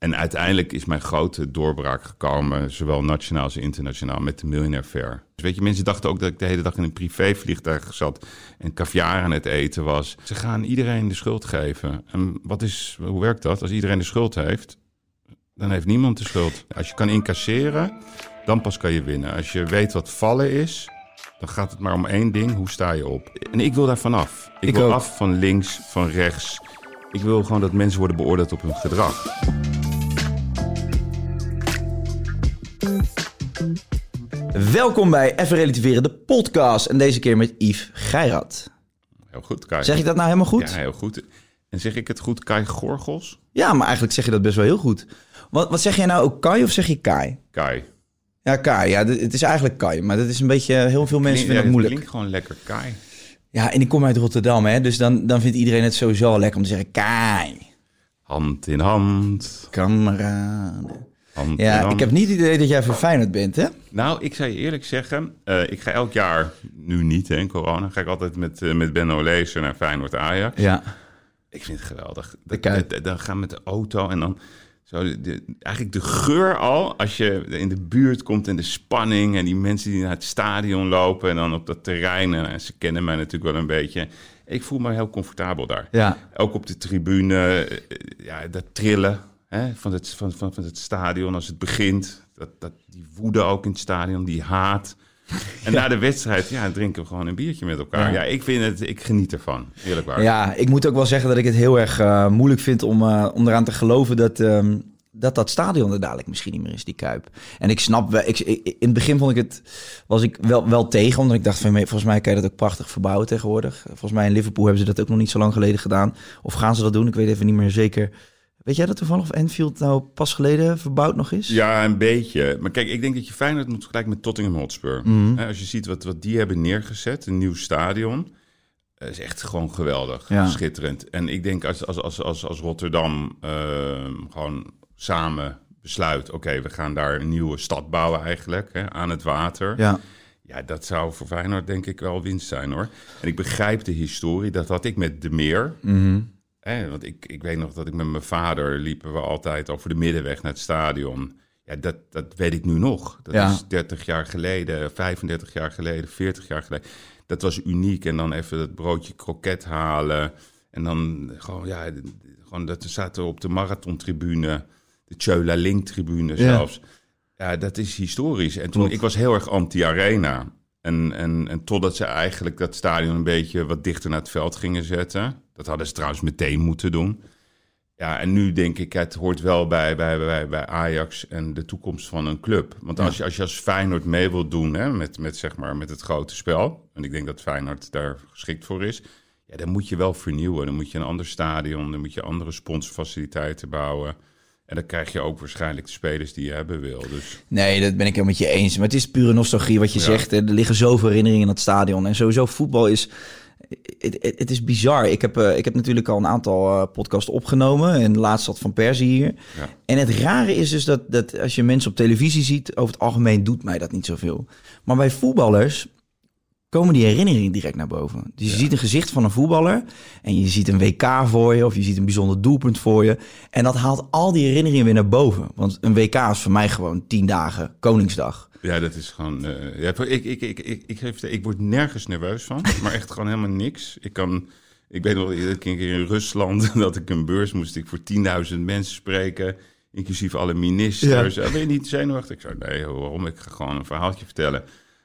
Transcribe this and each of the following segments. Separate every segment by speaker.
Speaker 1: En uiteindelijk is mijn grote doorbraak gekomen, zowel nationaal als internationaal, met de Millionaire Fair. Dus weet je, mensen dachten ook dat ik de hele dag in een privévliegtuig zat en caviar aan het eten was. Ze gaan iedereen de schuld geven. En wat is, hoe werkt dat? Als iedereen de schuld heeft, dan heeft niemand de schuld. Als je kan incasseren, dan pas kan je winnen. Als je weet wat vallen is, dan gaat het maar om één ding. Hoe sta je op? En ik wil daar vanaf. Ik,
Speaker 2: Ik
Speaker 1: wil
Speaker 2: ook.
Speaker 1: af van links, van rechts. Ik wil gewoon dat mensen worden beoordeeld op hun gedrag.
Speaker 2: Welkom bij Even Relativeren, de podcast. En deze keer met Yves Geirat.
Speaker 1: Heel goed, Kai.
Speaker 2: Zeg ik dat nou helemaal goed?
Speaker 1: Ja, heel goed. En zeg ik het goed, Kai Gorgels?
Speaker 2: Ja, maar eigenlijk zeg je dat best wel heel goed. Wat, wat zeg jij nou ook Kai of zeg je Kai?
Speaker 1: Kai.
Speaker 2: Ja, Kai. Ja, het is eigenlijk Kai. Maar dat is een beetje... Heel veel mensen vinden het moeilijk.
Speaker 1: klinkt gewoon lekker Kai.
Speaker 2: Ja, en ik kom uit Rotterdam, hè. Dus dan, dan vindt iedereen het sowieso al lekker om te zeggen Kai.
Speaker 1: Hand in hand.
Speaker 2: Kameraden. Ja, ik heb niet het idee dat jij verfijnd bent, hè?
Speaker 1: Nou, ik zou je eerlijk zeggen, eh, ik ga elk jaar, nu niet hè, in corona, ga ik altijd met, eh, met Benno Lezer naar Feyenoord Ajax.
Speaker 2: Ja.
Speaker 1: Ik vind het geweldig. Dan gaan we met de auto en dan zo de, eigenlijk de geur al, als je in de buurt komt en de spanning en die mensen die naar het stadion lopen en dan op dat terrein, en ze kennen mij natuurlijk wel een beetje. Ik voel me heel comfortabel daar.
Speaker 2: Ja.
Speaker 1: Ook op de tribune, eh, ja, dat trillen hè, van, het, van, van, van het stadion als het begint. Dat, dat, die woede ook in het stadion, die haat. En na de wedstrijd, ja, drinken we gewoon een biertje met elkaar.
Speaker 2: Ja.
Speaker 1: Ja, ik vind het, ik geniet ervan, eerlijk waar.
Speaker 2: Ja, ik moet ook wel zeggen dat ik het heel erg eh, moeilijk vind om, eh, om eraan te geloven dat, ehm, dat dat stadion er dadelijk misschien niet meer is, die Kuip. En ik snap ik- in het begin vond ik het, was ik wel, wel tegen, omdat ik dacht van, volgens mij kan je dat ook prachtig verbouwen tegenwoordig. Volgens mij in Liverpool hebben ze dat ook nog niet zo lang geleden gedaan. Of gaan ze dat doen? Ik weet even niet meer zeker. Weet jij dat toevallig of Enfield nou pas geleden verbouwd nog is?
Speaker 1: Ja, een beetje. Maar kijk, ik denk dat je Feyenoord moet vergelijken met Tottenham Hotspur.
Speaker 2: Mhm.
Speaker 1: Als je ziet wat, wat die hebben neergezet, een nieuw stadion, is echt gewoon geweldig,
Speaker 2: Ja.
Speaker 1: schitterend. En ik denk als, als, als, als, als Rotterdam eh, gewoon samen besluit, oké, we gaan daar een nieuwe stad bouwen eigenlijk, hè, aan het water.
Speaker 2: Ja.
Speaker 1: Ja, dat zou voor Feyenoord denk ik wel winst zijn hoor. En ik begrijp de historie, dat had ik met De Meer.
Speaker 2: Mhm.
Speaker 1: Hè, want ik, ik weet nog dat ik met mijn vader liepen we altijd over de middenweg naar het stadion. Ja, dat, dat weet ik nu nog. Dat
Speaker 2: Ja.
Speaker 1: is 30 jaar geleden, 35 jaar geleden, 40 jaar geleden. Dat was uniek. En dan even dat broodje kroket halen. En dan gewoon, ja, gewoon dat we zaten op de marathontribune. De Tjöla Link-tribune
Speaker 2: Ja.
Speaker 1: zelfs. Ja, dat is historisch. En toen, ik was heel erg anti-arena. En, en, en totdat ze eigenlijk dat stadion een beetje wat dichter naar het veld gingen zetten. Dat hadden ze trouwens meteen moeten doen. Ja, en nu denk ik, het hoort wel bij, bij, bij, bij Ajax en de toekomst van een club. Want als je als, je als Feyenoord mee wilt doen hè, met, met, zeg maar, met het grote spel... en ik denk dat Feyenoord daar geschikt voor is... Ja, dan moet je wel vernieuwen. Dan moet je een ander stadion, dan moet je andere sponsorfaciliteiten bouwen... En dan krijg je ook waarschijnlijk de spelers die je hebben wil. Dus
Speaker 2: Nee, dat ben ik helemaal met je eens. Maar het is pure nostalgie wat je
Speaker 1: Ja.
Speaker 2: zegt. Er liggen zoveel herinneringen in het stadion. En sowieso voetbal is... Het, is bizar. Ik heb, eh, ik heb natuurlijk al een aantal eh, podcasts opgenomen. En laatst zat Van Persie hier.
Speaker 1: Ja.
Speaker 2: En het rare is dus dat, dat als je mensen op televisie ziet... over het algemeen doet mij dat niet zoveel. Maar bij voetballers komen die herinneringen direct naar boven. Dus je ziet een gezicht van een voetballer... en je ziet een WK voor je... of je ziet een bijzonder doelpunt voor je... en dat haalt al die herinneringen weer naar boven. Want een WK is voor mij gewoon tien dagen Koningsdag.
Speaker 1: Ja, dat is gewoon... eh, ja, ik, ik, ik, ik, ik, geef ik word nergens nerveus van, maar echt gewoon helemaal niks. Ik kan... Ik weet nog dat ik een keer in Rusland, dat ik een beurs moest ik voor 10.000 mensen spreken, inclusief alle ministers. Ja. Ben je niet zenuwachtig? Ik zei, nee, waarom? Ik ga gewoon een verhaaltje vertellen.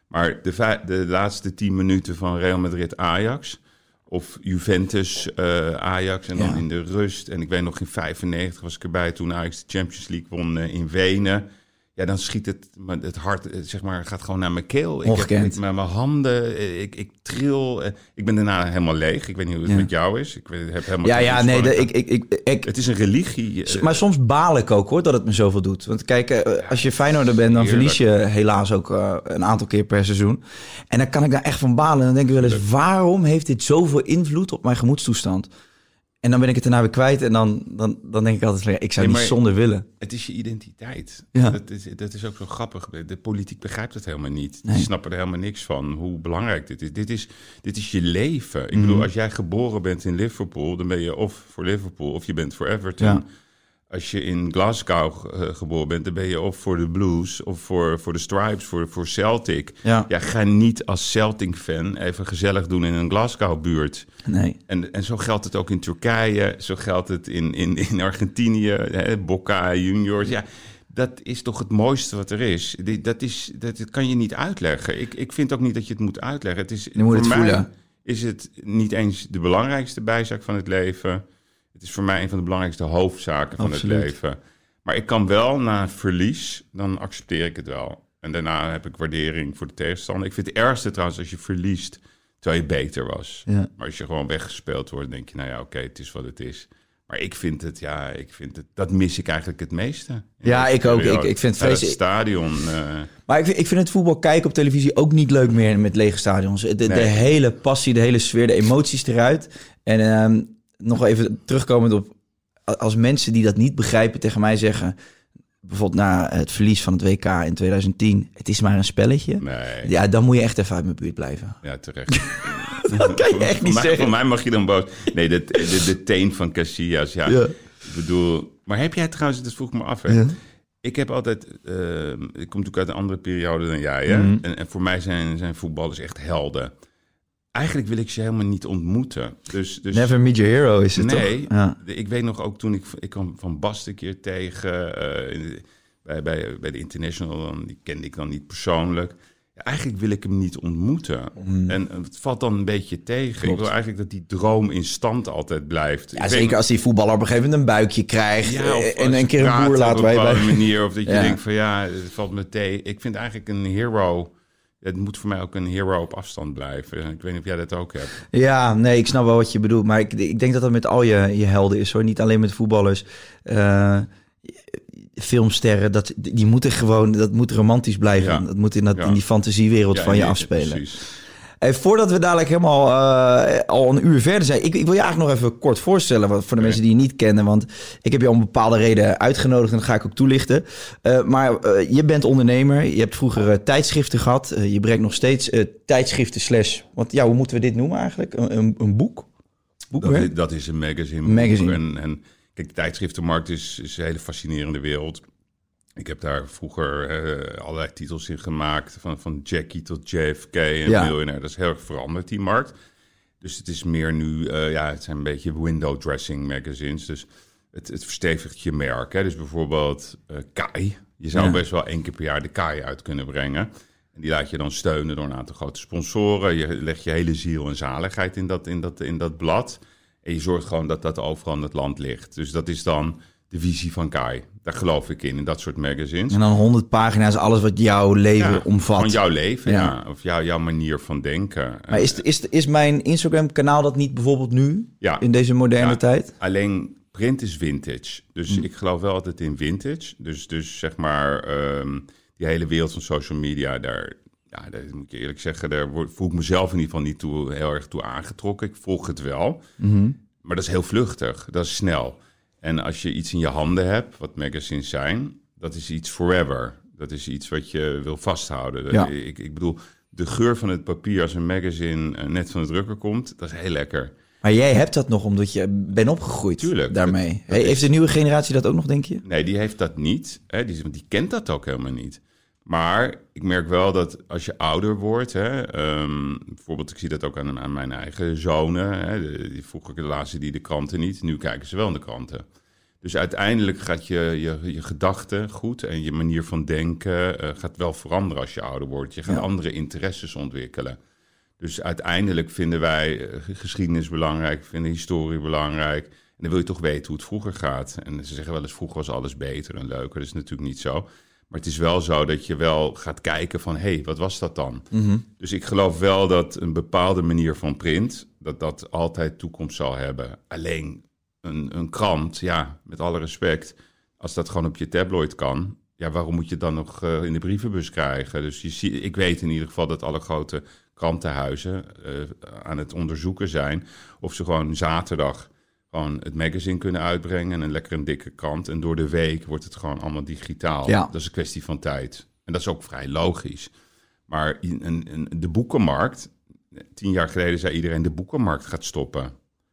Speaker 1: Maar de, de laatste 10 minuten van Real Madrid-Ajax, Of Juventus, eh, Ajax en dan
Speaker 2: Ja.
Speaker 1: in de rust. En ik weet nog in 95 was ik erbij toen Ajax de Champions League won eh, in Wenen. Ja, dan schiet het, het hart eh, zeg maar, gaat gewoon naar mijn keel. Ik
Speaker 2: Ongekend.
Speaker 1: heb, ik, met mijn handen, eh, ik, ik tril. eh, Ik ben daarna helemaal leeg. Ik weet niet hoe het
Speaker 2: Ja.
Speaker 1: met jou is. Ik heb helemaal
Speaker 2: Ja, ja, nee, de, ik, ik, ik, ik,
Speaker 1: Het is een religie.
Speaker 2: maar soms baal ik ook hoor dat het me zoveel doet. Want kijk, als je Feyenoorder bent, dan verlies je helaas ook een aantal keer per seizoen. En dan kan ik daar echt van balen. En dan denk ik wel eens, waarom heeft dit zoveel invloed op mijn gemoedstoestand? En dan ben ik het daarna weer kwijt. En dan, dan, dan denk ik altijd, ik zou
Speaker 1: Nee,
Speaker 2: niet zonder willen.
Speaker 1: Het is je identiteit.
Speaker 2: Ja.
Speaker 1: Dat, is, dat is ook zo grappig. De politiek begrijpt het helemaal niet.
Speaker 2: Nee.
Speaker 1: Die snappen er helemaal niks van hoe belangrijk dit is. Dit is, dit is je leven. Ik
Speaker 2: Mhm.
Speaker 1: bedoel, als jij geboren bent in Liverpool, dan ben je of voor Liverpool of je bent voor Everton.
Speaker 2: Ja.
Speaker 1: Als je in Glasgow eh, geboren bent, dan ben je of voor de Blues of voor, voor de Stripes, voor, voor Celtic.
Speaker 2: Ja.
Speaker 1: ja, ga niet als Celtic-fan even gezellig doen in een Glasgow-buurt.
Speaker 2: Nee.
Speaker 1: En, en zo geldt het ook in Turkije, zo geldt het in, in, in Argentinië, hè, Boca Juniors. Ja, dat is toch het mooiste wat er is. Dat, is dat, dat kan je niet uitleggen. Ik, ik vind ook niet dat je het moet uitleggen. Het is,
Speaker 2: Je moet
Speaker 1: voor
Speaker 2: het
Speaker 1: mij
Speaker 2: voelen.
Speaker 1: is het niet eens de belangrijkste bijzaak van het leven. Het is voor mij een van de belangrijkste hoofdzaken van
Speaker 2: Absoluut.
Speaker 1: het leven. Maar ik kan wel na verlies, dan accepteer ik het wel. En daarna heb ik waardering voor de tegenstander. Ik vind het ergste trouwens als je verliest terwijl je beter was.
Speaker 2: Ja.
Speaker 1: Maar als je gewoon weggespeeld wordt, denk je, nou ja, oké, het is wat het is. Maar ik vind het, ja, ik vind het, dat mis ik eigenlijk het meeste.
Speaker 2: Ja, ik ook. Ik- ik vind het vreselijk.
Speaker 1: stadion. eh,
Speaker 2: Maar ik vind, ik vind het voetbal kijken op televisie ook niet leuk meer met lege stadions. De, hele passie, de hele sfeer, de emoties eruit. En ehm, nog even terugkomend op... Als mensen die dat niet begrijpen tegen mij zeggen... Bijvoorbeeld na het verlies van het WK in 2010... Het is maar een spelletje.
Speaker 1: nee,
Speaker 2: Ja, dan moet je echt even uit mijn buurt blijven.
Speaker 1: ja, terecht.
Speaker 2: Dat kan je echt
Speaker 1: voor,
Speaker 2: niet
Speaker 1: mij,
Speaker 2: zeggen.
Speaker 1: voor mij mag je dan boos. Nee, de, de, de teen van Casillas, ja.
Speaker 2: Ja.
Speaker 1: Ik bedoel, maar heb jij trouwens, dat vroeg me af, hè.
Speaker 2: Ja.
Speaker 1: Ik heb altijd, eh, ik kom natuurlijk uit een andere periode dan jij, hè?
Speaker 2: Mhm.
Speaker 1: en, en voor mij zijn, zijn voetballers echt helden. Eigenlijk wil ik ze helemaal niet ontmoeten. Dus, dus
Speaker 2: Never meet your hero is het
Speaker 1: nee,
Speaker 2: toch? Ja.
Speaker 1: ik weet nog ook toen ik, ik kwam Van Basten een keer tegen eh, bij, bij, bij de International, die kende ik dan niet persoonlijk. Eigenlijk wil ik hem niet ontmoeten. En het valt dan een beetje tegen. Ik
Speaker 2: Hmm.
Speaker 1: Wil eigenlijk dat die droom in stand altijd blijft.
Speaker 2: Ja,
Speaker 1: Ik
Speaker 2: zeker als die voetballer op een gegeven moment een buikje krijgt.
Speaker 1: ja,
Speaker 2: eh, en een keer een boer
Speaker 1: op
Speaker 2: laat
Speaker 1: een
Speaker 2: je
Speaker 1: bepaalde
Speaker 2: bij...
Speaker 1: manier. Of dat je
Speaker 2: Ja.
Speaker 1: denkt van ja, het valt me tegen. Ik vind eigenlijk een hero... Het moet voor mij ook een hero op afstand blijven. Ik weet niet of jij dat ook hebt.
Speaker 2: Ja, nee, ik snap wel wat je bedoelt. Maar ik, ik denk dat dat met al je, je helden is hoor. Niet alleen met voetballers. Eh, filmsterren, dat, die moeten gewoon, dat moet romantisch blijven.
Speaker 1: Ja.
Speaker 2: Dat moet in, dat,
Speaker 1: Ja.
Speaker 2: in die fantasiewereld
Speaker 1: Ja,
Speaker 2: van je
Speaker 1: nee,
Speaker 2: afspelen.
Speaker 1: Precies.
Speaker 2: Hey, voordat we dadelijk helemaal eh, al een uur verder zijn, ik, ik wil je eigenlijk nog even kort voorstellen wat, voor de mensen die je niet kennen. Want ik heb je om een bepaalde reden uitgenodigd en dat ga ik ook toelichten. Eh, maar eh, je bent ondernemer, je hebt vroeger tijdschriften gehad. Eh, je brengt nog steeds tijdschriften slash, want ja, hoe moeten we dit noemen eigenlijk? Een, een, een boek?
Speaker 1: Dat, is- dat is een magazine.
Speaker 2: Magazine.
Speaker 1: En, en kijk, de tijdschriftenmarkt is, is een hele fascinerende wereld. Ik heb daar vroeger eh, allerlei titels in gemaakt. Van, van Jackie tot JFK en
Speaker 2: Ja.
Speaker 1: miljonair. Dat is heel erg veranderd, die markt. Dus het is meer nu, eh, ja, het zijn een beetje window dressing magazines. Dus het, het verstevigt je merk. Hè. Dus bijvoorbeeld eh Kai. Je zou
Speaker 2: Ja.
Speaker 1: best wel één keer per jaar de Kai uit kunnen brengen. En die laat je dan steunen door een aantal grote sponsoren. Je legt je hele ziel en zaligheid in dat, in dat, in dat blad. En je zorgt gewoon dat dat overal in het land ligt. Dus dat is dan de visie van Kai. Daar geloof ik in, in dat soort magazines.
Speaker 2: En dan 100 pagina's, alles wat jouw leven
Speaker 1: Ja,
Speaker 2: omvat.
Speaker 1: Van jouw leven, ja.
Speaker 2: Ja.
Speaker 1: Of jouw jouw manier van denken.
Speaker 2: Maar is, is, is mijn Instagram-kanaal dat niet bijvoorbeeld nu,
Speaker 1: Ja.
Speaker 2: in deze moderne
Speaker 1: Ja.
Speaker 2: tijd?
Speaker 1: Alleen print is vintage. Dus
Speaker 2: Hm.
Speaker 1: ik geloof wel altijd in vintage. Dus, dus zeg maar, ehm, die hele wereld van social media, daar, ja, daar moet ik eerlijk zeggen, daar voel ik mezelf in ieder geval niet toe, heel erg toe aangetrokken. Ik volg het wel.
Speaker 2: Mhm.
Speaker 1: Maar dat is heel vluchtig, dat is snel. En als je iets in je handen hebt, wat magazines zijn, dat is iets forever. Dat is iets wat je wil vasthouden. Dat-
Speaker 2: Ja.
Speaker 1: Ik, ik bedoel, de geur van het papier als een magazine eh, net van de drukker komt, dat is heel lekker.
Speaker 2: Maar jij hebt dat nog omdat je bent opgegroeid
Speaker 1: Tuurlijk.
Speaker 2: daarmee.
Speaker 1: Dat- dat
Speaker 2: Hey,
Speaker 1: is-
Speaker 2: heeft de nieuwe generatie dat ook nog, denk je?
Speaker 1: Nee, die heeft dat niet. Hè? Die, want die kent dat ook helemaal niet. Maar ik merk wel dat als je ouder wordt, hè, ehm, bijvoorbeeld, ik zie dat ook aan, aan mijn eigen zonen. Hè, de, die, vroeger lazen die de kranten niet, nu kijken ze wel in de kranten. Dus uiteindelijk gaat je, je, je gedachte goed en je manier van denken eh, gaat wel veranderen als je ouder wordt. Je gaat
Speaker 2: Ja.
Speaker 1: andere interesses ontwikkelen. Dus uiteindelijk vinden wij eh, geschiedenis belangrijk, vinden historie belangrijk. En dan wil je toch weten hoe het vroeger gaat. En ze zeggen wel eens, vroeger was alles beter en leuker. Dat is natuurlijk niet zo. Maar het is wel zo dat je wel gaat kijken van, hé, hey, wat was dat dan? Dus ik geloof wel dat een bepaalde manier van print, dat dat altijd toekomst zal hebben. Alleen een, een krant, ja, met alle respect, als dat gewoon op je tabloid kan, ja, waarom moet je het dan nog eh, in de brievenbus krijgen? Dus je ik weet in ieder geval dat alle grote krantenhuizen eh, aan het onderzoeken zijn of ze gewoon zaterdag gewoon het magazine kunnen uitbrengen en een lekker een dikke krant. En door de week wordt het gewoon allemaal digitaal.
Speaker 2: Ja.
Speaker 1: Dat is een kwestie van tijd. En dat is ook vrij logisch. Maar in, in, in de boekenmarkt, tien jaar geleden zei iedereen de boekenmarkt gaat stoppen.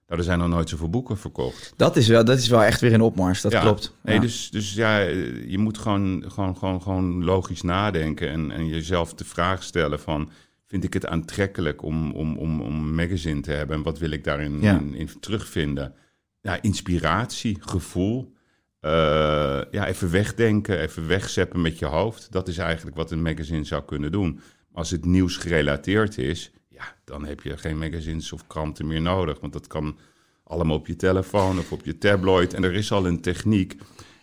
Speaker 1: Nou, er zijn nog nooit zoveel boeken verkocht.
Speaker 2: Dat is wel, dat is wel echt weer in opmars, dat
Speaker 1: Ja.
Speaker 2: klopt.
Speaker 1: Nee, dus, dus ja, je moet gewoon, gewoon, gewoon, gewoon logisch nadenken en, en jezelf de vraag stellen van... vind ik het aantrekkelijk om, om, om, om een magazine te hebben en wat wil ik daarin
Speaker 2: Ja.
Speaker 1: in, in terugvinden? Ja, inspiratie, gevoel, eh, ja, even wegdenken, even wegzeppen met je hoofd. Dat is eigenlijk wat een magazine zou kunnen doen. Als het nieuws gerelateerd is, ja, dan heb je geen magazines of kranten meer nodig. Want dat kan allemaal op je telefoon of op je tabloid. En er is al een techniek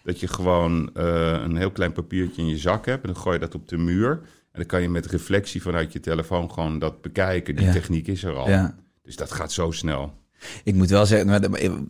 Speaker 1: dat je gewoon eh, een heel klein papiertje in je zak hebt. En dan gooi je dat op de muur. En dan kan je met reflectie vanuit je telefoon gewoon dat bekijken. Die
Speaker 2: Ja.
Speaker 1: techniek is er al.
Speaker 2: Ja.
Speaker 1: Dus dat gaat zo snel.
Speaker 2: Ik moet wel zeggen, maar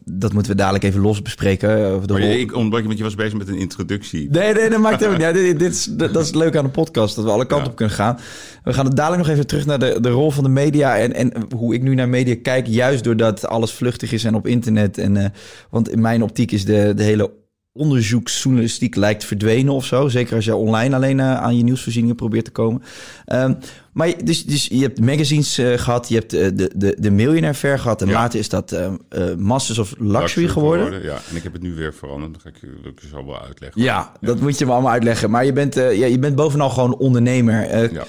Speaker 2: dat- moeten we dadelijk even los bespreken. eh,
Speaker 1: Maar je, ik ontbrak je, want je was bezig met een introductie.
Speaker 2: Nee, nee, dat maakt helemaal niet uit. Dit, dit is, dat is het leuke aan de podcast, dat we alle kanten
Speaker 1: Ja.
Speaker 2: op kunnen gaan. We gaan het dadelijk nog even terug naar de, de rol van de media en, en hoe ik nu naar media kijk, juist doordat alles vluchtig is en op internet. En, eh, want in mijn optiek is de, de hele onderzoeksjournalistiek lijkt verdwenen of zo. Zeker als je online alleen eh, aan je nieuwsvoorzieningen probeert te komen. Ehm, maar je- dus, dus je hebt magazines eh, gehad, je hebt eh, de, de, de Millionaire Fair gehad en
Speaker 1: Ja.
Speaker 2: later is dat eh, eh, Masters of Luxury, geworden.
Speaker 1: Ja, en ik heb het nu weer veranderd. Dat ga ik je zo wel uitleggen.
Speaker 2: Ja, dat moet je me allemaal uitleggen. Maar je bent, eh, ja, je bent bovenal gewoon ondernemer.
Speaker 1: Ja.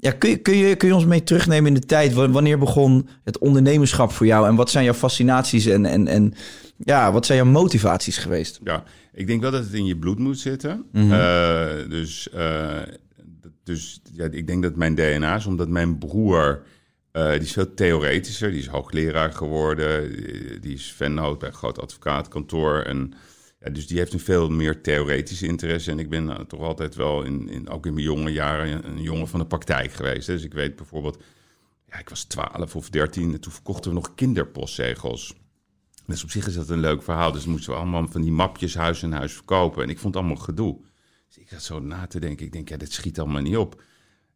Speaker 2: ja, kun, je, kun, je, kun je ons mee terugnemen in de tijd? Wa- Wanneer begon het ondernemerschap voor jou? En wat zijn jouw fascinaties en, en, en ja, wat zijn jouw motivaties geweest?
Speaker 1: Ja, ik denk wel dat het in je bloed moet zitten.
Speaker 2: Mhm.
Speaker 1: Eh, dus eh, dus ja, ik denk dat mijn DNA is, omdat mijn broer, eh, die is veel theoretischer, die is hoogleraar geworden, die- is vennoot bij een groot advocaatkantoor. En ja, dus die heeft een veel meer theoretische interesse. En ik ben toch altijd wel, in, in, ook in mijn jonge jaren, een, een jongen van de praktijk geweest. hè. Dus ik weet bijvoorbeeld, ja, ik was 12 of 13 en toen verkochten we nog kinderpostzegels. Dus op zich is dat een leuk verhaal. Dus moesten we allemaal van die mapjes huis en huis verkopen. En ik vond het allemaal gedoe. Dus ik zat zo na te denken. Ik denk, ja, dit schiet allemaal niet op.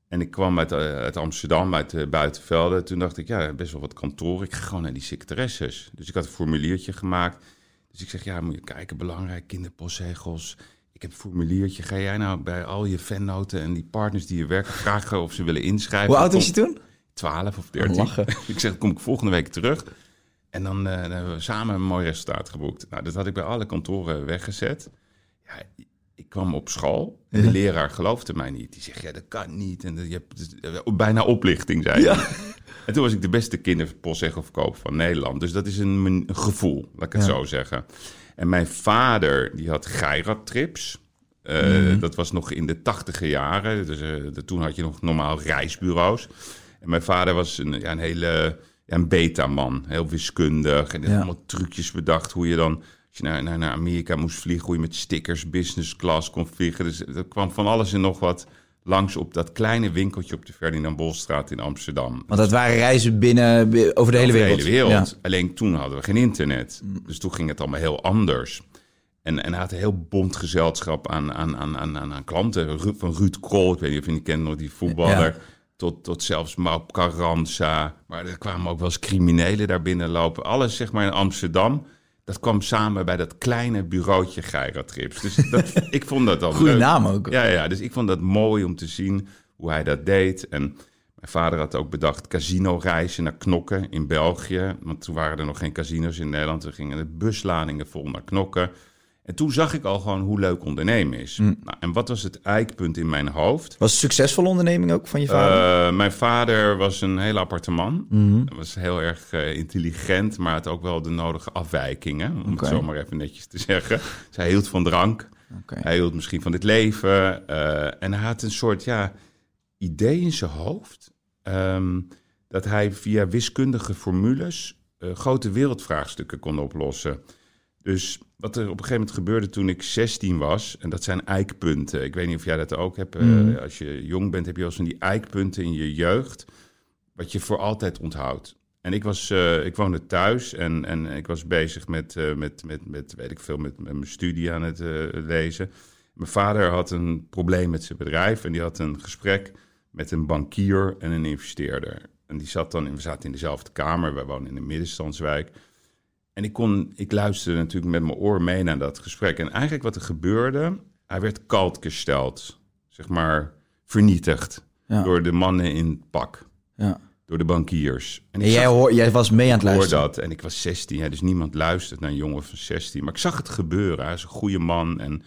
Speaker 1: En ik kwam uit, eh, uit Amsterdam, uit de buitenvelden. Toen dacht ik, ja, best wel wat kantoor. Ik ga gewoon naar die secretaresses. Dus ik had een formuliertje gemaakt. Dus ik zeg, ja, moet je kijken, belangrijk, kinderpostzegels. Ik heb een formuliertje. Ga jij nou bij al je fannoten en die partners die je werken vragen of ze willen inschrijven?
Speaker 2: Hoe oud was je toen?
Speaker 1: 12 of 13.
Speaker 2: Lachen.
Speaker 1: ik zeg, kom ik volgende week terug. En dan, eh, dan hebben we samen een mooi resultaat geboekt. Nou, dat had ik bij alle kantoren weggezet. Ja, ik kwam op school en de leraar geloofde mij niet. Die zegt, ja, dat kan niet. En dat- je hebt dus, eh, bijna oplichting, zei hij. En toen was ik de beste kinderpostzegelverkoper van Nederland. Dus dat is een, een gevoel, laat ik het
Speaker 2: Ja.
Speaker 1: zo zeggen. En mijn vader, die had Geirat-trips. Eh, Dat was nog in de tachtige jaren. Dus, de- toen had je nog normaal reisbureaus. En mijn vader was een, ja, een hele ja, een beta-man. Heel wiskundig. En
Speaker 2: Ja.
Speaker 1: allemaal trucjes bedacht hoe je dan... Als je naar, naar, naar Amerika moest vliegen, hoe je met stickers business class kon vliegen. Dus er kwam van alles en nog wat langs op dat kleine winkeltje op de Ferdinand Bolstraat in Amsterdam.
Speaker 2: Want dat waren reizen binnen, bi- over de hele
Speaker 1: Over
Speaker 2: wereld.
Speaker 1: de hele wereld.
Speaker 2: Ja.
Speaker 1: Alleen toen hadden we geen internet. Dus toen ging het allemaal heel anders. En, en hij had een heel bond gezelschap aan, aan, aan, aan, aan, aan klanten. Ru- Van Ruud Krol, ik weet niet of je die kent nog, die voetballer.
Speaker 2: Ja.
Speaker 1: Tot, tot zelfs Maup Carranza. Maar er kwamen ook wel eens criminelen daar binnen lopen. Alles zeg maar in Amsterdam. Dat kwam samen bij dat kleine bureautje Geiratrips. Dus dat, ik vond dat al leuk.
Speaker 2: naam ook.
Speaker 1: Ja, ja, dus ik vond dat mooi om te zien hoe hij dat deed. En mijn vader had ook bedacht casino-reizen naar Knokken in België. Want toen waren er nog geen casino's in Nederland. We gingen de busladingen vol naar Knokken. En toen zag ik al gewoon hoe leuk ondernemen is. Nou, en wat was het eikpunt in mijn hoofd?
Speaker 2: Was het een succesvolle onderneming ook van je vader?
Speaker 1: Eh, mijn vader was een heel aparte man.
Speaker 2: Mhm.
Speaker 1: Hij was heel erg eh, intelligent, maar had ook wel de nodige afwijkingen. Om het zo maar even netjes te zeggen. Dus hij hield van drank. Hij hield misschien van het leven. eh, en hij had een soort ja, idee in zijn hoofd. ehm, dat hij via wiskundige formules grote wereldvraagstukken kon oplossen. Dus wat er op een gegeven moment gebeurde toen ik 16 was, en dat zijn eikpunten. Ik weet niet of jij dat ook hebt. eh,
Speaker 2: Mhm.
Speaker 1: als je jong bent, heb je wel eens van die eikpunten in je jeugd, wat je voor altijd onthoudt. En ik, was, eh, ik woonde thuis en, en ik was bezig met, eh, met, met, met, weet ik veel, met, met mijn studie aan het lezen. Mijn vader had een probleem met zijn bedrijf en die had een gesprek met een bankier en een investeerder. En die zat dan, in, we zaten in dezelfde kamer, wij wonen in een middenstandswijk. En ik, kon, ik luisterde natuurlijk met mijn oor mee naar dat gesprek. En eigenlijk wat er gebeurde, hij werd koud gesteld, zeg maar vernietigd
Speaker 2: Ja.
Speaker 1: door de mannen in pak,
Speaker 2: Ja.
Speaker 1: door de bankiers. En
Speaker 2: En jij,
Speaker 1: zag-
Speaker 2: hoor, jij was mee aan het luisteren.
Speaker 1: dat. En ik was 16, hè, dus niemand luistert naar een jongen van 16. Maar ik zag het gebeuren. Hij is een goede man. En,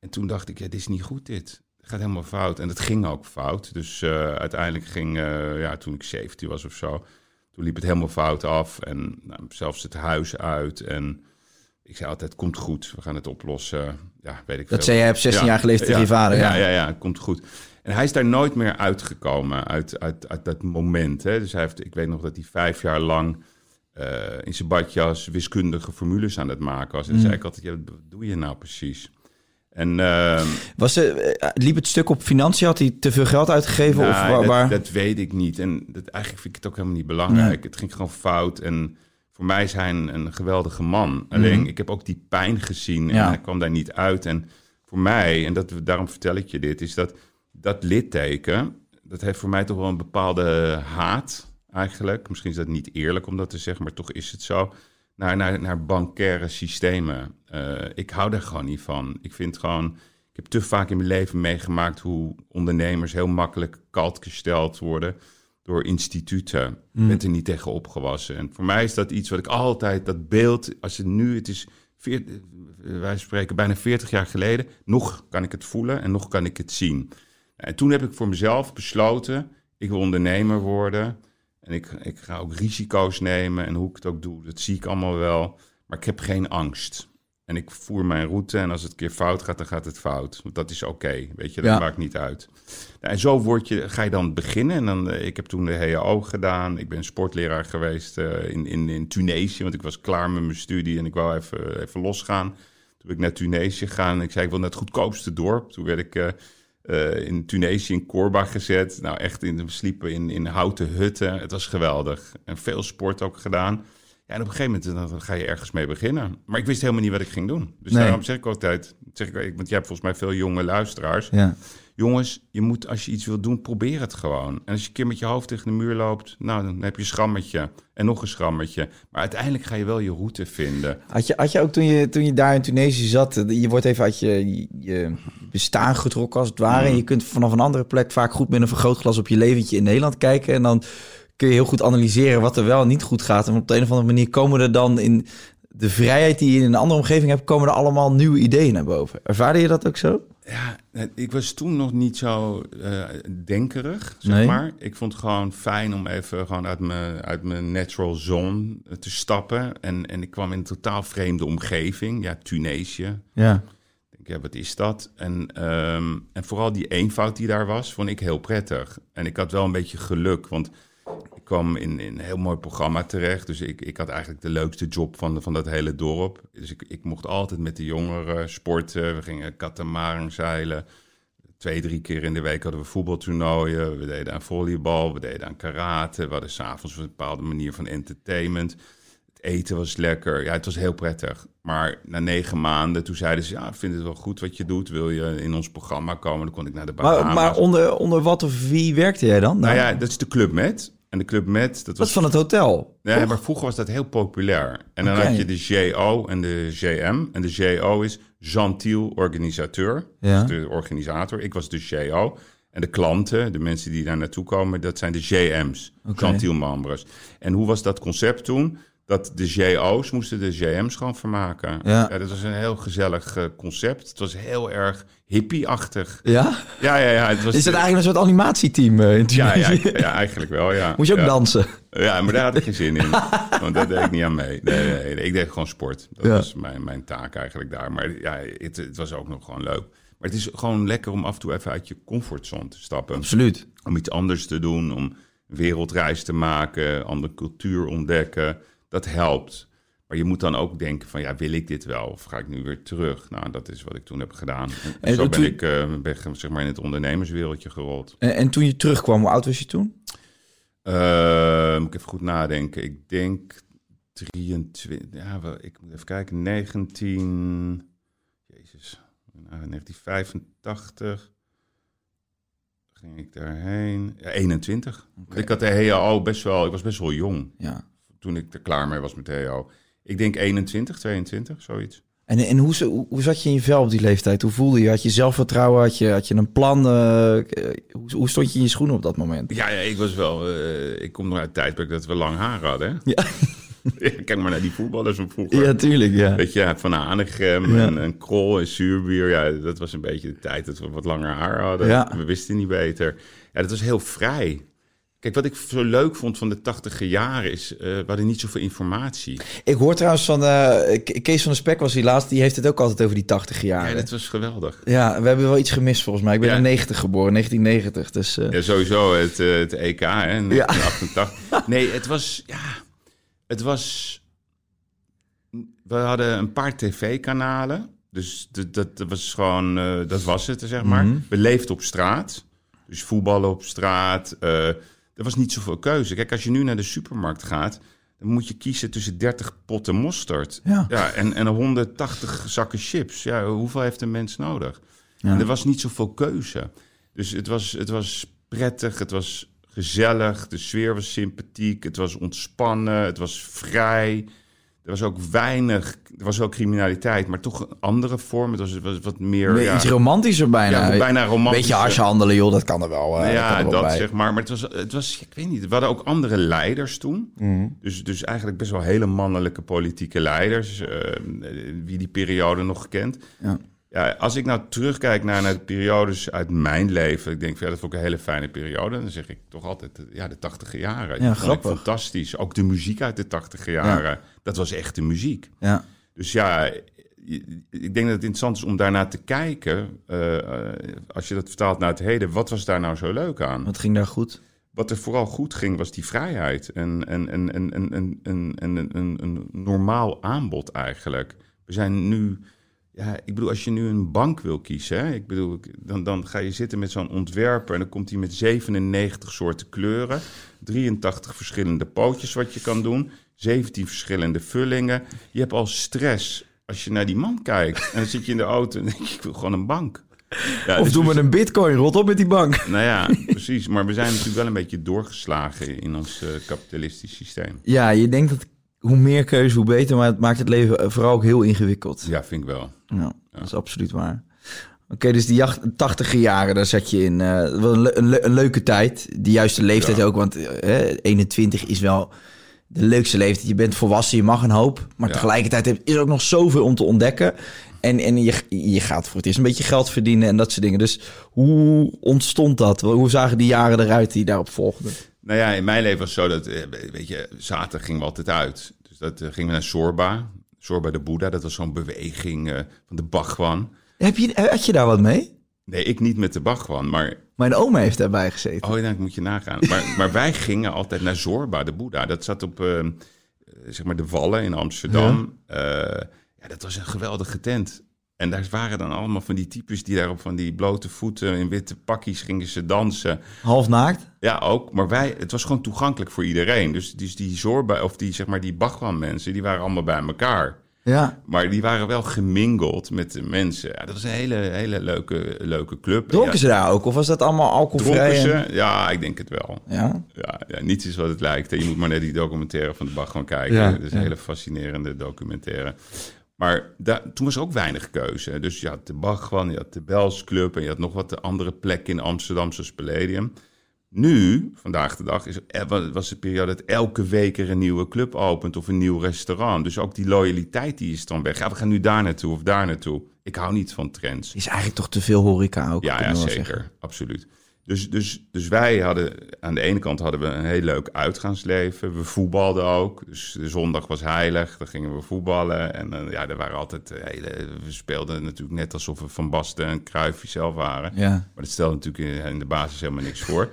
Speaker 1: en toen dacht ik, ja, dit is niet goed dit. Het gaat helemaal fout. En het ging ook fout. Dus eh, uiteindelijk ging, eh, ja, toen ik 17 was of zo, toen liep het helemaal fout af. En nou, zelfs het huis uit. En ik zei altijd, komt goed. We gaan het oplossen. Ja, weet ik
Speaker 2: Dat zei jij op 16 jaar geleden tegen je vader.
Speaker 1: Ja,
Speaker 2: Ja.
Speaker 1: ja, komt goed. En hij is daar nooit meer uitgekomen uit, uit, uit dat moment. Hè. Dus hij heeft, ik weet nog dat hij vijf jaar lang eh, in zijn badjas wiskundige formules aan het maken was. En
Speaker 2: Mm.
Speaker 1: zei ik altijd, ja, wat doe je nou precies? En ehm,
Speaker 2: Was er, eh, liep het stuk op financiën? Had hij te veel geld uitgegeven? of
Speaker 1: nou,
Speaker 2: waar,
Speaker 1: dat, weet ik niet. En dat, eigenlijk vind ik het ook helemaal niet belangrijk. Het ging gewoon fout. En voor mij is hij een, een geweldige man. Alleen, ik heb ook die pijn gezien en
Speaker 2: Ja.
Speaker 1: hij kwam daar niet uit. En voor mij, en dat, daarom vertel ik je dit, is dat dat litteken... dat heeft voor mij toch wel een bepaalde haat eigenlijk. Misschien is dat niet eerlijk om dat te zeggen, maar toch is het zo. Naar, naar, naar bankaire systemen. Eh, ik hou daar gewoon niet van. Ik vind gewoon... Ik heb te vaak in mijn leven meegemaakt hoe ondernemers heel makkelijk kalt gesteld worden door instituten. Ik ben er niet tegen opgewassen. En voor mij is dat iets wat ik altijd, dat beeld, als het nu, het is, veer, wij spreken bijna 40 jaar geleden, nog kan ik het voelen en nog kan ik het zien. En toen heb ik voor mezelf besloten, ik wil ondernemer worden. En ik, ik ga ook risico's nemen en hoe ik het ook doe, dat zie ik allemaal wel. Maar ik heb geen angst. En ik voer mijn route en als het een keer fout gaat, dan gaat het fout. Want dat is oké, weet je, dat
Speaker 2: Ja.
Speaker 1: maakt niet uit. Nou, en zo word je, ga je dan beginnen. En dan, eh, ik heb toen de HAO gedaan. Ik ben sportleraar geweest eh, in, in, in Tunesië, want ik was klaar met mijn studie en ik wou even, even losgaan. Toen ben ik naar Tunesië gegaan en ik zei, ik wil naar het goedkoopste dorp. Toen werd ik... eh, in Tunesië in Korba gezet. Nou, echt, in, we sliepen in, in houten hutten. Het was geweldig. En veel sport ook gedaan. Ja, en op een gegeven moment dan ga je ergens mee beginnen. Maar ik wist helemaal niet wat ik ging doen. Dus
Speaker 2: Nee.
Speaker 1: daarom zeg ik altijd... Zeg ik, want jij hebt volgens mij veel jonge luisteraars.
Speaker 2: ja.
Speaker 1: Jongens, je moet als je iets wil doen, probeer het gewoon. En als je een keer met je hoofd tegen de muur loopt... nou, dan heb je een schrammetje en nog een schrammetje. Maar uiteindelijk ga je wel je route vinden.
Speaker 2: Had, je, had je ook toen je, toen je daar in Tunesië zat, eh, je wordt even uit je, je bestaan getrokken als het ware. En je kunt vanaf een andere plek vaak goed met een vergrootglas op je leventje in Nederland kijken. En dan kun je heel goed analyseren wat er wel en niet goed gaat. En op de een of andere manier komen er dan in de vrijheid die je in een andere omgeving hebt, komen er allemaal nieuwe ideeën naar boven. Ervaarde je dat ook zo?
Speaker 1: Ja, ik was toen nog niet zo eh, denkerig, zeg
Speaker 2: Nee.
Speaker 1: maar. Ik vond het gewoon fijn om even gewoon uit mijn, uit mijn natural zone eh, te stappen. En, en ik kwam in een totaal vreemde omgeving. Ja, Tunesië.
Speaker 2: Ja.
Speaker 1: Ik denk, ja, wat is dat? En, ehm, en vooral die eenvoud die daar was, vond ik heel prettig. En ik had wel een beetje geluk, want kwam in, in een heel mooi programma terecht. Dus ik, ik had eigenlijk de leukste job van, van dat hele dorp. Dus ik, ik mocht altijd met de jongeren sporten. We gingen katamaran zeilen. Twee, drie keer in de week hadden we voetbaltoernooien. We deden aan volleybal, we deden aan karate. We hadden s'avonds een bepaalde manier van entertainment. Het eten was lekker. Ja, het was heel prettig. Maar na negen maanden, toen zeiden ze... ja, ik vind het wel goed wat je doet. Wil je in ons programma komen? Dan kon ik naar de Bahama's.
Speaker 2: Maar, maar onder, onder wat of wie werkte jij dan?
Speaker 1: Nou ja, dat is de Club Med. En de Club Med, dat was...
Speaker 2: van het hotel.
Speaker 1: Nee, maar vroeger was dat heel populair. En dan had je de JO en de JM. En de JO is Gentiel Organisateur.
Speaker 2: Ja.
Speaker 1: Dus de organisator. Ik was de JO. En de klanten, de mensen die daar naartoe komen, dat zijn de JM's.
Speaker 2: Oké.
Speaker 1: Gentiel membres. En hoe was dat concept toen? Dat de JO's moesten de JM's gewoon vermaken.
Speaker 2: Ja.
Speaker 1: dat was een heel gezellig eh, concept. Het was heel erg hippie-achtig.
Speaker 2: Ja?
Speaker 1: Ja, ja, ja. Het was
Speaker 2: Is dat eigenlijk een soort animatieteam eh, in
Speaker 1: ja, ja, ja, eigenlijk wel, ja.
Speaker 2: Moest je ook
Speaker 1: ja.
Speaker 2: dansen?
Speaker 1: Ja, maar daar had ik geen zin in. Want daar deed ik niet aan mee. Nee, nee, nee. ik deed gewoon sport. Dat was mijn, mijn taak eigenlijk daar. Maar ja, het, het was ook nog gewoon leuk. Maar het is gewoon lekker om af en toe even uit je comfortzone te stappen.
Speaker 2: Absoluut.
Speaker 1: Om iets anders te doen, om wereldreis te maken, andere cultuur ontdekken. Dat helpt. Maar je moet dan ook denken van, ja, wil ik dit wel? Of ga ik nu weer terug? Nou, dat is wat ik toen heb gedaan. En,
Speaker 2: En
Speaker 1: zo ben ik eh, ben, zeg maar in het ondernemerswereldje gerold.
Speaker 2: En, en toen je terugkwam, hoe oud was je toen?
Speaker 1: Eh, moet ik even goed nadenken. Ik denk 23, ja, ik moet even kijken, 19, jezus, nou, 1985 ging ik daarheen. Ja, 21.
Speaker 2: Oké.
Speaker 1: Ik had de HEO best wel, ik was best wel jong
Speaker 2: Ja.
Speaker 1: Toen ik er klaar mee was met de HEO. Ik denk 21, 22, zoiets.
Speaker 2: En, en hoe, hoe, zat je in je vel op die leeftijd? Hoe voelde je? Had je zelfvertrouwen? Had je, had je een plan? Eh, eh, hoe, hoe stond je in je schoenen op dat moment?
Speaker 1: Ja, ja ik was wel, eh, ik kom nog uit tijdperk dat we lang haar hadden. hè?
Speaker 2: Ja,
Speaker 1: Kijk maar naar die voetballers van vroeger.
Speaker 2: ja tuurlijk. Ja.
Speaker 1: Weet je, Van Hanegem
Speaker 2: Ja.
Speaker 1: en, en Krol en Zuurbier. Ja, dat was een beetje de tijd dat we wat langer haar hadden.
Speaker 2: Ja.
Speaker 1: We wisten niet beter. Ja, dat was heel vrij. Kijk, wat ik zo leuk vond van de tachtiger jaren is... eh we hadden niet zoveel informatie.
Speaker 2: Ik hoor trouwens van Ke- Kees van der Spek was die laatst. Die heeft het ook altijd over die 80 jaar.
Speaker 1: Ja, dat was geweldig.
Speaker 2: Ja, we hebben wel iets gemist volgens mij. Ik ben
Speaker 1: Ja.
Speaker 2: in 90 geboren, 1990. Dus eh,
Speaker 1: Ja, sowieso het, het EK, hè,
Speaker 2: Ja.
Speaker 1: 1988. Nee, het was... Ja, het was... We hadden een paar tv-kanalen. Dus dat, dat, was gewoon... dat was het, zeg maar.
Speaker 2: Mhm.
Speaker 1: We leefden op straat. Dus voetballen op straat. Er was niet zoveel keuze. Kijk, als je nu naar de supermarkt gaat... dan moet je kiezen tussen 30 potten mosterd...
Speaker 2: Ja.
Speaker 1: Ja, en, en 180 zakken chips. Ja, hoeveel heeft een mens nodig?
Speaker 2: Ja.
Speaker 1: En er was niet zoveel keuze. Dus het was, het was prettig, het was gezellig, de sfeer was sympathiek, het was ontspannen, het was vrij. Er was ook weinig, er was wel criminaliteit, maar toch een andere vorm. Het was, wat meer... ja,
Speaker 2: iets romantischer bijna.
Speaker 1: Ja, bijna romantisch.
Speaker 2: Beetje harshandelen, joh, dat kan er wel. eh, dat
Speaker 1: ja,
Speaker 2: wel
Speaker 1: dat zeg maar. Maar het was, het was, ik weet niet, we hadden ook andere leiders toen.
Speaker 2: Mhm.
Speaker 1: Dus, dus eigenlijk best wel hele mannelijke politieke leiders. eh, wie die periode nog kent.
Speaker 2: Ja.
Speaker 1: Ja, als ik nou terugkijk naar, naar de periodes uit mijn leven, ik denk, ja, dat vond ik een hele fijne periode. Dan zeg ik toch altijd, eh, ja, de tachtiger jaren. Ik
Speaker 2: grappig.
Speaker 1: fantastisch. Ook de muziek uit de tachtiger jaren. Dat was echt de muziek.
Speaker 2: Ja.
Speaker 1: Dus ja, ik denk dat het interessant is om daarnaar te kijken. eh, eh, als je dat vertaalt naar het heden, wat was daar nou zo leuk aan?
Speaker 2: Wat ging daar goed?
Speaker 1: Wat er vooral goed ging, was die vrijheid. En, en, en, en, en, en, en, en een, een normaal aanbod eigenlijk. We zijn nu... Ja, ik bedoel, als je nu een bank wil kiezen... Hè, ik bedoel, dan, dan ga je zitten met zo'n ontwerper... en dan komt hij met 97 soorten kleuren... 83 verschillende pootjes wat je kan doen... 17 verschillende vullingen. Je hebt al stress als je naar die man kijkt. En dan zit je in de auto en denk je, ik wil gewoon een bank. Ja,
Speaker 2: Of
Speaker 1: dus
Speaker 2: doe
Speaker 1: we
Speaker 2: een bitcoin, rot op met die bank.
Speaker 1: nou ja, precies. Maar we zijn natuurlijk wel een beetje doorgeslagen in ons eh, kapitalistisch systeem.
Speaker 2: Ja, je denkt dat hoe meer keuze, hoe beter. Maar het maakt het leven eh, vooral ook heel ingewikkeld.
Speaker 1: Ja, vind ik wel.
Speaker 2: Ja, dat is absoluut waar. Oké, dus die jacht, 80 jaren, daar zat je in. eh, een, le- een, le- een leuke tijd. De juiste leeftijd ook, want eh, 21 is wel de leukste leeftijd. Je bent volwassen, je mag een hoop. Maar tegelijkertijd is er ook nog zoveel om te ontdekken. En, en je, je gaat voor het eerst een beetje geld verdienen en dat soort dingen. Dus hoe ontstond dat? Hoe zagen die jaren eruit die daarop volgden?
Speaker 1: Nou ja, in mijn leven was het zo dat, eh, weet je, zaterdag gingen we altijd uit. Dus dat eh, gingen we naar Sorba. Sorba de Boeddha, dat was zo'n beweging eh, van de Bhagwan.
Speaker 2: Heb je, had je daar wat mee?
Speaker 1: Nee, ik niet met de Bhagwan, maar...
Speaker 2: Mijn oma heeft daarbij gezeten.
Speaker 1: Oh, ja, dat moet je nagaan. Maar, maar wij gingen altijd naar Zorba, de Boeddha. Dat zat op, zeg maar, de Wallen in Amsterdam. Ja, dat was een geweldige tent. En daar waren dan allemaal van die types die daar op van die blote voeten in witte pakjes gingen ze dansen.
Speaker 2: Half naakt?
Speaker 1: Ja, ook. Maar wij, het was gewoon toegankelijk voor iedereen. Dus, dus die Zorba, of die, zeg maar, die Bhagwan mensen, die waren allemaal bij elkaar.
Speaker 2: Ja.
Speaker 1: Maar die waren wel gemingeld met de mensen. Ja, dat was een hele, hele leuke, leuke club.
Speaker 2: Dronken
Speaker 1: ja,
Speaker 2: ze daar ook? Of was dat allemaal alcoholvrij?
Speaker 1: Dronken
Speaker 2: en-
Speaker 1: ze? Ja, ik denk het wel.
Speaker 2: Ja.
Speaker 1: Ja, ja, niets is wat het lijkt. Je moet maar naar die documentaire van de Bach gaan kijken.
Speaker 2: Ja,
Speaker 1: Het is een hele fascinerende documentaire. Maar da- toen was er ook weinig keuze. Dus je had de Bachwan, je had de Bels Club... en je had nog wat andere plekken in Amsterdam, zoals Palladium. Nu, vandaag de dag, is, wa- was de periode dat elke week er een nieuwe club opent... of een nieuw restaurant. Dus ook die loyaliteit die is dan weg. Ja, we gaan nu daar naartoe of daar naartoe. Ik hou niet van trends.
Speaker 2: Is eigenlijk toch te veel horeca ook?
Speaker 1: Ja, ja zeker.
Speaker 2: zeggen.
Speaker 1: Absoluut. Dus, dus, dus wij hadden aan de ene kant hadden we een heel leuk uitgaansleven. We voetbalden ook. Dus de zondag was heilig. Dan gingen we voetballen. En eh, ja, er waren altijd eh, hele. We speelden natuurlijk net alsof we Van Basten en Cruijff zelf waren.
Speaker 2: Ja.
Speaker 1: Maar dat stelde natuurlijk in, de basis helemaal niks voor.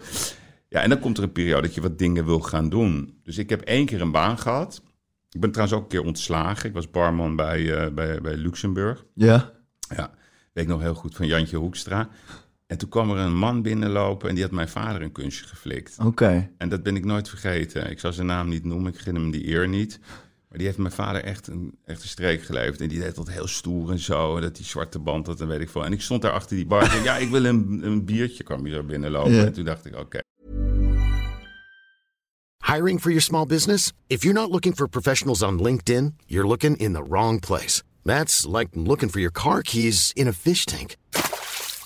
Speaker 1: Ja, en dan komt er een periode dat je wat dingen wil gaan doen. Dus ik heb één keer een baan gehad. Ik ben trouwens ook een keer ontslagen. Ik was barman bij, eh, bij, bij Luxemburg.
Speaker 2: Ja.
Speaker 1: Ja, weet ik nog heel goed van Jantje Hoekstra. En toen kwam er een man binnenlopen en die had mijn vader een kunstje geflikt.
Speaker 2: Oké.
Speaker 1: En dat ben ik nooit vergeten. Ik zal zijn naam niet noemen, ik gun hem die eer niet. Maar die heeft mijn vader echt een, echt een streek geleverd. En die deed dat heel stoer en zo. En dat die zwarte band had en weet ik veel. En ik stond daar achter die bar en ja, ik wil een, een biertje. kwam hier zo binnenlopen.
Speaker 2: Ja.
Speaker 1: En toen dacht ik, oké.
Speaker 3: Hiring for your small business? If you're not looking for professionals on LinkedIn, you're looking in the wrong place. That's like looking for your car keys in a fish tank.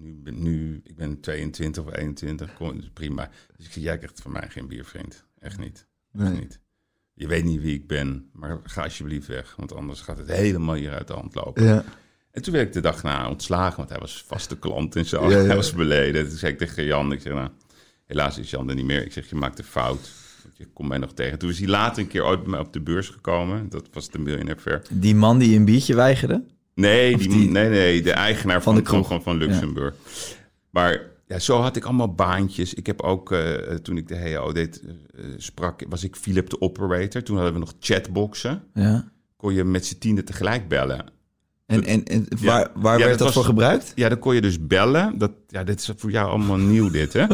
Speaker 1: nu, ben- nu, ik ben 22 of 21, kom, dus prima. Dus ik zeg, jij krijgt van mij geen bier, vriend. Echt niet. Echt
Speaker 2: Nee.
Speaker 1: niet. Je weet niet wie ik ben, maar ga alsjeblieft weg. Want anders gaat het helemaal hier uit de hand lopen.
Speaker 2: Ja.
Speaker 1: En toen werd ik de dag na ontslagen, want hij was vaste klant en zo.
Speaker 2: Ja, ja.
Speaker 1: Hij was beleden. Toen zei ik tegen Jan, ik zeg, nou, helaas is Jan er niet meer. Ik zeg, je maakt een fout. Je komt mij nog tegen. Toen is hij later een keer ooit bij mij op de beurs gekomen. Dat was de Millionaire Fair.
Speaker 2: Die man die een biertje weigerde.
Speaker 1: Nee, die,
Speaker 2: die-
Speaker 1: nee, nee, de eigenaar van,
Speaker 2: de
Speaker 1: de
Speaker 2: kroeg.
Speaker 1: kroeg van Luxemburg. Maar ja, zo had ik allemaal baantjes. Ik heb ook, eh, toen ik de HEO deed, eh, sprak, was ik Philip de operator. Toen hadden we nog chatboxen.
Speaker 2: Ja.
Speaker 1: Kon je met z'n tienen tegelijk bellen.
Speaker 2: En, en, en
Speaker 1: Ja.
Speaker 2: waar, waar
Speaker 1: Ja,
Speaker 2: werd
Speaker 1: dat
Speaker 2: dat
Speaker 1: was-
Speaker 2: voor gebruikt?
Speaker 1: Ja, dan kon je dus bellen. Dat, ja, dit is voor jou allemaal nieuw, dit, hè?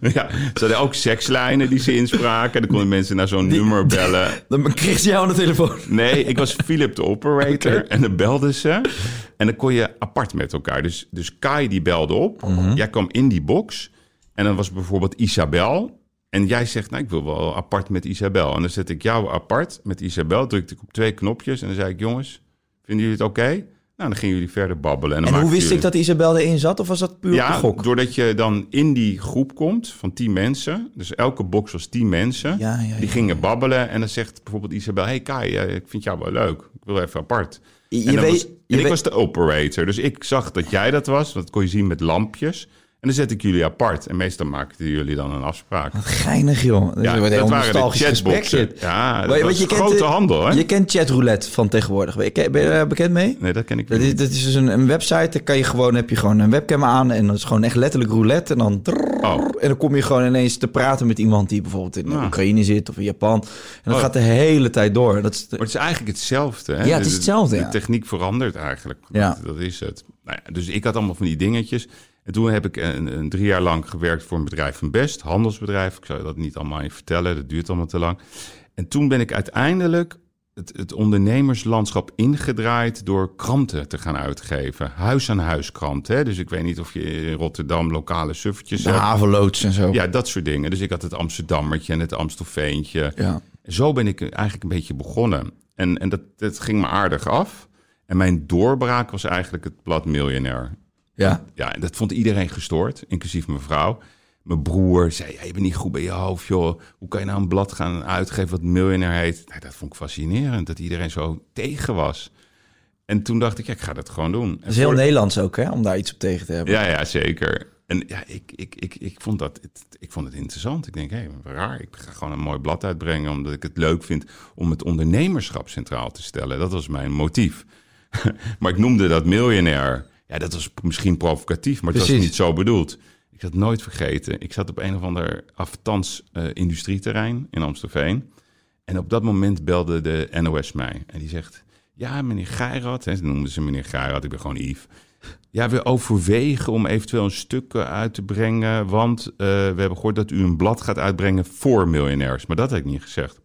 Speaker 1: ja, ze hadden ook sekslijnen die ze inspraken. Dan konden mensen naar zo'n nummer bellen.
Speaker 2: Dan kreeg ze jou aan de telefoon.
Speaker 1: Nee, ik was Philip de operator. En dan belden ze. En dan kon je apart met elkaar. Dus, dus Kai die belde op.
Speaker 2: Mhm.
Speaker 1: Jij kwam in die box. En dan was bijvoorbeeld Isabel. En jij zegt, nou, ik wil wel apart met Isabel. En dan zet ik jou apart met Isabel. Drukte ik op twee knopjes. En dan zei ik, jongens, vinden jullie het oké? Nou, dan gingen jullie verder babbelen.
Speaker 2: En hoe wist ik dat Isabel erin zat? Of was dat puur
Speaker 1: ja,
Speaker 2: gok?
Speaker 1: doordat je dan in die groep komt van tien mensen. Dus elke box was tien mensen.
Speaker 2: Ja, ja,
Speaker 1: die gingen babbelen. En dan zegt bijvoorbeeld Isabel... Hey Kai, eh, ik vind jou wel leuk. Ik wil even apart.
Speaker 2: Je
Speaker 1: en
Speaker 2: weet-
Speaker 1: was, en ik
Speaker 2: weet-
Speaker 1: was de operator. Dus ik zag dat jij dat was. Dat kon je zien met lampjes. En dan zet ik jullie apart. En meestal maakten jullie dan een afspraak.
Speaker 2: Geinig, joh. Dat
Speaker 1: Ja,
Speaker 2: wordt
Speaker 1: dat waren de chatboxen. Ja, dat was
Speaker 2: je
Speaker 1: grote
Speaker 2: de-
Speaker 1: handel, hè?
Speaker 2: Je kent chatroulette van tegenwoordig. Ben je, ben je daar bekend mee?
Speaker 1: Nee, dat ken ik
Speaker 2: Dat
Speaker 1: niet.
Speaker 2: is, dat is dus een, een website, daar kan je gewoon, heb je gewoon een webcam aan en dat is gewoon echt letterlijk roulette. En dan,
Speaker 1: Oh.
Speaker 2: en dan kom je gewoon ineens te praten met iemand die bijvoorbeeld in
Speaker 1: Ah.
Speaker 2: Oekraïne zit of in Japan. En dat
Speaker 1: Oh.
Speaker 2: gaat de hele tijd door. Dat is,
Speaker 1: Maar het is eigenlijk hetzelfde. Hè?
Speaker 2: Ja, het is
Speaker 1: De-
Speaker 2: hetzelfde,
Speaker 1: De, techniek verandert eigenlijk.
Speaker 2: Ja.
Speaker 1: Dat, dat is het. Nou ja, dus ik had allemaal van die dingetjes. En toen heb ik een, een drie jaar lang gewerkt voor een bedrijf van Best, handelsbedrijf. Ik zou je dat niet allemaal even vertellen, dat duurt allemaal te lang. En toen ben ik uiteindelijk het, het ondernemerslandschap ingedraaid door kranten te gaan uitgeven. Huis-aan-huis kranten. Hè? Dus ik weet niet of je in Rotterdam lokale suffertjes
Speaker 2: de
Speaker 1: hebt.
Speaker 2: en zo.
Speaker 1: Ja, dat soort dingen. Dus ik had het Amsterdammertje en het Amstelveentje.
Speaker 2: Ja.
Speaker 1: Zo ben ik eigenlijk een beetje begonnen. En, en dat, dat ging me aardig af. En mijn doorbraak was eigenlijk het blad Miljonair.
Speaker 2: Ja.
Speaker 1: Ja, en dat vond iedereen gestoord, inclusief mijn vrouw. Mijn broer zei, ja, je bent niet goed bij je hoofd, joh. Hoe kan je nou een blad gaan uitgeven wat Miljonair heet? Nou, dat vond ik fascinerend, dat iedereen zo tegen was. En toen dacht ik, ja, ik ga dat gewoon doen.
Speaker 2: Dat is heel Nederlands ook, hè, om daar iets op tegen te hebben.
Speaker 1: Ja, ja, zeker. En ja, ik, ik, ik, ik, vond dat, het, ik vond het interessant. Ik denk, hé, hey, raar. Ik ga gewoon een mooi blad uitbrengen... omdat ik het leuk vind om het ondernemerschap centraal te stellen. Dat was mijn motief. maar ik noemde dat miljonair. Ja, dat was misschien provocatief, maar het was niet zo bedoeld. Ik had nooit vergeten. Ik zat op een of ander aftans eh, industrieterrein in Amstelveen. En op dat moment belde de NOS mij. En die zegt, ja, meneer Geirat... Hè, ze noemden ze meneer Geirat, ik ben gewoon Yves... Ja, we overwegen om eventueel een stuk eh, uit te brengen. Want eh, we hebben gehoord dat u een blad gaat uitbrengen voor miljonairs. Maar dat heb ik niet gezegd.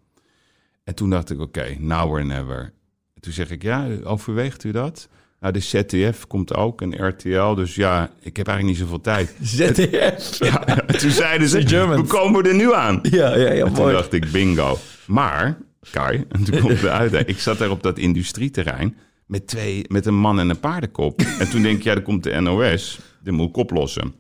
Speaker 1: En toen dacht ik, oké, now or never. En toen zeg ik, ja, overweegt u dat? Nou, de ZDF komt ook en RTL. Dus ja, ik heb eigenlijk niet zoveel tijd.
Speaker 2: ZDF.
Speaker 1: Ja, toen zeiden ze,
Speaker 2: The Germans.
Speaker 1: we komen er nu aan.
Speaker 2: Ja, ja, ja,
Speaker 1: En toen
Speaker 2: mooi.
Speaker 1: dacht ik, bingo. Maar, Kai, en toen komt de uitdaging. Ik zat daar op dat industrieterrein met, twee, met een man en een paardenkop. En toen denk ik, ja, dan komt de NOS. Dit moet ik oplossen.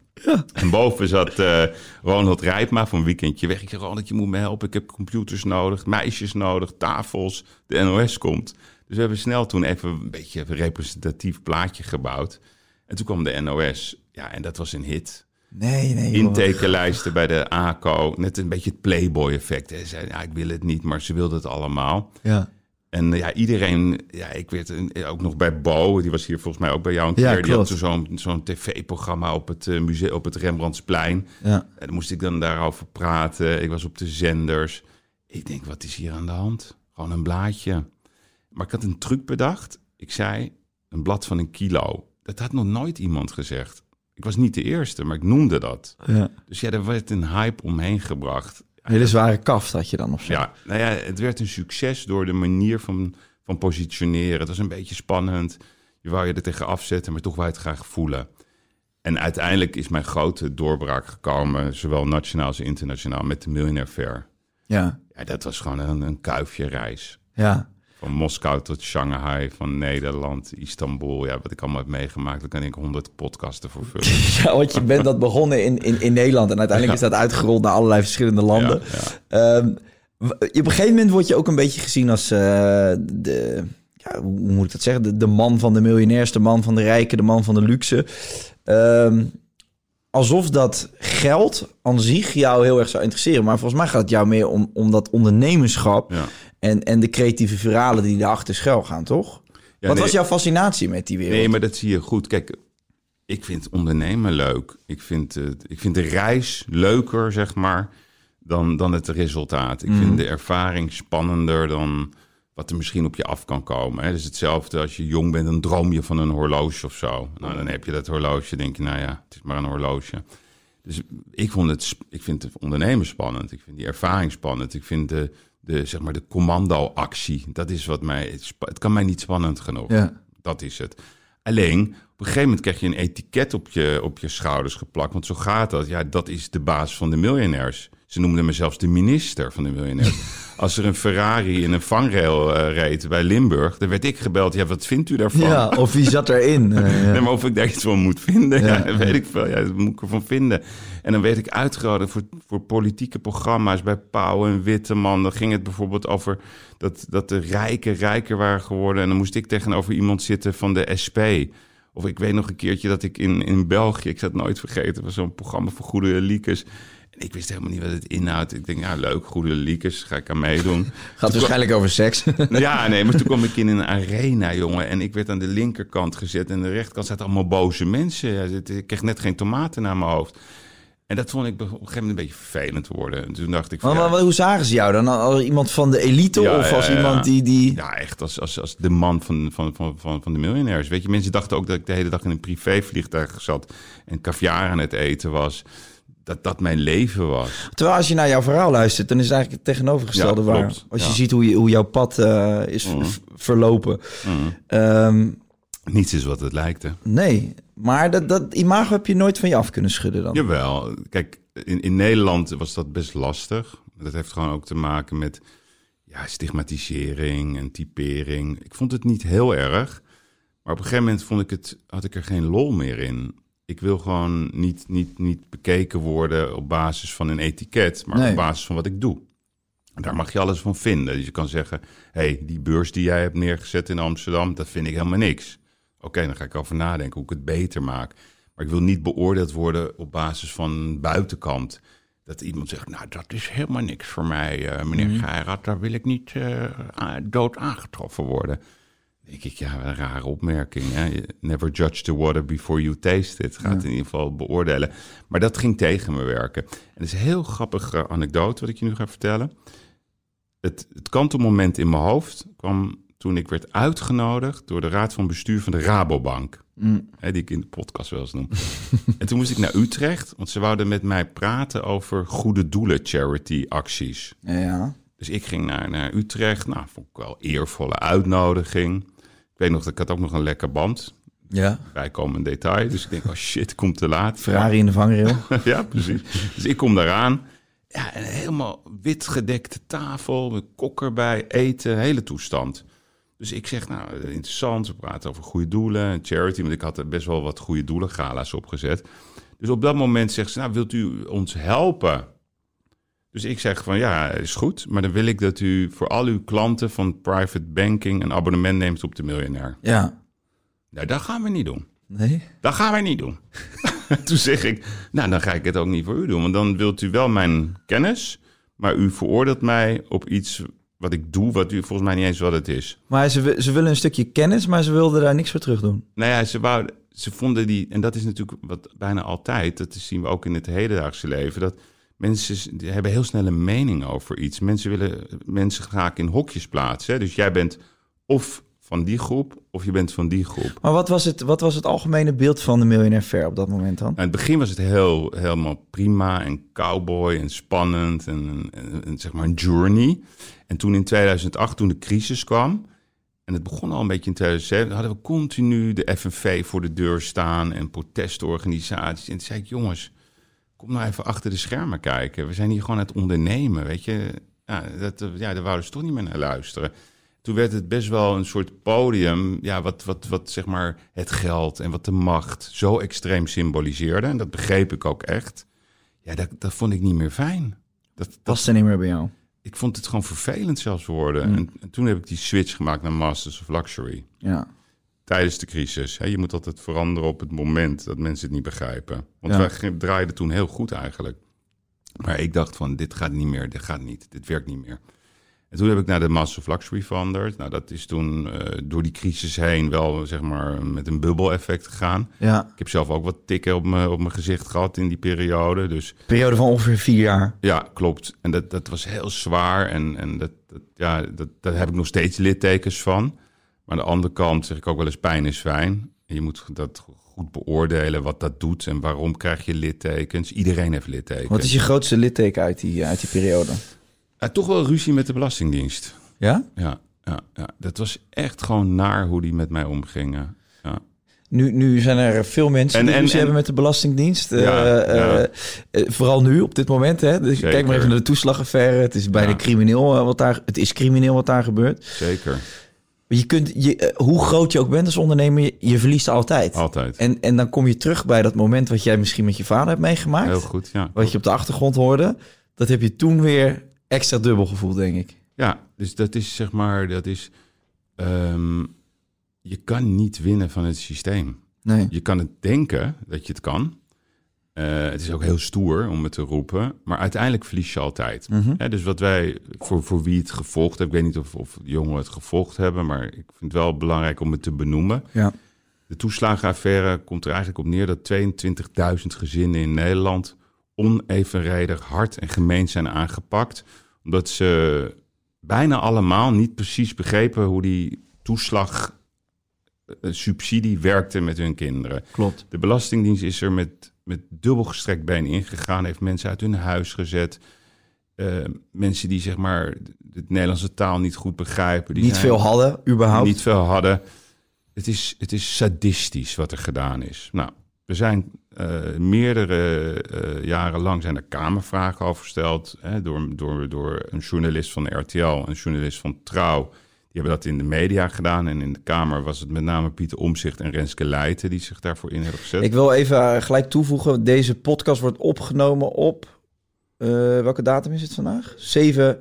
Speaker 1: En boven zat eh, Ronald Rijpma van Weekendje Weg. Ik zeg, Ronald, je moet me helpen. Ik heb computers nodig, meisjes nodig, tafels. De NOS komt. Dus we hebben snel toen even een beetje een representatief plaatje gebouwd. En toen kwam de NOS. Ja, en dat was een hit.
Speaker 2: Nee, nee.
Speaker 1: Intekenlijsten bij de ACO. Net een beetje het Playboy-effect. Ze zeiden, ja, ik wil het niet, maar ze wilden het allemaal.
Speaker 2: Ja.
Speaker 1: En eh, ja, iedereen, ja, ik weet ook nog bij Bo, die was hier volgens mij ook bij jou een keer.
Speaker 2: Ja,
Speaker 1: die had zo'n tv-programma op het eh, museum, op het Rembrandtsplein.
Speaker 2: Ja.
Speaker 1: En dan moest ik dan daarover praten. Ik was op de zenders. Ik denk, wat is hier aan de hand? Gewoon een blaadje. Maar ik had een truc bedacht. Ik zei, een blad van een kilo. Dat had nog nooit iemand gezegd. Ik was niet de eerste, maar ik noemde dat.
Speaker 2: ja.
Speaker 1: Dus ja, er werd een hype omheen gebracht.
Speaker 2: Een hele zware kaft had je dan of zo.
Speaker 1: Ja, nou ja, het werd een succes door de manier van, van positioneren. Het was een beetje spannend. Je wou je er tegen afzetten, maar toch wou je het graag voelen. En uiteindelijk is mijn grote doorbraak gekomen, zowel nationaal als internationaal, met de Millionaire Fair.
Speaker 2: Ja.
Speaker 1: Ja, dat was gewoon een, een kuifje reis.
Speaker 2: Ja.
Speaker 1: Van Moskou tot Shanghai, van Nederland, Istanbul. Ja, wat ik allemaal heb meegemaakt, daar kan ik honderd podcasten voor vullen.
Speaker 2: Ja, want je bent dat begonnen in, in, in Nederland en uiteindelijk is dat uitgerold naar allerlei verschillende landen.
Speaker 1: Ja,
Speaker 2: w- op een gegeven moment word je ook een beetje gezien als eh, de, ja, hoe moet ik dat zeggen, de, de man van de miljonairs, de man van de rijken, de man van de luxe. Ehm, alsof dat geld aan zich jou heel erg zou interesseren. Maar volgens mij gaat het jou meer om, om dat ondernemerschap
Speaker 1: Ja.
Speaker 2: En, en de creatieve verhalen die daarachter schuil gaan, toch?
Speaker 1: Ja,
Speaker 2: Wat
Speaker 1: nee.
Speaker 2: was jouw fascinatie met die wereld?
Speaker 1: Nee, maar dat zie je goed. Kijk, ik vind ondernemen leuk. Ik vind, ik vind de reis leuker, zeg maar, dan, dan het resultaat. Ik vind de ervaring spannender dan wat er misschien op je af kan komen. Het is hetzelfde als je jong bent, dan droom je van een horloge of zo. Nou, dan heb je dat horloge, denk je, nou ja, het is maar een horloge. Dus ik, vond het, ik vind het ondernemen spannend. Ik vind die ervaring spannend. Ik vind de, de, zeg maar de commando-actie, dat is wat mij... Het, het kan mij niet spannend genoeg.
Speaker 2: Ja.
Speaker 1: Dat is het. Alleen, op een gegeven moment krijg je een etiket op je, op je schouders geplakt. Want zo gaat dat. Ja, dat is de baas van de miljonairs. Ze noemden me zelfs de minister van de miljonairs. Als er een Ferrari in een vangrail eh, reed bij Limburg... dan werd ik gebeld. Ja, wat vindt u daarvan?
Speaker 2: Ja, of wie zat erin? Ja.
Speaker 1: Nee, maar of ik daar iets van moet vinden, ja. Weet ik veel. Ja, dat moet ik ervan vinden. En dan werd ik uitgenodigd voor, voor politieke programma's bij Pauw en Witteman. Dan ging het bijvoorbeeld over dat, dat de rijken rijker waren geworden. En dan moest ik tegenover iemand zitten van de SP. Of ik weet nog een keertje dat ik in, in België, ik zal het nooit vergeten, was zo'n programma voor goede liekes. En ik wist helemaal niet wat het inhoudt. Ik denk, ja, leuk, goede liekes, ga ik aan meedoen.
Speaker 2: Gaat waarschijnlijk over seks.
Speaker 1: Ja, nee, maar toen kwam ik in een arena, jongen. En ik werd aan de linkerkant gezet. En de rechterkant zaten allemaal boze mensen. Ik kreeg net geen tomaten naar mijn hoofd. En dat vond ik op een gegeven moment een beetje vervelend worden. En toen dacht ik van,
Speaker 2: Maar,
Speaker 1: ja,
Speaker 2: maar hoe zagen ze jou dan? Als iemand van de elite
Speaker 1: Ja,
Speaker 2: of als
Speaker 1: ja,
Speaker 2: iemand die... die...
Speaker 1: ja, echt als, als, als de man van, van, van, van, van de miljonairs. Weet je, mensen dachten ook dat ik de hele dag in een privévliegtuig zat... en caviar aan het eten was. Dat dat mijn leven was.
Speaker 2: Terwijl als je naar jouw verhaal luistert, dan is het eigenlijk het tegenovergestelde waar. Als je ziet hoe, je, hoe jouw pad eh, is
Speaker 1: Mhm.
Speaker 2: verlopen.
Speaker 1: Mm.
Speaker 2: Ehm,
Speaker 1: Niets is wat het lijkt, hè.
Speaker 2: nee, maar dat, dat imago heb je nooit van je af kunnen schudden dan.
Speaker 1: Jawel. Kijk, in, in Nederland was dat best lastig. Dat heeft gewoon ook te maken met ja, stigmatisering en typering. Ik vond het niet heel erg. Maar op een gegeven moment vond ik het, had ik er geen lol meer in. Ik wil gewoon niet, niet, niet bekeken worden op basis van een etiket, maar
Speaker 2: Nee.
Speaker 1: op basis van wat ik doe. Daar mag je alles van vinden. Dus je kan zeggen, hé, hey, die beurs die jij hebt neergezet in Amsterdam, dat vind ik helemaal niks. Oké, dan ga ik over nadenken hoe ik het beter maak. Maar ik wil niet beoordeeld worden op basis van buitenkant. Dat iemand zegt, nou, dat is helemaal niks voor mij, eh, meneer
Speaker 2: Mhm.
Speaker 1: Geirat. Daar wil ik niet eh, dood aangetroffen worden. Denk ik, ja, een rare opmerking. Hè? Never judge the water before you taste it. Gaat in ieder geval beoordelen. Maar dat ging tegen me werken. En het is een heel grappige anekdote wat ik je nu ga vertellen. Het, het kantelmoment in mijn hoofd kwam toen ik werd uitgenodigd door de raad van bestuur van de Rabobank. Hè, die ik in de podcast wel eens noem. en toen moest ik naar Utrecht, want ze wouden met mij praten over goede doelen charity acties.
Speaker 2: Ja.
Speaker 1: Dus ik ging naar, naar Utrecht. Nou, vond ik wel een eervolle uitnodiging. Ik weet nog dat ik had ook nog een lekker band.
Speaker 2: ja.
Speaker 1: Bijkomend detail. Dus ik denk, oh shit, komt te laat.
Speaker 2: Ferrari in de vangrail.
Speaker 1: ja, precies. Dus ik kom daaraan. Ja, en helemaal wit gedekte tafel, met kok erbij, eten, hele toestand. Dus ik zeg, nou, interessant, we praten over goede doelen, charity, want ik had er best wel wat goede doelen gala's opgezet. Dus op dat moment zegt ze, nou, wilt u ons helpen? Dus ik zeg van, ja, is goed. Maar dan wil ik dat u voor al uw klanten van private banking een abonnement neemt op de miljonair.
Speaker 2: Ja.
Speaker 1: Nou, dat gaan we niet doen.
Speaker 2: Nee?
Speaker 1: Dat gaan wij niet doen. Toen zeg ik, nou, dan ga ik het ook niet voor u doen. Want dan wilt u wel mijn kennis, maar u veroordeelt mij op iets wat ik doe, wat u volgens mij niet eens wat het is.
Speaker 2: Maar ze, ze willen een stukje kennis, maar ze wilden daar niks voor terug doen.
Speaker 1: Nou ja, ze, wou, ze vonden die, en dat is natuurlijk wat bijna altijd, dat zien we ook in het hedendaagse leven, dat mensen die hebben heel snel een mening over iets. Mensen willen mensen graag in hokjes plaatsen. hè. Dus jij bent of van die groep, of je bent van die groep.
Speaker 2: Maar wat was het, wat was het algemene beeld van de miljonair Fair op dat moment dan?
Speaker 1: In het begin was het heel, helemaal prima en cowboy en spannend en, en, en zeg maar een journey. En toen in 2008, toen de crisis kwam, en het begon al een beetje in 2007, hadden we continu de FNV voor de deur staan en protestorganisaties. En toen zei ik, jongens, kom nou even achter de schermen kijken. We zijn hier gewoon aan het ondernemen, weet je. Ja, dat, ja daar wouden ze toch niet meer naar luisteren. Toen werd het best wel een soort podium, ja, wat, wat, wat zeg maar het geld en wat de macht zo extreem symboliseerde. En dat begreep ik ook echt. Ja, dat, dat vond ik niet meer fijn. Dat, dat,
Speaker 2: Past er niet meer bij jou?
Speaker 1: ik vond het gewoon vervelend zelfs worden.
Speaker 2: Mm.
Speaker 1: En, en toen heb ik die switch gemaakt naar Masters of Luxury.
Speaker 2: Ja.
Speaker 1: Tijdens de crisis. Hè, je moet altijd veranderen op het moment dat mensen het niet begrijpen. Want
Speaker 2: Ja.
Speaker 1: wij draaiden toen heel goed eigenlijk. Maar ik dacht van, dit gaat niet meer, dit gaat niet, dit werkt niet meer. En toen heb ik naar de of Luxury veranderd. Nou, dat is toen eh, door die crisis heen wel, zeg maar, met een bubbel-effect gegaan.
Speaker 2: Ja.
Speaker 1: Ik heb zelf ook wat tikken op mijn, op mijn gezicht gehad in die periode. Dus
Speaker 2: Periode van ongeveer vier jaar.
Speaker 1: ja, klopt. En dat, dat was heel zwaar. En, en dat, dat, ja, dat, daar heb ik nog steeds littekens van. Maar aan de andere kant zeg ik ook wel eens pijn is fijn. En je moet dat goed beoordelen wat dat doet en waarom krijg je littekens. Iedereen heeft littekens.
Speaker 2: Wat is je grootste litteken uit die, uit die periode?
Speaker 1: Ja, toch wel ruzie met de Belastingdienst.
Speaker 2: Ja?
Speaker 1: Ja, ja, ja, dat was echt gewoon naar hoe die met mij omgingen. Ja.
Speaker 2: Nu, nu zijn er veel mensen
Speaker 1: En-
Speaker 2: die
Speaker 1: en-
Speaker 2: ruzie
Speaker 1: en-
Speaker 2: hebben met de Belastingdienst. Eh,
Speaker 1: Ja,
Speaker 2: eh,
Speaker 1: ja.
Speaker 2: eh, vooral nu, op dit moment. Hè? Dus
Speaker 1: Zeker.
Speaker 2: kijk maar even naar de toeslagaffaire. Het is bijna
Speaker 1: Ja.
Speaker 2: crimineel eh, wat daar... Het is crimineel wat daar gebeurt.
Speaker 1: Zeker,
Speaker 2: Je kunt, je, eh, hoe groot je ook bent als ondernemer, je, je verliest altijd.
Speaker 1: altijd.
Speaker 2: En, en dan kom je terug bij dat moment wat jij misschien met je vader hebt meegemaakt.
Speaker 1: Heel goed, ja.
Speaker 2: Wat je op de achtergrond hoorde. Dat heb je toen weer extra dubbel gevoeld, denk ik.
Speaker 1: Ja, dus dat is zeg maar, dat is... ehm, je kan niet winnen van het systeem.
Speaker 2: Nee.
Speaker 1: Je kan het denken dat je het kan. Eh, het is ook heel stoer om het te roepen. Maar uiteindelijk verlies je altijd. Hè, dus wat wij, voor, voor wie het gevolgd heeft... Ik weet niet of, of de jongeren het gevolgd hebben... maar ik vind het wel belangrijk om het te benoemen.
Speaker 2: Ja.
Speaker 1: De toeslagenaffaire komt er eigenlijk op neer... dat 22.000 gezinnen in Nederland... onevenredig hard en gemeen zijn aangepakt... omdat ze bijna allemaal niet precies begrepen... hoe die toeslag... eh, subsidie werkte met hun kinderen.
Speaker 2: Klopt.
Speaker 1: De Belastingdienst is er met, met dubbel gestrekt been ingegaan, heeft mensen uit hun huis gezet. Eh, mensen die zeg maar de Nederlandse taal niet goed begrijpen. Die
Speaker 2: Niet
Speaker 1: zijn-
Speaker 2: veel hadden, überhaupt.
Speaker 1: Niet veel hadden. Het is, het is sadistisch wat er gedaan is. Nou, er zijn eh, meerdere eh, jaren lang zijn er kamervragen over gesteld. Hè, door, door, door een journalist van RTL, een journalist van Trouw. Die hebben dat in de media gedaan. En in de Kamer was het met name Pieter Omzicht en Renske Leijten... die zich daarvoor in hebben gezet.
Speaker 2: Ik wil even eh, gelijk toevoegen. Deze podcast wordt opgenomen op... welke datum is het vandaag? 7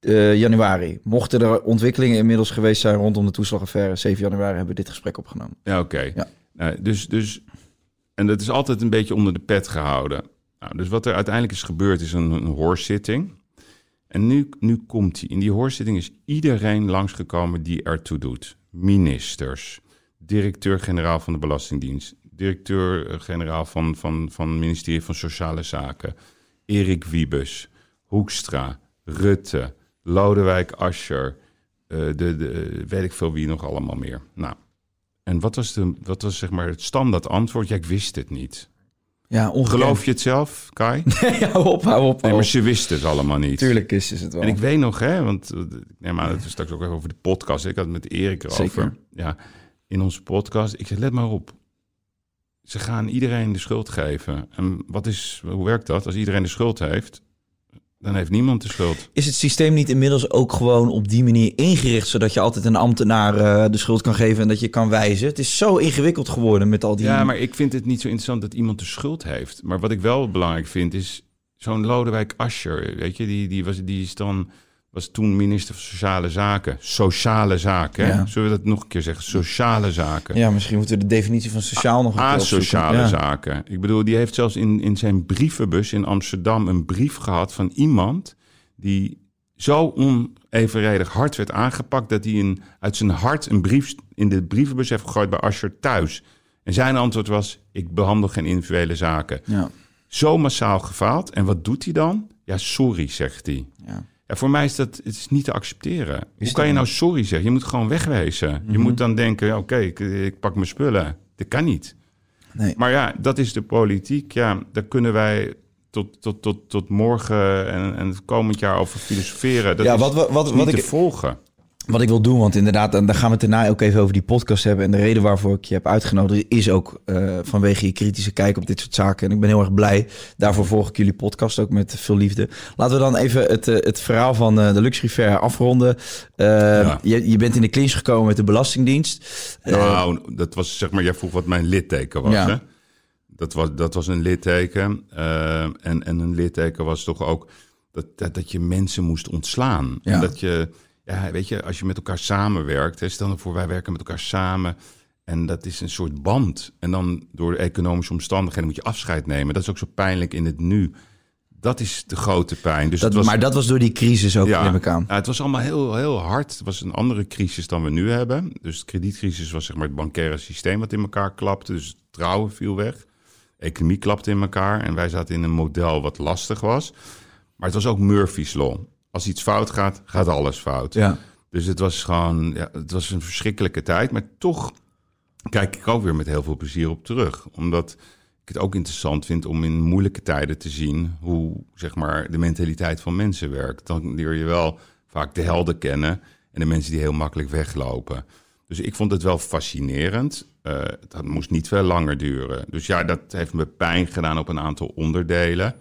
Speaker 2: eh, januari. Mochten er ontwikkelingen inmiddels geweest zijn rondom de toeslagaffaire... 7 januari hebben we dit gesprek opgenomen.
Speaker 1: Ja, oké.
Speaker 2: Ja.
Speaker 1: Nou, dus, dus, en dat is altijd een beetje onder de pet gehouden. Nou, dus wat er uiteindelijk is gebeurd is een, een hoorzitting. En nu, nu komt die. In die hoorzitting is iedereen langsgekomen die ertoe doet. Ministers, directeur-generaal van de Belastingdienst, directeur-generaal van, van, van het ministerie van Sociale Zaken, Erik Wiebes, Hoekstra, Rutte, Lodewijk Asscher, eh, de, de, weet ik veel wie nog allemaal meer. Nou, en wat was, de, wat was zeg maar het standaard antwoord? Ja, ik wist het niet.
Speaker 2: Ja, ongekend.
Speaker 1: Geloof je het zelf, Kai?
Speaker 2: ja, hou op, hou op.
Speaker 1: Nee, maar ze wisten het allemaal niet.
Speaker 2: Tuurlijk is is het wel.
Speaker 1: En ik weet nog, hè, want eh, ik neem aan dat we straks ook even over de podcast. Ik had het met Erik erover.
Speaker 2: Zeker.
Speaker 1: Ja, in onze podcast. Ik zeg, let maar op. Ze gaan iedereen de schuld geven. En wat is, hoe werkt dat? Als iedereen de schuld heeft, dan heeft niemand de schuld.
Speaker 2: Is het systeem niet inmiddels ook gewoon op die manier ingericht... zodat je altijd een ambtenaar eh, de schuld kan geven en dat je kan wijzen? Het is zo ingewikkeld geworden met al die...
Speaker 1: Ja, maar ik vind het niet zo interessant dat iemand de schuld heeft. Maar wat ik wel belangrijk vind is zo'n Lodewijk Asscher, weet je, die, die, was, die is dan was toen minister van Sociale Zaken. Sociale zaken?
Speaker 2: Ja.
Speaker 1: Zullen we dat nog een keer zeggen? Sociale zaken.
Speaker 2: Ja, misschien moeten we de definitie van sociaal nog een keer.
Speaker 1: Asociale
Speaker 2: Ja.
Speaker 1: zaken. Ik bedoel, die heeft zelfs in, in zijn brievenbus in Amsterdam een brief gehad van iemand die zo onevenredig hard werd aangepakt dat hij een, uit zijn hart een brief in de brievenbus heeft gegooid bij Asscher thuis. En zijn antwoord was: Ik behandel geen individuele zaken.
Speaker 2: Ja,
Speaker 1: Zo massaal gefaald. En wat doet hij dan? Ja, sorry, zegt hij.
Speaker 2: ja.
Speaker 1: Ja, voor mij is dat het is niet te accepteren. Hoe kan je nou sorry zeggen? Je moet gewoon wegwezen. Je moet dan denken, oké, ik, ik pak mijn spullen. Dat kan niet.
Speaker 2: Nee.
Speaker 1: Maar ja, dat is de politiek. Ja, daar kunnen wij tot, tot, tot, tot morgen en, en het komend jaar over filosoferen. Dat
Speaker 2: Ja, wat we- wat- wat
Speaker 1: niet
Speaker 2: ik-
Speaker 1: volgen.
Speaker 2: Wat ik wil doen, want inderdaad, en daar gaan we het daarna ook even over die podcast hebben. En de reden waarvoor ik je heb uitgenodigd is ook eh, vanwege je kritische kijk op dit soort zaken. En ik ben heel erg blij. Daarvoor volg ik jullie podcast ook met veel liefde. Laten we dan even het, eh, het verhaal van eh, de Luxury Fair afronden. Je, je bent in de clinch gekomen met de Belastingdienst.
Speaker 1: Nou, dat was zeg maar, jij vroeg wat mijn litteken was.
Speaker 2: Ja.
Speaker 1: Hè? Dat, was dat was een litteken. en, en een litteken was toch ook dat, dat, dat je mensen moest ontslaan.
Speaker 2: Ja.
Speaker 1: En dat je, ja, weet je, als je met elkaar samenwerkt, hè, stel nou voor, wij werken met elkaar samen. En dat is een soort band. En dan door de economische omstandigheden moet je afscheid nemen. Dat is ook zo pijnlijk in het nu. Dat is de grote pijn. Dus
Speaker 2: dat,
Speaker 1: was,
Speaker 2: maar dat was door die crisis ook, neem ik aan.
Speaker 1: ja, het was allemaal heel, heel hard. Het was een andere crisis dan we nu hebben. Dus de kredietcrisis was zeg maar het bankaire systeem wat in elkaar klapte. Dus het trouwen viel weg. De economie klapte in elkaar. En wij zaten in een model wat lastig was. Maar het was ook Murphy's Law. Als iets fout gaat, gaat alles fout.
Speaker 2: Ja.
Speaker 1: Dus het was gewoon, ja, het was een verschrikkelijke tijd. Maar toch kijk ik ook weer met heel veel plezier op terug. Omdat ik het ook interessant vind om in moeilijke tijden te zien hoe zeg maar, de mentaliteit van mensen werkt. Dan leer je wel vaak de helden kennen en de mensen die heel makkelijk weglopen. Dus ik vond het wel fascinerend. Eh, het had- moest niet veel langer duren. Dus ja, dat heeft me pijn gedaan op een aantal onderdelen.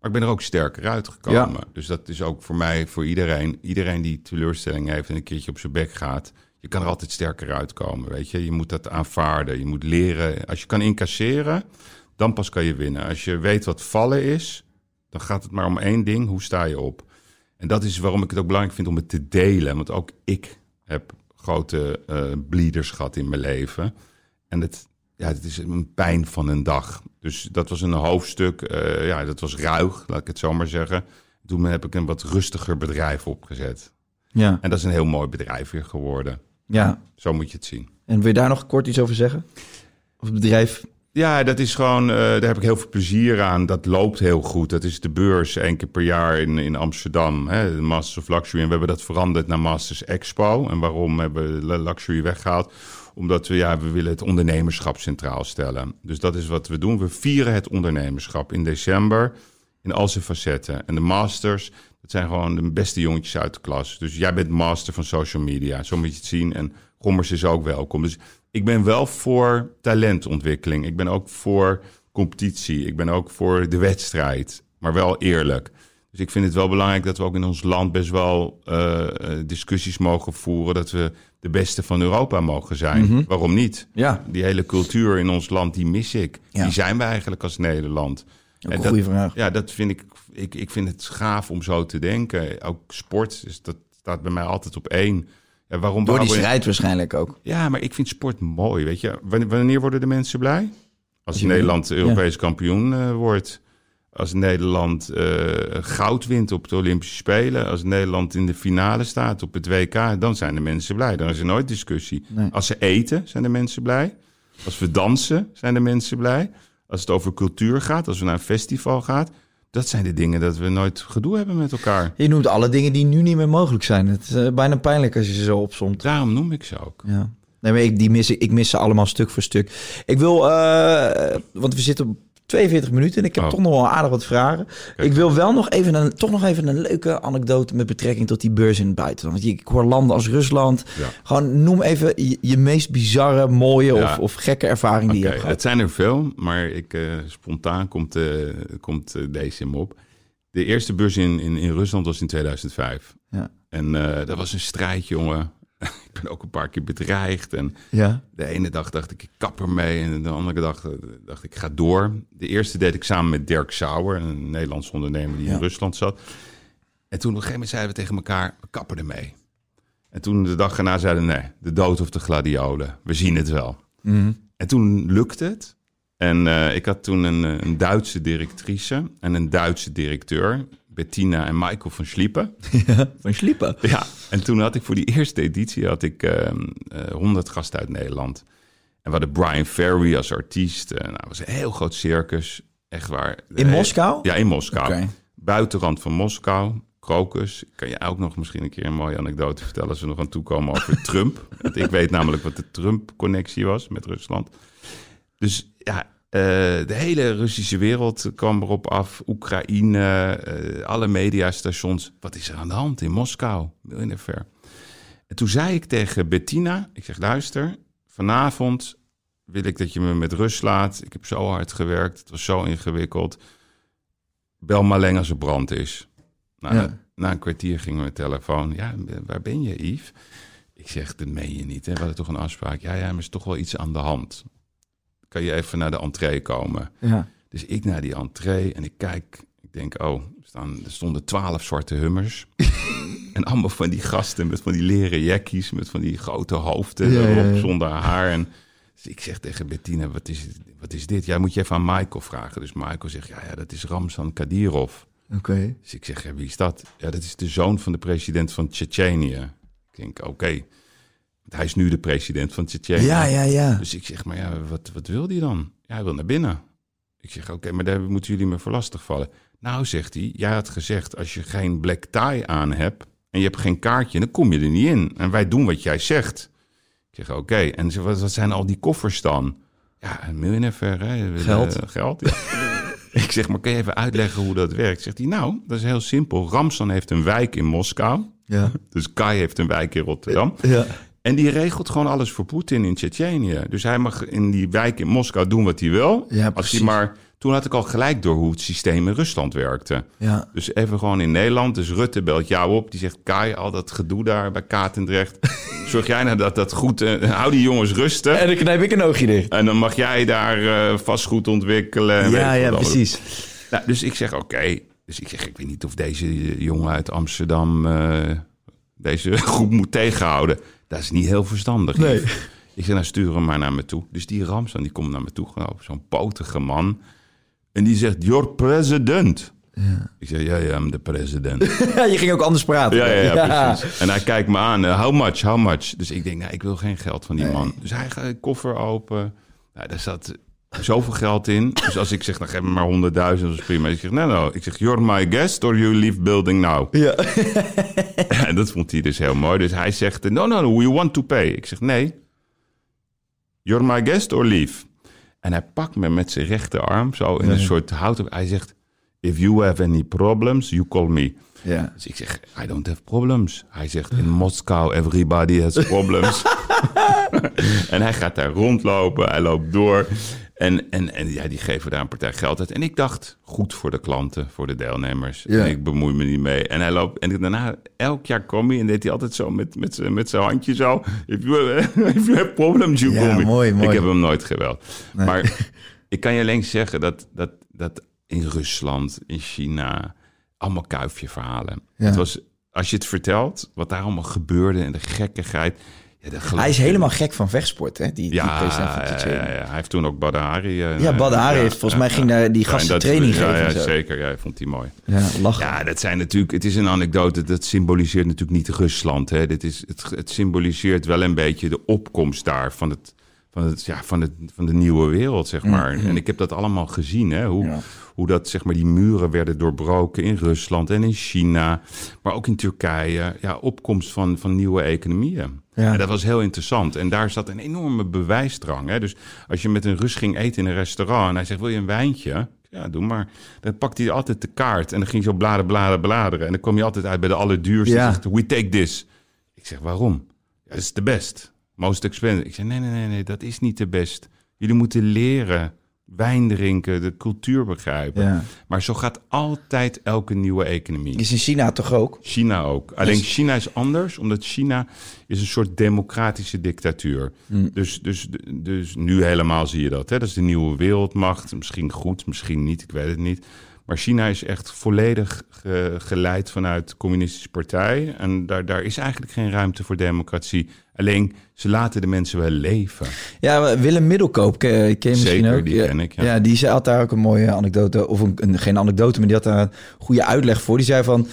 Speaker 1: Maar ik ben er ook sterker uitgekomen.
Speaker 2: Ja.
Speaker 1: Dus dat is ook voor mij, voor iedereen. Iedereen die teleurstelling heeft en een keertje op zijn bek gaat. Je kan er altijd sterker uitkomen, weet je. Je moet dat aanvaarden. Je moet leren. Als je kan incasseren, dan pas kan je winnen. Als je weet wat vallen is, dan gaat het maar om één ding. Hoe sta je op? En dat is waarom ik het ook belangrijk vind om het te delen. Want ook ik heb grote bleeders gehad in mijn leven. En het, ja, het is een pijn van een dag. Dus dat was een hoofdstuk. eh, ja, dat was ruig, laat ik het zo maar zeggen. Toen heb ik een wat rustiger bedrijf opgezet.
Speaker 2: Ja.
Speaker 1: En dat is een heel mooi bedrijf weer geworden.
Speaker 2: ja.
Speaker 1: Zo moet je het zien.
Speaker 2: En wil je daar nog kort iets over zeggen? Of het bedrijf?
Speaker 1: Ja, dat is gewoon, eh, daar heb ik heel veel plezier aan. Dat loopt heel goed. Dat is de beurs één keer per jaar in, in Amsterdam, hè, de Masters of Luxury. En we hebben dat veranderd naar Masters Expo. En waarom hebben we Luxury weggehaald? Omdat we, ja, we willen het ondernemerschap centraal stellen. Dus dat is wat we doen. We vieren het ondernemerschap in december in al zijn facetten. En de Masters, dat zijn gewoon de beste jongetjes uit de klas. Dus jij bent master van social media, zo moet je het zien. En Gommers is ook welkom. Dus ik ben wel voor talentontwikkeling. Ik ben ook voor competitie. Ik ben ook voor de wedstrijd. Maar wel eerlijk. Dus ik vind het wel belangrijk dat we ook in ons land best wel eh, eh, discussies mogen voeren. Dat we de beste van Europa mogen zijn. Waarom niet?
Speaker 2: Ja.
Speaker 1: Die hele cultuur in ons land, die mis ik.
Speaker 2: Ja.
Speaker 1: Die zijn we eigenlijk als Nederland.
Speaker 2: Ook
Speaker 1: En
Speaker 2: een
Speaker 1: dat-
Speaker 2: goede vraag.
Speaker 1: Ja, dat vind ik, ik. Ik vind het gaaf om zo te denken. Ook sport, dus dat staat bij mij altijd op één. Ja, waarom
Speaker 2: Door die strijd waarschijnlijk ook.
Speaker 1: Ja, maar ik vind sport mooi, weet je. Wanneer, worden de mensen blij? Als Nederland Europees kampioen eh, wordt. Als Nederland eh, goud wint op de Olympische Spelen. Als Nederland in de finale staat op het WK. Dan zijn de mensen blij. Dan is er nooit discussie.
Speaker 2: Nee.
Speaker 1: Als ze eten, zijn de mensen blij. Als we dansen, zijn de mensen blij. Als het over cultuur gaat, als we naar een festival gaan. Dat zijn de dingen dat we nooit gedoe hebben met elkaar.
Speaker 2: Je noemt alle dingen die nu niet meer mogelijk zijn. Het is eh, bijna pijnlijk als je ze zo opzomt.
Speaker 1: Daarom noem ik ze ook.
Speaker 2: Ja. Nee, maar ik, die mis, ik, mis ze allemaal stuk voor stuk. Ik wil, eh, want we zitten 42 minuten en ik heb
Speaker 1: Oh.
Speaker 2: toch nog wel aardig wat vragen. Ik wil wel nog even een, toch nog even een leuke anekdote met betrekking tot die beurs in het buitenland. Want ik hoor landen als Rusland.
Speaker 1: Ja.
Speaker 2: Gewoon noem even je, je meest bizarre, mooie
Speaker 1: Ja.
Speaker 2: of, of gekke ervaring die je hebt gehad.
Speaker 1: het zijn er veel, maar ik, eh, spontaan komt, eh, komt eh, deze in me op. De eerste beurs in, in, in Rusland was in 2005.
Speaker 2: Ja.
Speaker 1: En dat was een strijd, jongen. ik ben ook een paar keer bedreigd. En
Speaker 2: Ja.
Speaker 1: de ene dag dacht ik, ik kap ermee. En de andere dag eh, dacht ik, ik ga door. De eerste deed ik samen met Dirk Sauer, een Nederlands ondernemer die
Speaker 2: Ja.
Speaker 1: in Rusland zat. En toen op een gegeven moment zeiden we tegen elkaar, we kappen ermee. En toen de dag erna zeiden nee, de dood of de gladiolen. We zien het wel. En toen lukte het. En eh, ik had toen een, eh, een Duitse directrice en een Duitse directeur. Bettina en Michael van Schliepen.
Speaker 2: Van Sliepen.
Speaker 1: Ja, en toen had ik voor die eerste editie had ik ehm, eh, 100 gasten uit Nederland. En we hadden Brian Ferry als artiest. Eh, nou, het was een heel groot circus. Echt waar.
Speaker 2: In
Speaker 1: Eh,
Speaker 2: Moskou?
Speaker 1: Ja, in Moskou. Buitenrand van Moskou. Krokus. Kan je ook nog misschien een keer een mooie anekdote vertellen als we nog aan toekomen over Trump. Want ik weet namelijk wat de Trump-connectie was met Rusland. Dus ja, eh, de hele Russische wereld kwam erop af. Oekraïne, eh, alle mediastations. Wat is er aan de hand in Moskou? Miljonair ver. En toen zei ik tegen Bettina, ik zeg luister, vanavond wil ik dat je me met rust laat. Ik heb zo hard gewerkt, het was zo ingewikkeld. Bel maar alleen als er brand is. Nou,
Speaker 2: Ja.
Speaker 1: na, na een kwartier ging mijn telefoon. Ja, waar ben je, Yves? Ik zeg, dat meen je niet. Hè? We hadden toch een afspraak. Ja, ja, maar er is toch wel iets aan de hand. Kan je even naar de entree komen?
Speaker 2: Ja.
Speaker 1: Dus ik naar die entree en ik kijk. Ik denk, oh, er, staan, er stonden twaalf zwarte hummers. en allemaal van die gasten met van die leren jackies... met van die grote hoofden
Speaker 2: Ja,
Speaker 1: erop,
Speaker 2: ja.
Speaker 1: zonder haar. En dus ik zeg tegen Bettina, wat is, wat is dit? Ja, moet je even aan Michael vragen. Dus Michael zegt, ja, ja dat is Ramzan Kadyrov.
Speaker 2: Oké.
Speaker 1: Dus ik zeg, ja, wie is dat? Ja, dat is de zoon van de president van Tsjetsjenië. Ik denk, oké. Hij is nu de president van Tsjetsjenië.
Speaker 2: Ja, ja, ja.
Speaker 1: Dus ik zeg, maar ja, wat, wat wil hij dan? Ja, hij wil naar binnen. Ik zeg, oké, maar daar moeten jullie me voor lastig vallen. Nou, zegt hij, jij had gezegd, als je geen black tie aan hebt... en je hebt geen kaartje, dan kom je er niet in. En wij doen wat jij zegt. Ik zeg, oké. En ze, wat, wat zijn al die koffers dan? Ja, een miljonair ver, hè?
Speaker 2: Geld.
Speaker 1: eh, geld, ja. ik zeg, maar kun je even uitleggen hoe dat werkt? Zegt hij, nou, dat is heel simpel. Ramsan heeft een wijk in Moskou.
Speaker 2: Ja.
Speaker 1: Dus Kai heeft een wijk in Rotterdam.
Speaker 2: Ja.
Speaker 1: En die regelt gewoon alles voor Poetin in Tsjetsjenië. Dus hij mag in die wijk in Moskou doen wat hij wil.
Speaker 2: Ja,
Speaker 1: als hij maar, toen had ik al gelijk door hoe het systeem in Rusland werkte.
Speaker 2: Ja.
Speaker 1: Dus even gewoon in Nederland. Dus Rutte belt jou op. Die zegt, Kai, al dat gedoe daar bij Katendrecht. Zorg jij nou dat dat goed... eh, hou die jongens rusten.
Speaker 2: En dan knijp ik een oogje dicht.
Speaker 1: En dan mag jij daar eh, vastgoed ontwikkelen.
Speaker 2: Ja, ja, precies.
Speaker 1: Nou, dus ik zeg, oké. Dus ik zeg, ik weet niet of deze jongen uit Amsterdam eh, deze groep moet tegenhouden. Dat is niet heel verstandig.
Speaker 2: Nee.
Speaker 1: Ik zeg, nou stuur hem maar naar me toe. Dus die Ramsan, die komt naar me toe gelopen. Zo'n potige man. En die zegt, your president. Ik zeg, ja, ja, I'm de president.
Speaker 2: Ja, je ging ook anders praten.
Speaker 1: Ja, ja, ja, precies. En hij kijkt me aan, eh, how much, how much? Dus ik denk, nou, ik wil geen geld van die man. Dus hij gaat de koffer open. Nou, daar zat zoveel geld in. Dus als ik zeg, nou, geef me maar 100.000, dat is prima. Ik zeg, nee, nou, ik zeg, you're my guest or you leave building now.
Speaker 2: Ja.
Speaker 1: En dat vond hij dus heel mooi. Dus hij zegt, no, no, no, we want to pay. Ik zeg, nee, you're my guest or leave. En hij pakt me met zijn rechterarm, zo in een soort houten... Hij zegt, if you have any problems, you call me.
Speaker 2: Ja.
Speaker 1: Dus ik zeg, I don't have problems. Hij zegt, in Moskou, everybody has problems. en hij gaat daar rondlopen, hij loopt door. En, en, en ja, die geven daar een partij geld uit. En ik dacht, goed voor de klanten, voor de deelnemers.
Speaker 2: Ja.
Speaker 1: En ik bemoei me niet mee. En hij loopt, en daarna, elk jaar kom hij en deed hij altijd zo met, met, zijn- met zijn handje zo. If you, if you have problems, you
Speaker 2: Ja, mooi, mooi.
Speaker 1: Ik heb hem nooit geweld. Maar ik kan je alleen zeggen dat, dat, dat in Rusland, in China, allemaal kuifje verhalen.
Speaker 2: Ja.
Speaker 1: Het was, als je het vertelt, wat daar allemaal gebeurde en de gekkigheid. Ja,
Speaker 2: Hij is helemaal gek van vechtsport, hè? Die, die
Speaker 1: ja,
Speaker 2: president van
Speaker 1: ja, ja, ja. hij heeft toen ook Badahari. eh,
Speaker 2: Ja, Badahari heeft- volgens mij ging daar die
Speaker 1: en
Speaker 2: gasten
Speaker 1: dat-
Speaker 2: training
Speaker 1: ja,
Speaker 2: geven
Speaker 1: Ja,
Speaker 2: zo.
Speaker 1: zeker. Ja, vond hij mooi.
Speaker 2: Ja, lachen.
Speaker 1: Ja, dat zijn natuurlijk. Het is een anekdote. Dat symboliseert natuurlijk niet Rusland. Hè. Dit is, het, het symboliseert wel een beetje de opkomst daar van het. Van, het, ja, van, het, van de nieuwe wereld, zeg maar. En ik heb dat allemaal gezien, hè? Hoe. Hoe dat, zeg maar, die muren werden doorbroken in Rusland en in China, maar ook in Turkije. Ja, opkomst van, van nieuwe economieën.
Speaker 2: Ja.
Speaker 1: En dat was heel interessant. En daar zat een enorme bewijsdrang. Hè? Dus als je met een Rus ging eten in een restaurant en hij zegt: Wil je een wijntje? Ja, doe maar. Dan pakt hij altijd de kaart en dan ging hij zo bladeren, bladeren, bladeren. En dan kom je altijd uit bij de allerduurste.
Speaker 2: Ja.
Speaker 1: Zegt, We take this. Ik zeg: Waarom? Ja, dat is de best. Most expensive. Ik zeg: Nee, nee, nee, nee, dat is niet de best. Jullie moeten leren wijn drinken, de cultuur begrijpen.
Speaker 2: Ja.
Speaker 1: Maar zo gaat altijd elke nieuwe economie.
Speaker 2: Is in China toch ook?
Speaker 1: China ook. Alleen China is anders, omdat China is een soort democratische dictatuur. Dus, dus, dus nu helemaal zie je dat. Hè? Dat is de nieuwe wereldmacht. Misschien goed, misschien niet, ik weet het niet. Maar China is echt volledig ge- geleid vanuit de communistische partij. En daar, daar is eigenlijk geen ruimte voor democratie. Alleen, ze laten de mensen wel leven.
Speaker 2: Ja, Willem Middelkoop, ken, ken je misschien
Speaker 1: Zeker,
Speaker 2: ook?
Speaker 1: die
Speaker 2: ja,
Speaker 1: ken ik, ja.
Speaker 2: die zei had daar ook een mooie anekdote, of een, een- geen anekdote, maar die had daar een goede uitleg voor. Die zei van,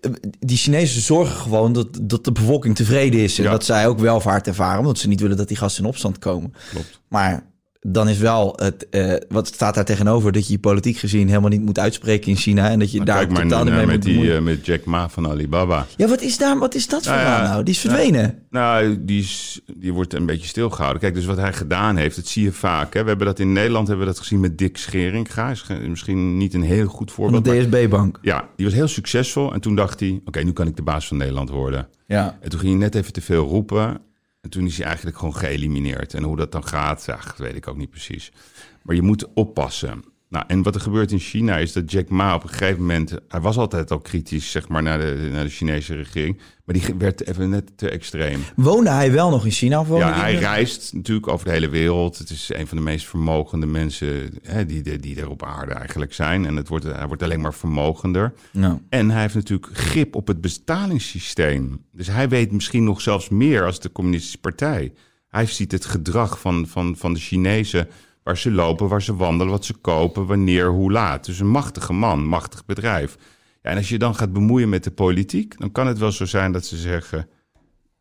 Speaker 2: eh, die Chinezen zorgen gewoon dat, dat de bevolking tevreden is. En
Speaker 1: Ja.
Speaker 2: dat zij ook welvaart ervaren, omdat ze niet willen dat die gasten in opstand komen.
Speaker 1: Klopt.
Speaker 2: Maar dan is wel het, eh, wat staat daar tegenover, dat je je politiek gezien helemaal niet moet uitspreken in China. En dat je
Speaker 1: Nou,
Speaker 2: daar
Speaker 1: kijk maar
Speaker 2: totaal niet mee
Speaker 1: met,
Speaker 2: moet
Speaker 1: die, eh, met Jack Ma van Alibaba.
Speaker 2: Ja, wat is, daar, wat is dat
Speaker 1: Nou ja,
Speaker 2: nou? Die is verdwenen.
Speaker 1: Nou, die, is, die wordt een beetje stilgehouden. Kijk, dus wat hij gedaan heeft, dat zie je vaak. Hè. We hebben dat in Nederland hebben we dat gezien met Dick Scheringa. Is misschien niet een heel goed
Speaker 2: Van
Speaker 1: voorbeeld.
Speaker 2: de
Speaker 1: maar-
Speaker 2: DSB-bank.
Speaker 1: ja, die was heel succesvol. En toen dacht hij, oké, nu kan ik de baas van Nederland worden.
Speaker 2: Ja.
Speaker 1: En toen ging hij net even te veel roepen. En toen is hij eigenlijk gewoon geëlimineerd. En hoe dat dan gaat, weet ik ook niet precies. Maar je moet oppassen. Nou, en wat er gebeurt in China is dat Jack Ma op een gegeven moment... Hij was altijd al kritisch, zeg maar, naar de, naar de Chinese regering. Maar die werd even net te extreem.
Speaker 2: Woonde hij wel nog in China? Of woonde
Speaker 1: Ja, hij reist natuurlijk over de hele wereld. Het is een van de meest vermogende mensen hè, die, die er op aarde eigenlijk zijn. En het wordt, hij wordt alleen maar vermogender.
Speaker 2: Nou.
Speaker 1: En hij heeft natuurlijk grip op het betalingssysteem. Dus hij weet misschien nog zelfs meer als de communistische partij. Hij ziet het gedrag van, van, van de Chinezen, waar ze lopen, waar ze wandelen, wat ze kopen, wanneer, hoe laat. Dus een machtige man, machtig bedrijf. Ja, en als je dan gaat bemoeien met de politiek, dan kan het wel zo zijn dat ze zeggen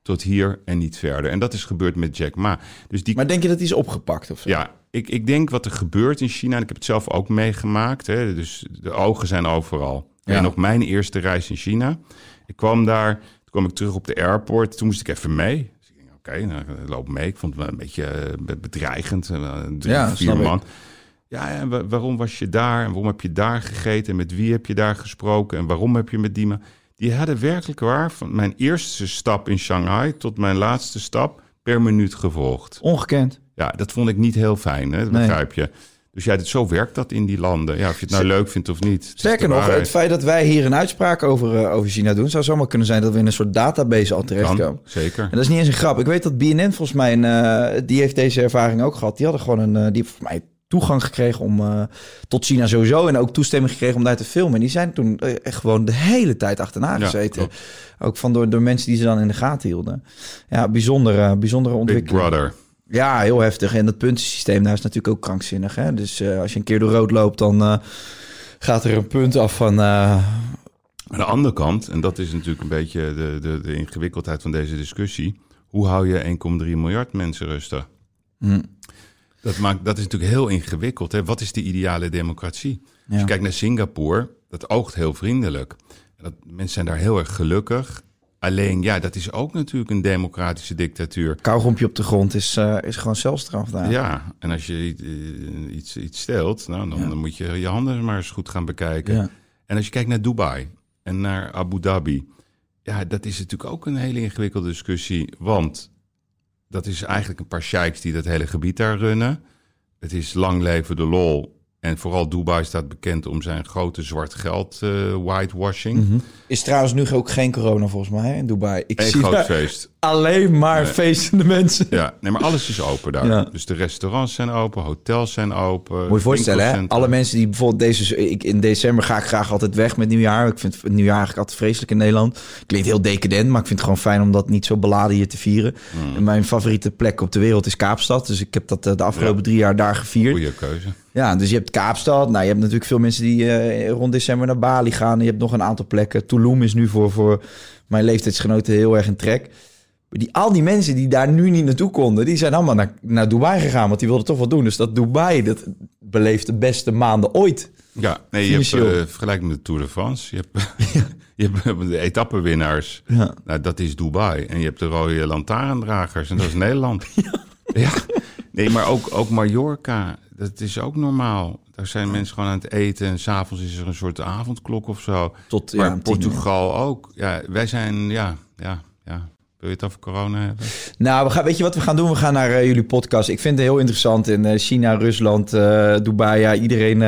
Speaker 1: tot hier en niet verder. En dat is gebeurd met Jack Ma. Dus die
Speaker 2: Maar denk je dat die is opgepakt of zo?
Speaker 1: ja, ik, ik denk wat er gebeurt in China, en ik heb het zelf ook meegemaakt. Hè, dus de ogen zijn overal.
Speaker 2: Ja.
Speaker 1: En nog mijn eerste reis in China. Ik kwam daar, toen kwam ik terug op de airport. Toen moest ik even mee. Oké, nou, loop mee. Ik vond het wel een beetje eh, be- bedreigend. eh, Drie,
Speaker 2: Ja,
Speaker 1: vier
Speaker 2: snap ik.
Speaker 1: man. Ja, en wa- waarom was je daar? En waarom heb je daar gegeten? En met wie heb je daar gesproken? En waarom heb je met die man... Die hadden werkelijk waar van mijn eerste stap in Shanghai... tot mijn laatste stap per minuut gevolgd.
Speaker 2: Ongekend.
Speaker 1: Ja, dat vond ik niet heel fijn, hè? dat
Speaker 2: Nee.
Speaker 1: begrijp je. Dus dit, zo werkt dat in die landen. Ja, of je het nou leuk vindt of niet.
Speaker 2: Sterker nog, het feit dat wij hier een uitspraak over, eh, over China doen... zou zomaar kunnen zijn dat we in een soort database al terechtkomen.
Speaker 1: Zeker.
Speaker 2: En dat is niet eens een grap. Ik weet dat BNN volgens mij, een, eh, die heeft deze ervaring ook gehad. Die hadden gewoon een, eh, die heeft volgens mij toegang gekregen om tot China sowieso. En ook toestemming gekregen om daar te filmen. En die zijn toen echt gewoon de hele tijd achterna gezeten. ook van door, door mensen die ze dan in de gaten hielden. Ja, bijzondere, bijzondere
Speaker 1: Big
Speaker 2: ontwikkeling.
Speaker 1: Brother.
Speaker 2: Ja, heel heftig. En dat puntensysteem daar is natuurlijk ook krankzinnig. Hè? Dus eh, als je een keer door rood loopt, dan eh, gaat er een punt af van... eh,
Speaker 1: Aan de andere kant, en dat is natuurlijk een beetje de, de, de ingewikkeldheid van deze discussie. Hoe hou je 1,3 miljard mensen rustig?
Speaker 2: Hm.
Speaker 1: Dat, maakt, dat is natuurlijk heel ingewikkeld. Hè? Wat is de ideale democratie? Als je kijkt naar Singapore, dat oogt heel vriendelijk. En dat, mensen zijn daar heel erg gelukkig. Alleen, ja, dat is ook natuurlijk een democratische dictatuur.
Speaker 2: kauwgompje op de grond is, eh, is gewoon celstraf daar.
Speaker 1: Ja, en als je iets, iets steelt, nou, dan,
Speaker 2: Ja.
Speaker 1: dan moet je je handen maar eens goed gaan bekijken.
Speaker 2: Ja.
Speaker 1: En als je kijkt naar Dubai en naar Abu Dhabi, ja, dat is natuurlijk ook een hele ingewikkelde discussie. Want dat is eigenlijk een paar sheiks die dat hele gebied daar runnen. Het is lang leven de lol. En vooral Dubai staat bekend om zijn grote zwart geld eh, whitewashing.
Speaker 2: Is trouwens nu ook geen corona volgens mij hè, in Dubai. Ik
Speaker 1: Een
Speaker 2: zie
Speaker 1: groot
Speaker 2: daar
Speaker 1: feest.
Speaker 2: Alleen maar feestende mensen.
Speaker 1: Ja, nee, maar alles is open daar.
Speaker 2: Ja.
Speaker 1: Dus de restaurants zijn open, hotels zijn open.
Speaker 2: Moet je voorstellen, hè? alle mensen die bijvoorbeeld deze... Ik, in december ga ik graag altijd weg met nieuwjaar. Ik vind het nieuwjaar eigenlijk altijd vreselijk in Nederland. Klinkt heel decadent, maar ik vind het gewoon fijn om dat niet zo beladen hier te vieren.
Speaker 1: Hmm.
Speaker 2: En mijn favoriete plek op de wereld is Kaapstad. Dus ik heb dat eh, de afgelopen
Speaker 1: Ja.
Speaker 2: drie jaar daar gevierd.
Speaker 1: Goeie keuze.
Speaker 2: Ja, dus je hebt Kaapstad. Nou, je hebt natuurlijk veel mensen die eh, rond december naar Bali gaan. Je hebt nog een aantal plekken. Tulum is nu voor, voor mijn leeftijdsgenoten heel erg een trek. Die, al die mensen die daar nu niet naartoe konden, die zijn allemaal naar, naar Dubai gegaan. Want die wilden toch wat doen. Dus dat Dubai, dat beleeft de beste maanden ooit.
Speaker 1: Ja, nee, je hebt
Speaker 2: Financieel.
Speaker 1: eh vergelijk met de Tour de France. Je hebt, je hebt de etappenwinnaars.
Speaker 2: Ja.
Speaker 1: Nou, dat is Dubai. En je hebt de rode lantaarndragers. En dat is Nederland. ja. Nee, maar ook, ook Mallorca. Dat is ook normaal. Daar zijn mensen gewoon aan het eten. En s'avonds is er een soort avondklok of zo.
Speaker 2: Tot, ja,
Speaker 1: maar. Portugal ook. Ja, wij zijn, ja, ja, ja. Wil je het over corona hebben?
Speaker 2: Nou, we gaan, weet je wat we gaan doen? We gaan naar eh, jullie podcast. Ik vind het heel interessant in eh, China, Rusland, eh, Dubai. Ja, iedereen.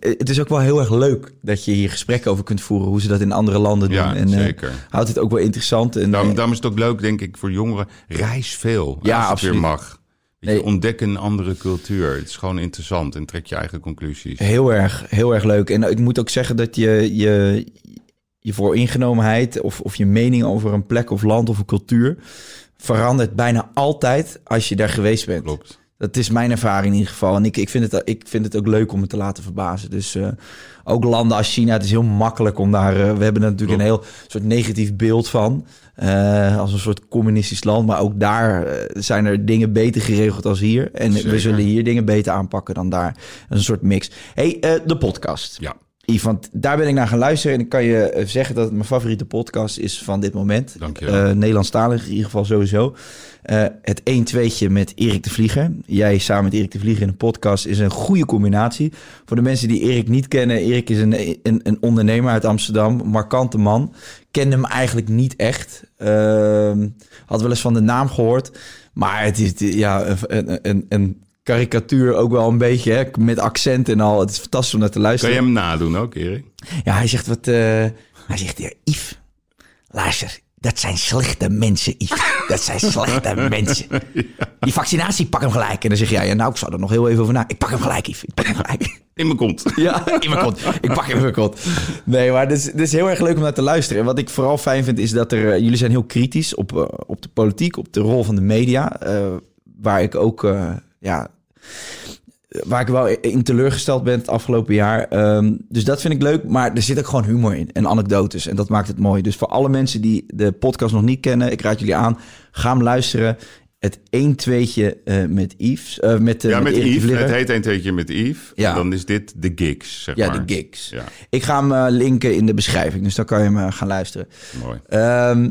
Speaker 2: het is ook wel heel erg leuk dat je hier gesprekken over kunt voeren. Hoe ze dat in andere landen doen.
Speaker 1: Ja,
Speaker 2: en,
Speaker 1: zeker.
Speaker 2: houdt het ook wel interessant. En,
Speaker 1: Daarom, daarom is het ook leuk, denk ik, voor jongeren. Reis veel.
Speaker 2: Ja,
Speaker 1: als het
Speaker 2: absoluut.
Speaker 1: weer mag.
Speaker 2: Nee.
Speaker 1: je, ontdek een andere cultuur. Het is gewoon interessant en trek je eigen conclusies.
Speaker 2: Heel erg, heel erg leuk. En ik moet ook zeggen dat je je, je vooringenomenheid of, of je mening over een plek of land of een cultuur verandert bijna altijd als je daar geweest bent.
Speaker 1: Klopt.
Speaker 2: Dat is mijn ervaring in ieder geval. En ik, ik, vind, het, ik vind het ook leuk om het te laten verbazen. Dus eh, ook landen als China, het is heel makkelijk om daar... eh, we hebben er natuurlijk een heel soort negatief beeld van. eh, als een soort communistisch land. Maar ook daar zijn er dingen beter geregeld als hier. En we zullen hier dingen beter aanpakken dan daar. Dat is een soort mix. hey, de podcast.
Speaker 1: Ja,
Speaker 2: Yves, want daar ben ik naar gaan luisteren. En ik kan je eh, zeggen dat het mijn favoriete podcast is van dit moment.
Speaker 1: Dankjewel.
Speaker 2: Uh, Nederlandstalig in ieder geval sowieso. Eh, het 1-2'tje met Erik de Vlieger. Jij samen met Erik de Vlieger in een podcast is een goede combinatie. Voor de mensen die Erik niet kennen. Erik is een, een, een ondernemer uit Amsterdam. Markante man. Kende hem eigenlijk niet echt. Ehm, had wel eens van de naam gehoord. Maar het is ja, een, een, een karikatuur ook wel een beetje. Hè? Met accent en al. Het is fantastisch om naar te
Speaker 1: kan
Speaker 2: luisteren.
Speaker 1: je hem nadoen ook, Erik?
Speaker 2: Ja, hij zegt wat. eh, hij zegt ja, Yves, luister, dat zijn slechte mensen, Yves. Dat zijn slechte mensen. Die vaccinatie, pak hem gelijk. En dan zeg jij, ja, nou, ik zou er nog heel even over na. Ik pak hem gelijk, Yves. Ik pak hem gelijk.
Speaker 1: In mijn kont.
Speaker 2: Ja, in mijn kont. Ik pak hem in mijn kont. Nee, maar het is, het is heel erg leuk om naar te luisteren. En wat ik vooral fijn vind, is dat er... eh, jullie zijn heel kritisch op, eh, op de politiek, op de rol van de media. waar ik ook, ja... Waar ik wel in teleurgesteld ben het afgelopen jaar. Ehm, dus dat vind ik leuk. Maar er zit ook gewoon humor in. En anekdotes. En dat maakt het mooi. Dus voor alle mensen die de podcast nog niet kennen. Ik raad jullie aan. Ga hem luisteren. Het 1-2'tje eh, met Yves. eh, met, eh,
Speaker 1: Ja, met Yves.
Speaker 2: Vlieger.
Speaker 1: Het heet een teetje met Yves.
Speaker 2: Ja.
Speaker 1: En dan is dit de gigs, zeg
Speaker 2: Ja,
Speaker 1: maar.
Speaker 2: de gigs.
Speaker 1: Ja,
Speaker 2: Ik ga hem linken in de beschrijving, dus dan kan je hem gaan luisteren.
Speaker 1: mooi.
Speaker 2: Ehm,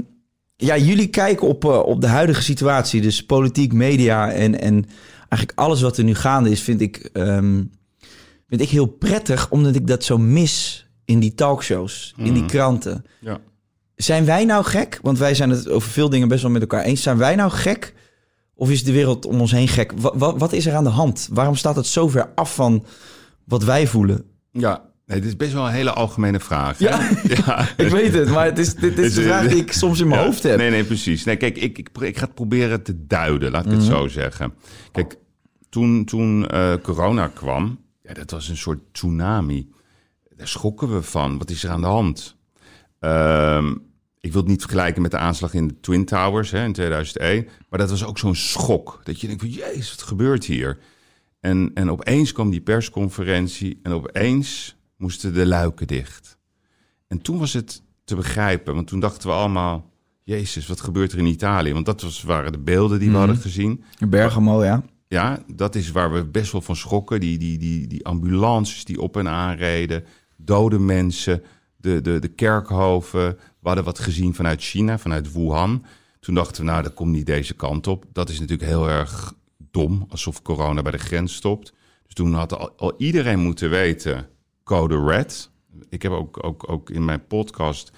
Speaker 2: ja, jullie kijken op, op de huidige situatie, dus politiek, media en, en eigenlijk alles wat er nu gaande is, vind ik, ehm, vind ik heel prettig, omdat ik dat zo mis in die talkshows, in die kranten.
Speaker 1: Ja.
Speaker 2: Zijn wij nou gek? Want wij zijn het over veel dingen best wel met elkaar eens. Zijn wij nou gek? Of is de wereld om ons heen gek? Wat, wat, wat is er aan de hand? Waarom staat het zo ver af van wat wij voelen?
Speaker 1: Ja, nee, dit is best wel een hele algemene vraag. hè?
Speaker 2: Ja.
Speaker 1: ja.
Speaker 2: Ik weet het, maar het is, dit is de vraag die ik soms in mijn
Speaker 1: Ja,
Speaker 2: hoofd heb.
Speaker 1: Nee, nee, precies. Nee, kijk, ik, ik, ik ga het proberen te duiden, laat ik
Speaker 2: Mhm.
Speaker 1: het zo zeggen. Kijk, toen, toen eh, corona kwam, ja, dat was een soort tsunami. Daar schokken we van. Wat is er aan de hand? Ehm, ik wil het niet vergelijken met de aanslag in de Twin Towers hè, in 2001. Maar dat was ook zo'n schok. Dat je denkt van, jezus, wat gebeurt hier? En, en opeens kwam die persconferentie en opeens moesten de luiken dicht. En toen was het te begrijpen, want toen dachten we allemaal... Jezus, wat gebeurt er in Italië? Want dat was, waren de beelden die we hadden gezien.
Speaker 2: Bergamo, ja.
Speaker 1: Ja, dat is waar we best wel van schrokken. Die, die, die, die ambulances die op en aanreden, dode mensen, de, de, de kerkhoven. We hadden wat gezien vanuit China, vanuit Wuhan. Toen dachten we, nou, dat komt niet deze kant op. Dat is natuurlijk heel erg dom, alsof corona bij de grens stopt. Dus toen had al, al iedereen moeten weten, code red. Ik heb ook, ook, ook in mijn podcast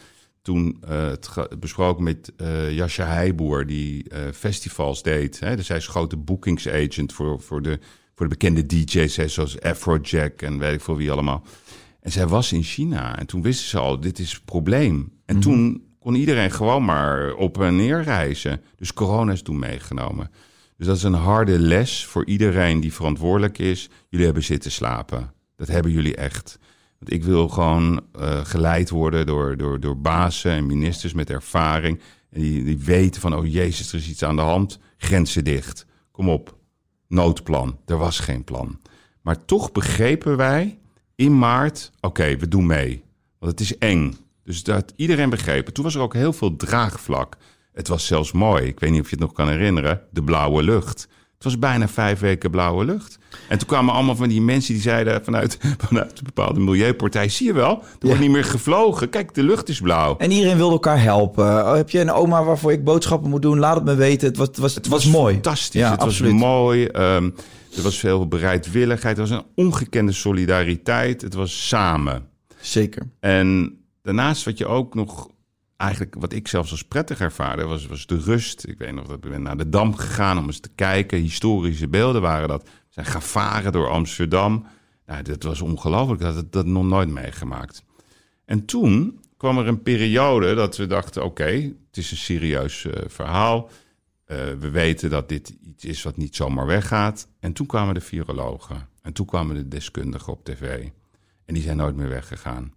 Speaker 1: toen eh, het besproken met eh Jascha Heijboer, die eh, festivals deed. Hè? Dus hij is grote boekingsagent voor, voor, de, voor de bekende DJ's, hè, zoals Afrojack en weet ik veel wie allemaal. En zij was in China en toen wisten ze al, dit is het probleem. En toen kon iedereen gewoon maar op en neer reizen. Dus corona is toen meegenomen. Dus dat is een harde les voor iedereen die verantwoordelijk is. Jullie hebben zitten slapen. Dat hebben jullie echt. Ik wil gewoon eh, geleid worden door, door, door bazen en ministers met ervaring. En die, die weten van, oh jezus, er is iets aan de hand. Grenzen dicht. Kom op. Noodplan. Er was geen plan. Maar toch begrepen wij in maart, oké, we doen mee. Want het is eng. Dus dat iedereen begrepen. Toen was er ook heel veel draagvlak. Het was zelfs mooi. Ik weet niet of je het nog kan herinneren. De blauwe lucht. Het was bijna vijf weken blauwe lucht. En toen kwamen allemaal van die mensen die zeiden vanuit, vanuit een bepaalde milieupartij... zie je wel, er wordt niet meer gevlogen. Kijk, de lucht is blauw.
Speaker 2: En iedereen wilde elkaar helpen. Oh, heb je een oma waarvoor ik boodschappen moet doen? Laat het me weten. Het was, het was, het was, mooi.
Speaker 1: Fantastisch.
Speaker 2: Ja,
Speaker 1: het
Speaker 2: absoluut.
Speaker 1: was mooi. ehm, er was veel bereidwilligheid. Er was een ongekende solidariteit. Het was samen.
Speaker 2: Zeker.
Speaker 1: En daarnaast wat je ook nog eigenlijk wat ik zelfs als prettig ervaarde, was, was de rust. Ik weet nog dat ben naar de Dam gegaan om eens te kijken. Historische beelden waren dat. We zijn gaan varen door Amsterdam. Nou, dat was ongelooflijk. Dat had dat nog nooit meegemaakt. En toen kwam er een periode dat we dachten: oké, het is een serieus eh, verhaal. Uh, we weten dat dit iets is wat niet zomaar weggaat. En toen kwamen de virologen. En toen kwamen de deskundigen op tv. En die zijn nooit meer weggegaan.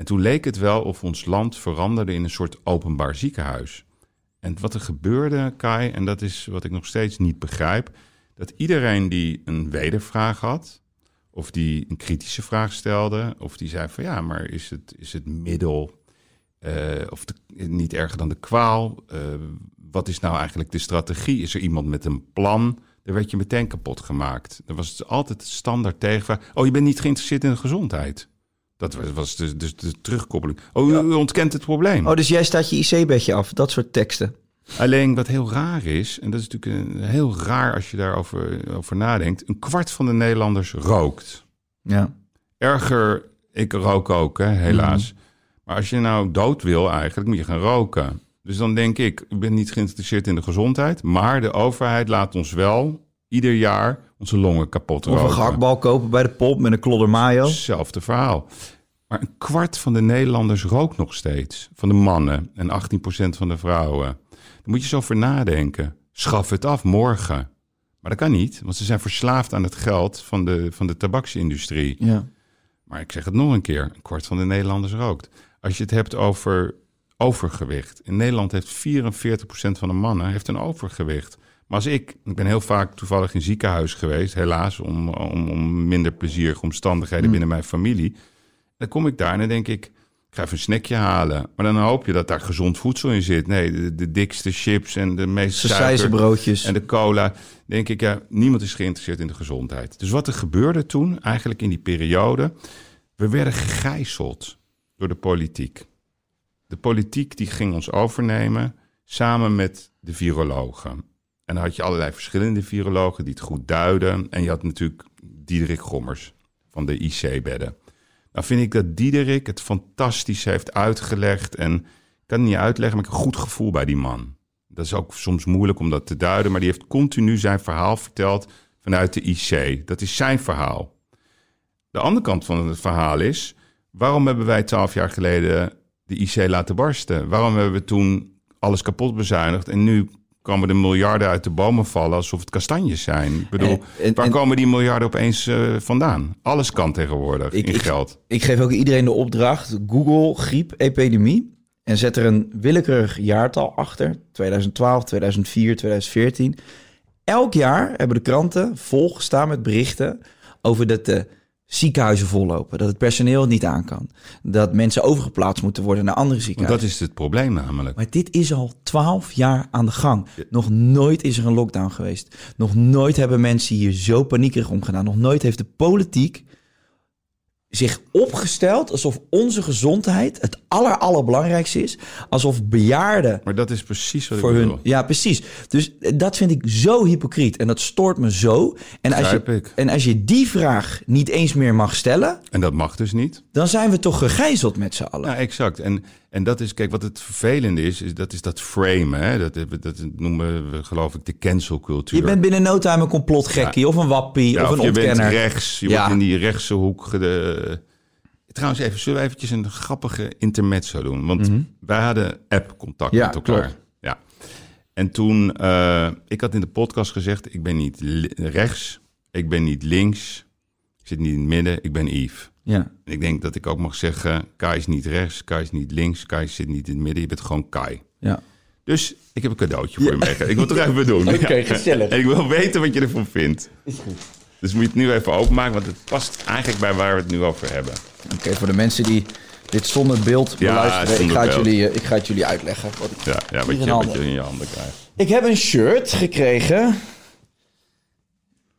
Speaker 1: En toen leek het wel of ons land veranderde in een soort openbaar ziekenhuis. En wat er gebeurde, Kai, en dat is wat ik nog steeds niet begrijp, dat iedereen die een wedervraag had, of die een kritische vraag stelde, of die zei van ja, maar is het, is het middel uh, of niet erger dan de kwaal? Uh, wat is nou eigenlijk de strategie? Is er iemand met een plan? Dan werd je meteen kapot gemaakt. Er was altijd standaard tegenvraag. Oh, je bent niet geïnteresseerd in de gezondheid. Dat was dus de, de, terugkoppeling. Oh, u, ontkent het probleem.
Speaker 2: Oh, dus jij staat je IC-bedje af. Dat soort teksten.
Speaker 1: Alleen wat heel raar is, en dat is natuurlijk een, heel raar als je daarover over nadenkt. Een kwart van de Nederlanders rookt.
Speaker 2: Ja.
Speaker 1: Erger, ik rook ook, hè, helaas. Mm. Maar als je nou dood wil eigenlijk, moet je gaan roken. Dus dan denk ik, ik ben niet geïnteresseerd in de gezondheid. Maar de overheid laat ons wel ieder jaar onze longen kapot roken.
Speaker 2: Of een gehaktbal kopen bij de pop met een klodder mayo.
Speaker 1: Hetzelfde verhaal. Maar een kwart van de Nederlanders rookt nog steeds. Van de mannen en 18% van de vrouwen. Daar moet je zo over nadenken. Schaf het af morgen. Maar dat kan niet, want ze zijn verslaafd aan het geld van de, van de tabaksindustrie.
Speaker 2: Ja.
Speaker 1: Maar ik zeg het nog een keer, een kwart van de Nederlanders rookt. Als je het hebt over overgewicht. In Nederland heeft 44% van de mannen heeft een overgewicht. Maar als ik, ik ben heel vaak toevallig in ziekenhuis geweest, helaas, om, om, om minder plezierige omstandigheden
Speaker 2: Mm.
Speaker 1: binnen mijn familie. Dan kom ik daar en dan denk ik, ik ga even een snackje halen. Maar dan hoop je dat daar gezond voedsel in zit. Nee, de, de dikste chips en de meest
Speaker 2: Sausijzenbroodjes.
Speaker 1: en de cola. Denk ik, ja, niemand is geïnteresseerd in de gezondheid. Dus wat er gebeurde toen, eigenlijk in die periode, we werden gegijzeld door de politiek. De politiek die ging ons overnemen samen met de virologen. En dan had je allerlei verschillende virologen die het goed duiden. En je had natuurlijk Diederik Gommers van de IC-bedden. Nou vind ik dat Diederik het fantastisch heeft uitgelegd. En ik kan het niet uitleggen, maar ik heb een goed gevoel bij die man. Dat is ook soms moeilijk om dat te duiden. Maar die heeft continu zijn verhaal verteld vanuit de IC. Dat is zijn verhaal. De andere kant van het verhaal is... waarom hebben wij twaalf jaar geleden de IC laten barsten? Waarom hebben we toen alles kapot bezuinigd... en nu komen de miljarden uit de bomen vallen alsof het kastanjes zijn. Ik bedoel,
Speaker 2: En- en-
Speaker 1: waar
Speaker 2: en-
Speaker 1: komen die miljarden opeens eh, vandaan? Alles kan tegenwoordig
Speaker 2: Ik-
Speaker 1: in
Speaker 2: ik-
Speaker 1: geld.
Speaker 2: Ik geef ook iedereen de opdracht: Google griep epidemie. En zet er een willekeurig jaartal achter. 2012, 2004, 2014. Elk jaar hebben de kranten volgestaan met berichten over dat de ziekenhuizen vollopen. Dat het personeel het niet aan kan. Dat mensen overgeplaatst moeten worden naar andere
Speaker 1: Want
Speaker 2: ziekenhuizen.
Speaker 1: dat is het probleem namelijk.
Speaker 2: Maar dit is al twaalf jaar aan de gang. Nog nooit is er een lockdown geweest. Nog nooit hebben mensen hier zo paniekerig omgedaan. Nog nooit heeft de politiek zich opgesteld alsof onze gezondheid het aller, allerbelangrijkste is. Alsof bejaarden
Speaker 1: Maar dat is precies wat
Speaker 2: voor
Speaker 1: ik
Speaker 2: hun...
Speaker 1: bedoel.
Speaker 2: Ja, precies. Dus dat vind ik zo hypocriet. En dat stoort me zo. En als, je,
Speaker 1: ik.
Speaker 2: en als je die vraag niet eens meer mag stellen...
Speaker 1: En dat mag dus niet.
Speaker 2: dan zijn we toch gegijzeld met z'n allen.
Speaker 1: Ja, exact. En, en dat is, kijk, wat het vervelende is, is dat is dat frame. Hè? Dat, dat noemen we, geloof ik, de cancelcultuur.
Speaker 2: je bent binnen no time een complotgekkie of een wappie
Speaker 1: Ja,
Speaker 2: of een
Speaker 1: je bent
Speaker 2: ontkenner.
Speaker 1: rechts, je
Speaker 2: Ja.
Speaker 1: wordt in die rechtse hoek. gede- Trouwens, even, zullen we eventjes een grappige intermezzo doen? Want wij hadden app-contact
Speaker 2: Mhm. Ja,
Speaker 1: met elkaar.
Speaker 2: klopt.
Speaker 1: Ja. En toen, eh, ik had in de podcast gezegd, ik ben niet rechts, ik ben niet links, ik zit niet in het midden, ik ben Yves.
Speaker 2: Ja.
Speaker 1: Ik denk dat ik ook mag zeggen, Kai is niet rechts, Kai is niet links, Kai zit niet in het midden, je bent gewoon Kai.
Speaker 2: Ja.
Speaker 1: Dus ik heb een cadeautje voor je meegegeven. Ik wil het toch even doen.
Speaker 2: Oké, gezellig.
Speaker 1: En ik wil weten wat je ervan vindt. Dus moet je het nu even openmaken, want het past eigenlijk bij waar we het nu over hebben.
Speaker 2: Oké, voor de mensen die dit zonder beeld
Speaker 1: Ja,
Speaker 2: beluisteren, ik, ga het jullie, eh, ik ga het jullie uitleggen. Wat ik...
Speaker 1: Ja, ja wat, je, wat je in je handen krijgt.
Speaker 2: ik heb een shirt gekregen.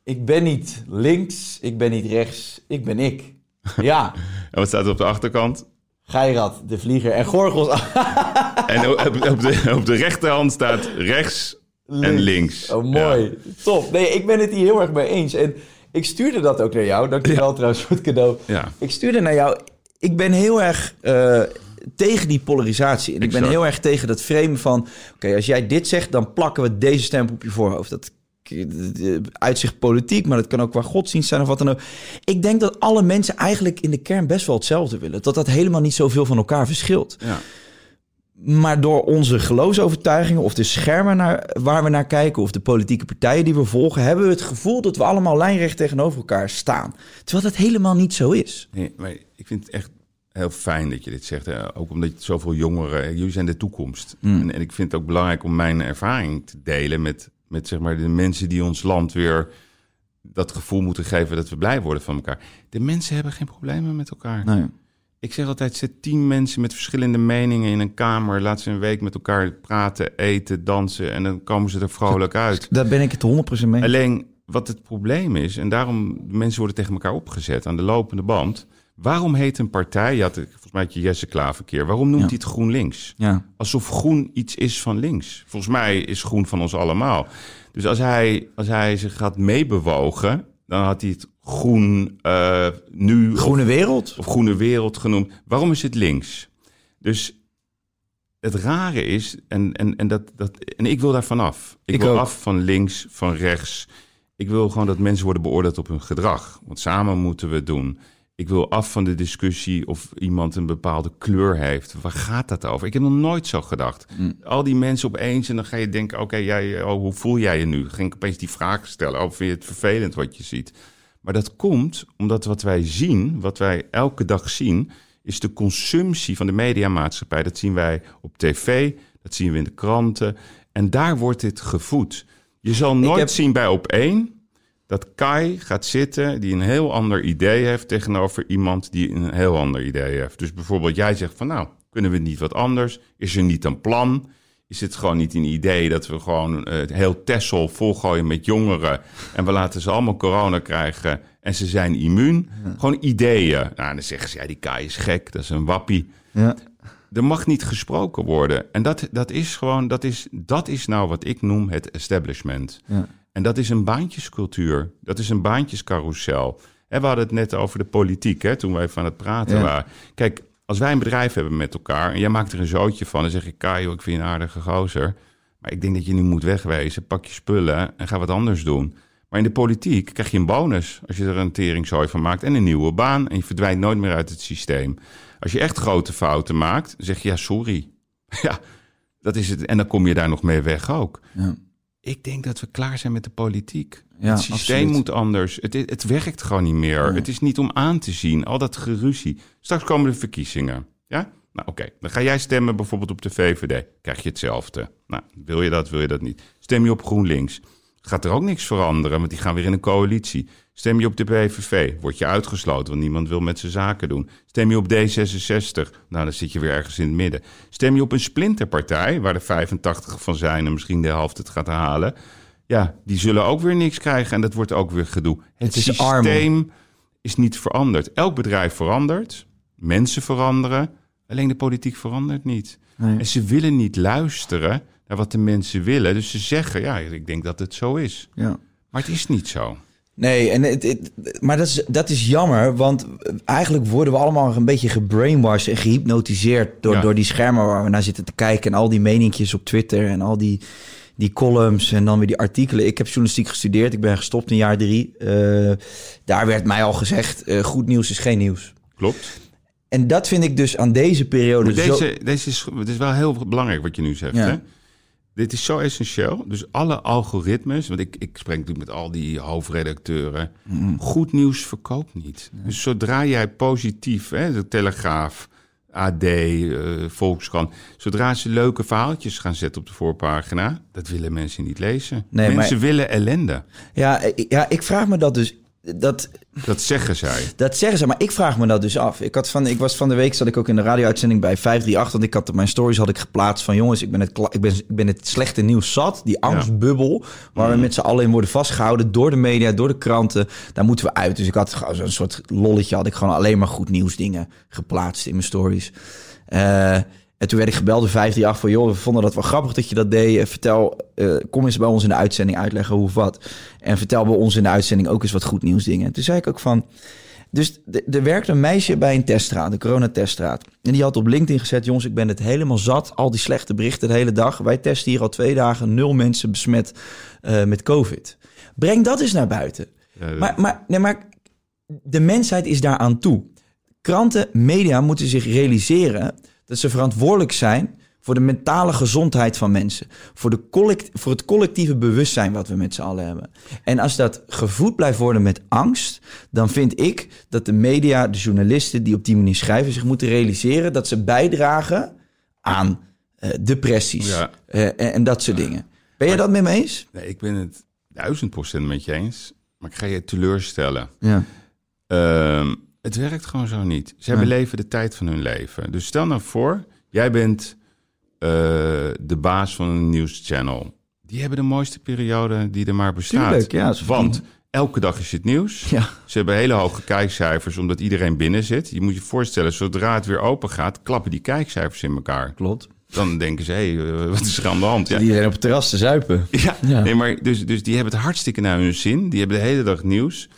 Speaker 2: Ik ben niet links, ik ben niet rechts, ik ben ik. Ja,
Speaker 1: En wat staat er op de achterkant?
Speaker 2: Geirat, de vlieger en Gorgels.
Speaker 1: En op, op, de, op de rechterhand staat rechts en links.
Speaker 2: Oh, mooi.
Speaker 1: Ja.
Speaker 2: Top. Nee, ik ben het hier heel erg mee eens. En ik stuurde dat ook naar jou. Dankjewel trouwens voor het cadeau.
Speaker 1: Ja.
Speaker 2: Ik stuurde naar jou. Ik ben heel erg... eh, tegen die polarisatie. En ik ben heel erg tegen dat framen van... oké, als jij dit zegt, dan plakken we deze stempel op je voorhoofd. Dat uitzicht politiek, maar dat kan ook qua godsdienst zijn of wat dan ook. Ik denk dat alle mensen eigenlijk in de kern best wel hetzelfde willen. Dat dat helemaal niet zoveel van elkaar verschilt.
Speaker 1: Ja.
Speaker 2: Maar door onze geloofsovertuigingen of de schermen naar, waar we naar kijken... of de politieke partijen die we volgen... hebben we het gevoel dat we allemaal lijnrecht tegenover elkaar staan. Terwijl dat helemaal niet zo is.
Speaker 1: Nee, maar ik vind het echt heel fijn dat je dit zegt. Hè? Ook omdat je zoveel jongeren, jullie zijn de toekomst. En, en ik vind het ook belangrijk om mijn ervaring te delen met, met zeg maar, de mensen die ons land weer dat gevoel moeten geven dat we blij worden van elkaar. De mensen hebben geen problemen met elkaar.
Speaker 2: Nee.
Speaker 1: Ik zeg altijd, zet tien mensen met verschillende meningen in een kamer. Laat ze een week met elkaar praten, eten, dansen. En dan komen ze er vrolijk uit.
Speaker 2: Daar ben ik het 100% mee.
Speaker 1: Alleen wat het probleem is, en daarom mensen worden tegen elkaar opgezet aan de lopende band. Waarom heet een partij, had, volgens mij had je Jesse Klaver een keer, waarom noemt
Speaker 2: Ja.
Speaker 1: hij het GroenLinks?
Speaker 2: Ja.
Speaker 1: Alsof groen iets is van links. Volgens mij is groen van ons allemaal. Dus als hij, als hij zich gaat meebewogen, dan had hij het groen eh, nu
Speaker 2: Groene wereld.
Speaker 1: of groene wereld genoemd. Waarom is het links? Dus het rare is, en, en, en, dat, dat, en ik wil daar vanaf. Ik,
Speaker 2: Ik
Speaker 1: wil
Speaker 2: ook.
Speaker 1: af van links, van rechts. Ik wil gewoon dat mensen worden beoordeeld op hun gedrag. Want samen moeten we het doen. Ik wil af van de discussie of iemand een bepaalde kleur heeft. Waar gaat dat over? Ik heb nog nooit zo gedacht. Al die mensen opeens en dan ga je denken... oké, jij, oh, hoe voel jij je nu? Ging ik opeens die vraag stellen. Oh, vind je het vervelend wat je ziet? Maar dat komt omdat wat wij zien, wat wij elke dag zien... is de consumptie van de mediamaatschappij. Dat zien wij op tv, dat zien we in de kranten. En daar wordt dit gevoed. Je zal nooit
Speaker 2: heb-
Speaker 1: zien bij op één dat Kai gaat zitten die een heel ander idee heeft tegenover iemand die een heel ander idee heeft. Dus bijvoorbeeld jij zegt van nou, kunnen we niet wat anders? Is er niet een plan? Is het gewoon niet een idee dat we gewoon het heel Tessel volgooien met jongeren en we laten ze allemaal corona krijgen en ze zijn immuun? Gewoon ideeën. Nou, dan zeggen ze ja, die Kai is gek, dat is een wappie.
Speaker 2: Ja.
Speaker 1: Er mag niet gesproken worden. En dat, dat is gewoon, dat is, dat is nou wat ik noem het establishment.
Speaker 2: Ja.
Speaker 1: En dat is een baantjescultuur. Dat is een baantjescarousel. En we hadden het net over de politiek, hè, toen wij van het praten
Speaker 2: Ja.
Speaker 1: waren. Kijk, als wij een bedrijf hebben met elkaar en jij maakt er een zootje van, dan zeg ik, Kajo, ik vind je een aardige gozer. Maar ik denk dat je nu moet wegwezen. Pak je spullen en ga wat anders doen. Maar in de politiek krijg je een bonus als je er een teringzooi van maakt en een nieuwe baan. En je verdwijnt nooit meer uit het systeem. Als je echt grote fouten maakt, zeg je ja, sorry. Ja, dat is het. En dan kom je daar nog mee weg ook.
Speaker 2: Ja.
Speaker 1: Ik denk dat we klaar zijn met de politiek.
Speaker 2: Ja,
Speaker 1: het systeem
Speaker 2: absoluut.
Speaker 1: moet anders. Het, het werkt gewoon niet meer. Het is niet om aan te zien. Al dat geruzie. Straks komen de verkiezingen. Ja? Nou, oké. Dan ga jij stemmen bijvoorbeeld op de VVD. Krijg je hetzelfde. Nou, wil je dat, wil je dat niet. Stem je op GroenLinks. Gaat er ook niks veranderen, want die gaan weer in een coalitie. Stem je op de PVV, word je uitgesloten, want niemand wil met zijn zaken doen. Stem je op D66, nou dan zit je weer ergens in het midden. Stem je op een splinterpartij, waar er 85 van zijn en misschien de helft het gaat halen. Ja, die zullen ook weer niks krijgen en dat wordt ook weer gedoe. Het, systeem is niet veranderd. Elk bedrijf verandert, mensen veranderen, alleen de politiek verandert niet.
Speaker 2: Nee.
Speaker 1: En ze willen niet luisteren wat de mensen willen. Dus ze zeggen, ja, ik denk dat het zo is.
Speaker 2: Ja.
Speaker 1: Maar het is niet zo.
Speaker 2: Nee, en het, het- maar dat is, dat is jammer, want eigenlijk worden we allemaal een beetje gebrainwashed en gehypnotiseerd door,
Speaker 1: Ja.
Speaker 2: door die schermen waar we naar zitten te kijken en al die meninkjes op Twitter en al die, die columns en dan weer die artikelen. Ik heb journalistiek gestudeerd, ik ben gestopt in jaar drie. Eh, daar werd mij al gezegd, eh, goed nieuws is geen nieuws.
Speaker 1: Klopt.
Speaker 2: En dat vind ik dus aan deze periode
Speaker 1: Maar
Speaker 2: zo...
Speaker 1: deze, deze is, het is wel heel belangrijk wat je nu zegt.
Speaker 2: Ja.
Speaker 1: Hè? Dit is zo essentieel. Dus alle algoritmes, want ik, ik spreek natuurlijk met al die hoofdredacteuren. Goed nieuws verkoopt niet. Dus zodra jij positief, hè, de Telegraaf, AD, eh, Volkskrant, zodra ze leuke verhaaltjes gaan zetten op de voorpagina, dat willen mensen niet lezen.
Speaker 2: Nee,
Speaker 1: mensen
Speaker 2: maar-
Speaker 1: willen ellende.
Speaker 2: Ja, ja, ik vraag me dat dus... Dat,
Speaker 1: Dat zeggen zij.
Speaker 2: Dat zeggen ze, maar ik vraag me dat dus af. Ik, had van, ik was van de week, zat ik ook in de radio-uitzending bij 538. Want ik had mijn stories had ik geplaatst van... jongens, ik ben het, ik ben, ik ben het slechte nieuws zat. Die angstbubbel waar we met z'n allen in worden vastgehouden... door de media, door de kranten. Daar moeten we uit. Dus ik had gewoon zo'n soort lolletje. Had ik gewoon alleen maar goed nieuws dingen geplaatst in mijn stories. Eh, en toen werd ik gebeld door 538 van... joh, we vonden dat wel grappig dat je dat deed. Eh, Vertel, eh, kom eens bij ons in de uitzending uitleggen hoe of wat. En vertel bij ons in de uitzending ook eens wat goed nieuws dingen. Toen zei ik ook van... Dus er werkte een meisje bij een teststraat, een coronateststraat. En die had op LinkedIn gezet, jongens, ik ben het helemaal zat. Al die slechte berichten de hele dag. Wij testen hier al twee dagen, nul mensen besmet eh, met COVID. Breng dat eens naar buiten.
Speaker 1: Ja,
Speaker 2: Maar, maar, nee, maar de mensheid is daaraan toe. Kranten, media moeten zich realiseren dat ze verantwoordelijk zijn voor de mentale gezondheid van mensen. Voor, de collect, voor het collectieve bewustzijn wat we met z'n allen hebben. En als dat gevoed blijft worden met angst, dan vind ik dat de media, de journalisten die op die manier schrijven, zich moeten realiseren dat ze bijdragen aan eh, depressies
Speaker 1: Ja.
Speaker 2: eh, en, en dat soort dingen. Ben je dat met me eens?
Speaker 1: Nee, ik ben het duizend procent met je eens. Maar ik ga je teleurstellen.
Speaker 2: Ja.
Speaker 1: Ehm, het werkt gewoon zo niet. Zij
Speaker 2: Nee.
Speaker 1: beleven de tijd van hun leven. Dus stel nou voor, jij bent eh, de baas van een nieuwschannel. Die hebben de mooiste periode die er maar bestaat.
Speaker 2: Tuurlijk, ja, ze
Speaker 1: Want elke dag is het nieuws.
Speaker 2: Ja.
Speaker 1: Ze hebben hele hoge kijkcijfers omdat iedereen binnen zit. Je moet je voorstellen, zodra het weer open gaat, klappen die kijkcijfers in elkaar.
Speaker 2: Klopt.
Speaker 1: Dan denken ze, hé, hey, wat is er aan de hand? Ja,
Speaker 2: Iedereen op het terras te zuipen.
Speaker 1: ja,
Speaker 2: Ja.
Speaker 1: Nee, maar dus, dus die hebben het hartstikke naar hun zin. Die hebben de hele dag nieuws.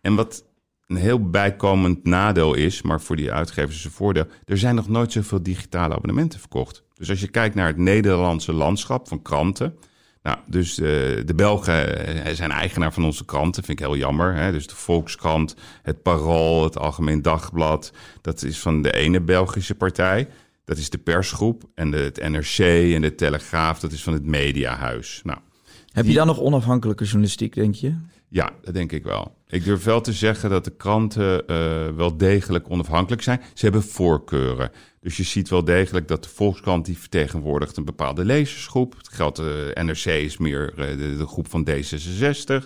Speaker 1: En wat een heel bijkomend nadeel is, maar voor die uitgevers is een voordeel. Er zijn nog nooit zoveel digitale abonnementen verkocht. Dus als je kijkt naar het Nederlandse landschap van kranten. Nou, dus eh, de Belgen eh, zijn eigenaar van onze kranten, vind ik heel jammer. Hè? Dus de Volkskrant, het Parool, het Algemeen Dagblad. Dat is van de ene Belgische partij. Dat is de persgroep. En de, het NRC en de Telegraaf, dat is van het Mediahuis. Nou,
Speaker 2: Heb je dan nog onafhankelijke journalistiek, denk je?
Speaker 1: ja, dat denk ik wel. Ik durf wel te zeggen dat de kranten eh, wel degelijk onafhankelijk zijn. Ze hebben voorkeuren. Dus je ziet wel degelijk dat de Volkskrant die vertegenwoordigt een bepaalde lezersgroep. Het geldt, de NRC is meer eh, de, de groep van D66.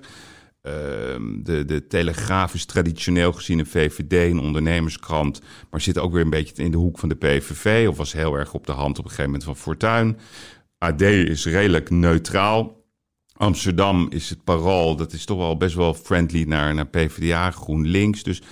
Speaker 1: Ehm, de, de Telegraaf is traditioneel gezien een VVD, een ondernemerskrant, maar zit ook weer een beetje in de hoek van de PVV of was heel erg op de hand op een gegeven moment van Fortuin. AD is redelijk neutraal. Amsterdam is het parool, dat is toch wel best wel friendly naar, naar PvdA, GroenLinks. Dus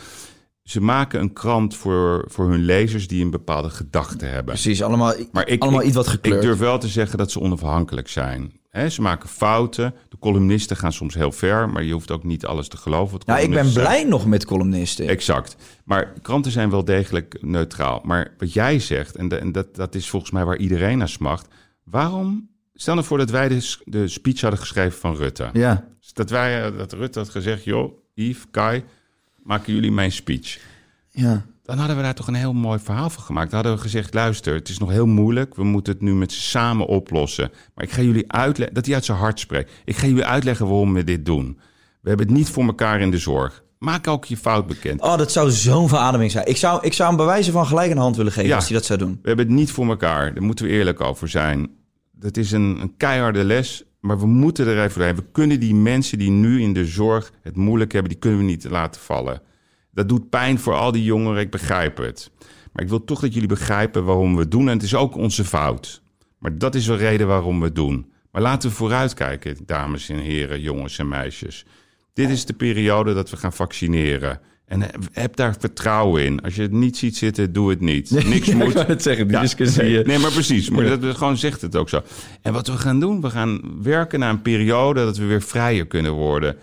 Speaker 1: ze maken een krant voor, voor hun lezers die een bepaalde gedachte hebben.
Speaker 2: Precies, allemaal,
Speaker 1: Maar ik,
Speaker 2: allemaal
Speaker 1: ik-
Speaker 2: iets wat gekleurd.
Speaker 1: Ik durf wel te zeggen dat ze onafhankelijk zijn. Hè, ze maken fouten. De columnisten gaan soms heel ver, maar je hoeft ook niet alles te geloven. wat
Speaker 2: nou, ik ben blij nog met columnisten.
Speaker 1: Exact. Maar kranten zijn wel degelijk neutraal. Maar wat jij zegt, en, de- en dat, dat is volgens mij waar iedereen naar smacht. Waarom? Stel nou voor dat wij de, de speech hadden geschreven van Rutte.
Speaker 2: Ja,
Speaker 1: Dat, wij, eh, dat Rutte had gezegd, joh, Yves, Kai, maken jullie mijn speech.
Speaker 2: ja.
Speaker 1: Dan hadden we daar toch een heel mooi verhaal van gemaakt. Dan hadden we gezegd, luister, het is nog heel moeilijk. We moeten het nu met z'n samen oplossen. Maar ik ga jullie uitleggen, dat hij uit zijn hart spreekt. Ik ga jullie uitleggen waarom we dit doen. We hebben het niet voor elkaar in de zorg. Maak ook je fout bekend.
Speaker 2: Oh, dat zou zo'n verademing zijn. Ik zou, ik zou hem bij wijze van gelijk een hand willen geven
Speaker 1: Ja.
Speaker 2: als hij dat zou doen.
Speaker 1: We hebben het niet voor elkaar. Daar moeten we eerlijk over zijn. Dat is een, een keiharde les. Maar we moeten er even doorheen. We kunnen die mensen die nu in de zorg het moeilijk hebben, die kunnen we niet laten vallen. Dat doet pijn voor al die jongeren, ik begrijp het. Maar ik wil toch dat jullie begrijpen waarom we doen. En het is ook onze fout. Maar dat is de reden waarom we het doen. Maar laten we vooruitkijken, dames en heren, jongens en meisjes. Dit is de periode dat we gaan vaccineren. En heb daar vertrouwen in. Als je het niet ziet zitten, doe het niet. Niks
Speaker 2: Ja,
Speaker 1: moet.
Speaker 2: ik het zeggen, die
Speaker 1: Ja,
Speaker 2: discussie,
Speaker 1: Nee,
Speaker 2: eh.
Speaker 1: nee, maar precies. Maar dat, gewoon zegt het ook zo. En wat we gaan doen, we gaan werken naar een periode dat we weer vrijer kunnen worden.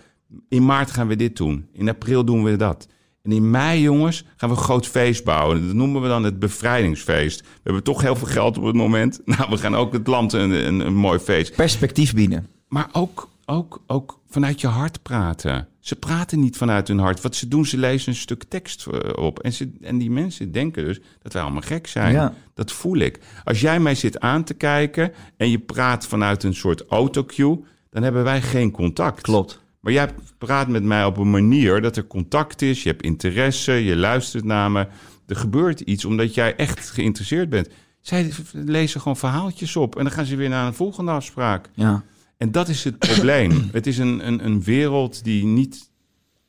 Speaker 1: In maart gaan we dit doen. In april doen we dat. En in mei, jongens, gaan we een groot feest bouwen. Dat noemen we dan het bevrijdingsfeest. We hebben toch heel veel geld op het moment. Nou, we gaan ook het land een, een, een mooi feest.
Speaker 2: Perspectief bieden.
Speaker 1: Maar ook, ook, ook vanuit je hart praten. Ze praten niet vanuit hun hart. Wat ze doen, ze lezen een stuk tekst eh, op. En, ze, en die mensen denken dus dat wij allemaal gek zijn.
Speaker 2: Ja.
Speaker 1: Dat voel ik. Als jij mij zit aan te kijken en je praat vanuit een soort autocue, dan hebben wij geen contact.
Speaker 2: Klopt.
Speaker 1: Maar jij praat met mij op een manier dat er contact is, je hebt interesse, je luistert naar me. Er gebeurt iets omdat jij echt geïnteresseerd bent. Zij lezen gewoon verhaaltjes op en dan gaan ze weer naar een volgende afspraak.
Speaker 2: Ja.
Speaker 1: En dat is het probleem. het is een, een, een wereld die niet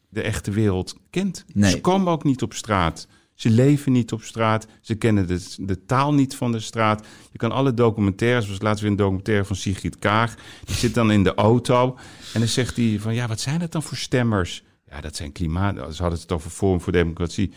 Speaker 1: de echte wereld kent.
Speaker 2: Nee.
Speaker 1: Ze komen ook niet op straat. Ze leven niet op straat. Ze kennen de, de taal niet van de straat. Je kan alle documentaires, zoals laten we een documentaire van Sigrid Kaag. Die zit dan in de auto en dan zegt hij van ja, wat zijn dat dan voor stemmers? Ja, dat zijn klimaat. Ze hadden het over Forum voor Democratie.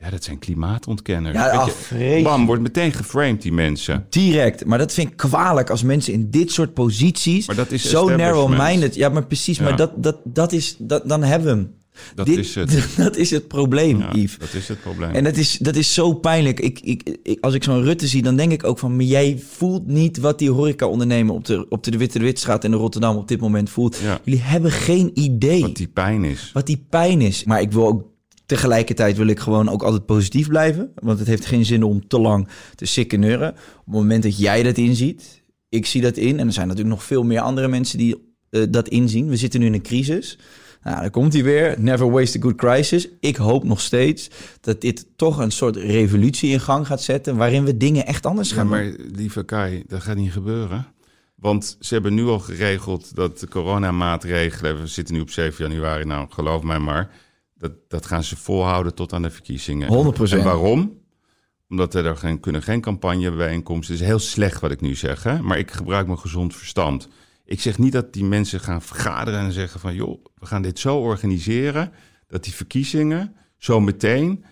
Speaker 1: Ja, dat zijn klimaatontkenners.
Speaker 2: Ja,
Speaker 1: je,
Speaker 2: vreselijk.
Speaker 1: Bam, wordt meteen geframed, die mensen.
Speaker 2: Direct. Maar dat vind ik kwalijk als mensen in dit soort posities
Speaker 1: Maar dat is
Speaker 2: zo narrow-minded. Ja, maar precies.
Speaker 1: Ja.
Speaker 2: Maar dat, dat, dat is, dat, dan hebben we hem.
Speaker 1: Dat
Speaker 2: Dit-
Speaker 1: is het.
Speaker 2: Dat is het probleem,
Speaker 1: Ja,
Speaker 2: Yves.
Speaker 1: dat is het probleem.
Speaker 2: En dat is, dat is zo pijnlijk. Ik, ik, ik- als ik zo'n Rutte zie, dan denk ik ook van... maar jij voelt niet wat die horeca-ondernemer op de, op de Witte de Witstraat in Rotterdam op dit moment voelt.
Speaker 1: Ja.
Speaker 2: Jullie hebben geen idee
Speaker 1: Wat die pijn is.
Speaker 2: wat die pijn is. Maar ik wil ook tegelijkertijd wil ik gewoon ook altijd positief blijven. Want het heeft geen zin om te lang te sikkeneuren. Op het moment dat jij dat inziet, ik zie dat in. En er zijn natuurlijk nog veel meer andere mensen die eh, dat inzien. We zitten nu in een crisis. Nou, dan komt hij weer. Never waste a good crisis. Ik hoop nog steeds dat dit toch een soort revolutie in gang gaat zetten... waarin we dingen echt anders gaan
Speaker 1: maar lieve Kai, dat gaat niet gebeuren. Want ze hebben nu al geregeld dat de coronamaatregelen... we zitten nu op 7 januari, nou geloof mij maar... dat, dat gaan ze volhouden tot aan de verkiezingen.
Speaker 2: 100%.
Speaker 1: En waarom? Omdat er geen, kunnen geen campagnebijeenkomsten... Het is heel slecht wat ik nu zeg, hè? maar ik gebruik mijn gezond verstand. Ik zeg niet dat die mensen gaan vergaderen en zeggen van... joh, we gaan dit zo organiseren... dat die verkiezingen zo meteen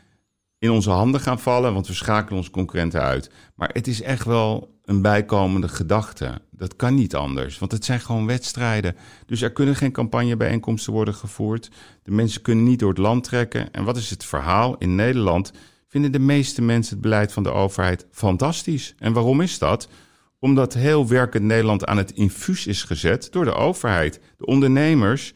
Speaker 1: in onze handen gaan vallen, want we schakelen onze concurrenten uit. Maar het is echt wel een bijkomende gedachte. Dat kan niet anders, want het zijn gewoon wedstrijden. Dus er kunnen geen campagnebijeenkomsten worden gevoerd. De mensen kunnen niet door het land trekken. En wat is het verhaal? In Nederland vinden de meeste mensen het beleid van de overheid fantastisch. En waarom is dat? Omdat heel werkend Nederland aan het infuus is gezet door de overheid. De ondernemers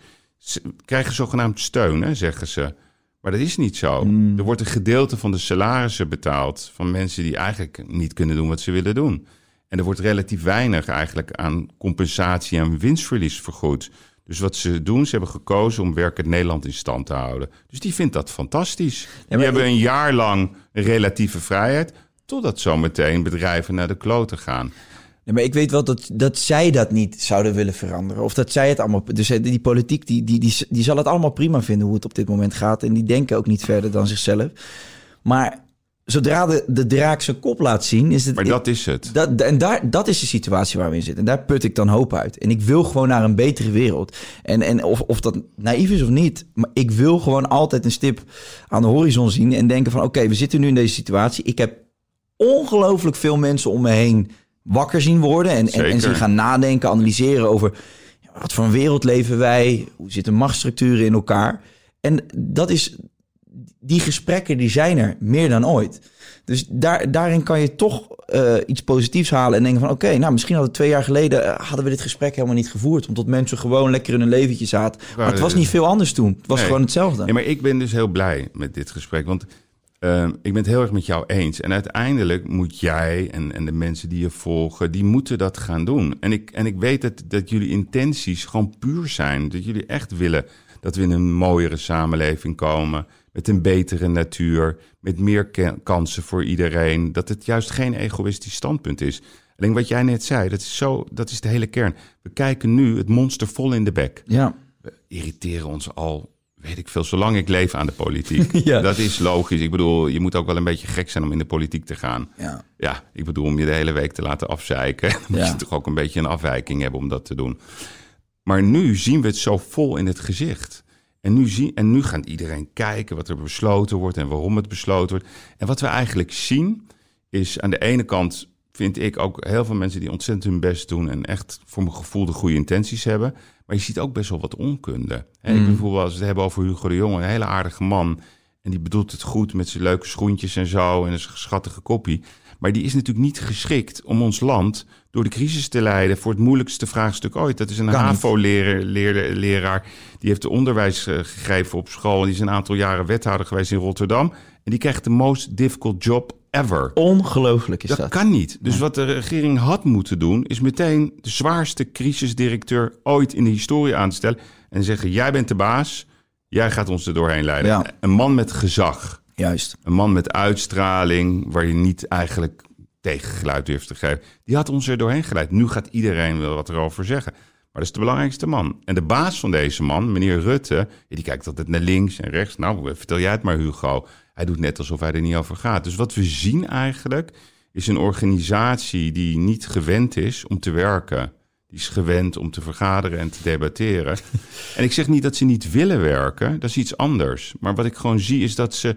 Speaker 1: krijgen zogenaamd steun, hè, zeggen ze. Maar dat is niet zo. Er wordt een gedeelte van de salarissen betaald van mensen die eigenlijk niet kunnen doen wat ze willen doen. En er wordt relatief weinig eigenlijk aan compensatie en winstverlies vergoed. Dus wat ze doen, ze hebben gekozen om werkend Nederland in stand te houden. Dus die vindt dat fantastisch. die hebben
Speaker 2: ik-
Speaker 1: een jaar lang relatieve vrijheid, totdat zometeen bedrijven naar de kloten gaan.
Speaker 2: Nee, maar ik weet wel dat, dat zij dat niet zouden willen veranderen. Of dat zij het allemaal... Dus eh, die politiek, die, die, die, die zal het allemaal prima vinden hoe het op dit moment gaat. En die denken ook niet verder dan zichzelf. Maar zodra de, de draak zijn kop laat zien... Is het,
Speaker 1: Maar dat is het.
Speaker 2: dat, en daar, dat is de situatie waar we in zitten. En daar put ik dan hoop uit. En ik wil gewoon naar een betere wereld. En, en of, of dat naïef is of niet, maar ik wil gewoon altijd een stip aan de horizon zien en denken van oké, we zitten nu in deze situatie. Ik heb ongelooflijk veel mensen om me heen wakker zien worden en, en, en zien gaan nadenken, analyseren over wat voor een wereld leven wij, hoe zitten machtsstructuren in elkaar. En dat is, die gesprekken die zijn er meer dan ooit. Dus daar, daarin kan je toch eh, iets positiefs halen en denken van... oké, nou misschien hadden we twee jaar geleden... eh, hadden we dit gesprek helemaal niet gevoerd... omdat mensen gewoon lekker in hun leventje zaten. Maar het was niet veel anders toen. Het was
Speaker 1: Nee.
Speaker 2: gewoon hetzelfde.
Speaker 1: Nee, maar ik ben dus heel blij met dit gesprek. Want eh, ik ben het heel erg met jou eens. En uiteindelijk moet jij en, en de mensen die je volgen, die moeten dat gaan doen. En ik, en ik weet dat, dat jullie intenties gewoon puur zijn. Dat jullie echt willen dat we in een mooiere samenleving komen. Met een betere natuur. Met meer kansen voor iedereen. Dat het juist geen egoïstisch standpunt is. Alleen wat jij net zei, dat is, zo, dat is de hele kern. We kijken nu het monster vol in de bek
Speaker 2: Ja,
Speaker 1: we irriteren ons al, weet ik veel, zolang ik leef aan de politiek.
Speaker 2: Ja.
Speaker 1: Dat is logisch. Ik bedoel, je moet ook wel een beetje gek zijn om in de politiek te gaan.
Speaker 2: ja.
Speaker 1: Ja, ik bedoel, om je de hele week te laten afzeiken, dan moet
Speaker 2: Ja.
Speaker 1: je toch ook een beetje een afwijking hebben om dat te doen. Maar nu zien we het zo vol in het gezicht. En nu, zien, en nu gaat iedereen kijken wat er besloten wordt en waarom het besloten wordt. En wat we eigenlijk zien, is aan de ene kant vind ik ook heel veel mensen die ontzettend hun best doen en echt voor mijn gevoel de goede intenties hebben. Maar je ziet ook best wel wat onkunde. En ik bijvoorbeeld als we het hebben over Hugo de Jonge, een hele aardige man. En die bedoelt het goed met zijn leuke schoentjes en zo en een schattige koppie. Maar die is natuurlijk niet geschikt om ons land door de crisis te leiden voor het moeilijkste vraagstuk ooit. Dat is een. HAVO-leraar. Die heeft de onderwijs eh, gegeven op school. Die is een aantal jaren wethouder geweest in Rotterdam. En die krijgt de most difficult job ever.
Speaker 2: Ongelooflijk is
Speaker 1: Dat,
Speaker 2: dat.
Speaker 1: kan niet. Dus wat de regering had moeten doen, is meteen de zwaarste crisisdirecteur ooit in de historie aanstellen. En zeggen: Jij bent de baas, jij gaat ons er doorheen leiden.
Speaker 2: Ja.
Speaker 1: Een man met gezag.
Speaker 2: Juist.
Speaker 1: Een man met uitstraling, waar je niet eigenlijk tegengeluid durft te geven. Die had ons er doorheen geleid. Nu gaat iedereen wel wat erover zeggen. Maar dat is de belangrijkste man. En de baas van deze man, meneer Rutte, die kijkt altijd naar links en rechts. Nou, vertel jij het maar, Hugo. Hij doet net alsof hij er niet over gaat. Dus wat we zien eigenlijk, is een organisatie die niet gewend is om te werken. Die is gewend om te vergaderen en te debatteren. en ik zeg niet dat ze niet willen werken, dat is iets anders. Maar wat ik gewoon zie is dat ze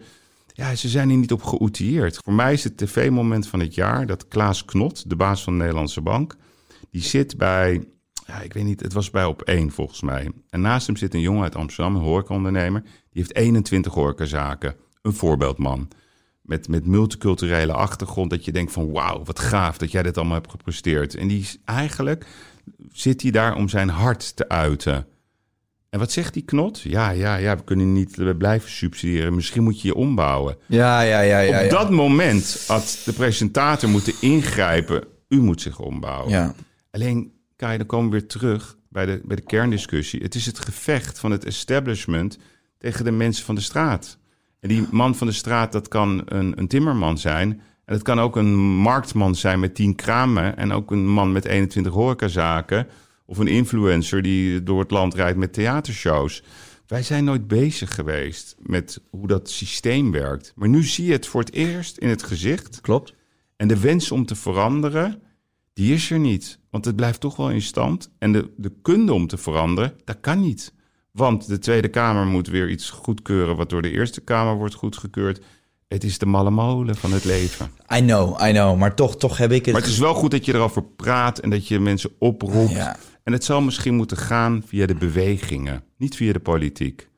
Speaker 1: ja, ze zijn hier niet op geoutilleerd. Voor mij is het tv-moment van het jaar dat Klaas Knot, de baas van de Nederlandse Bank, die zit bij ja, ik weet niet, het was bij op één volgens mij. En naast hem zit een jongen uit Amsterdam, een horecaondernemer. Die heeft 21 horecazaken. Een voorbeeldman. Met, met multiculturele achtergrond. Dat je denkt van wauw, wat gaaf dat jij dit allemaal hebt gepresteerd. En die eigenlijk zit hij daar om zijn hart te uiten. En wat zegt die knot? Ja, ja, ja, we kunnen niet blijven subsidiëren. Misschien moet je je ombouwen.
Speaker 2: Ja, ja, ja. ja,
Speaker 1: Op
Speaker 2: ja.
Speaker 1: dat moment had de presentator moeten ingrijpen. U moet zich ombouwen.
Speaker 2: Ja.
Speaker 1: Alleen, Kai, dan komen we weer terug bij de, bij de kerndiscussie. Het is het gevecht van het establishment tegen de mensen van de straat. En die man van de straat, dat kan een, een timmerman zijn. En het kan ook een marktman zijn met tien kramen. En ook een man met 21 horecazaken. Of een influencer die door het land rijdt met theatershows. Wij zijn nooit bezig geweest met hoe dat systeem werkt. Maar nu zie je het voor het eerst in het gezicht.
Speaker 2: Klopt.
Speaker 1: En de wens om te veranderen, die is er niet. Want het blijft toch wel in stand. En de, de kunde om te veranderen, dat kan niet. Want de Tweede Kamer moet weer iets goedkeuren... wat door de Eerste Kamer wordt goedgekeurd. Het is de malle molen van het leven.
Speaker 2: I know, I know. Maar toch, toch heb ik het...
Speaker 1: Maar het is wel goed dat je erover praat en dat je mensen oproept.
Speaker 2: Ja.
Speaker 1: En het zal misschien moeten gaan via de bewegingen, niet via de politiek.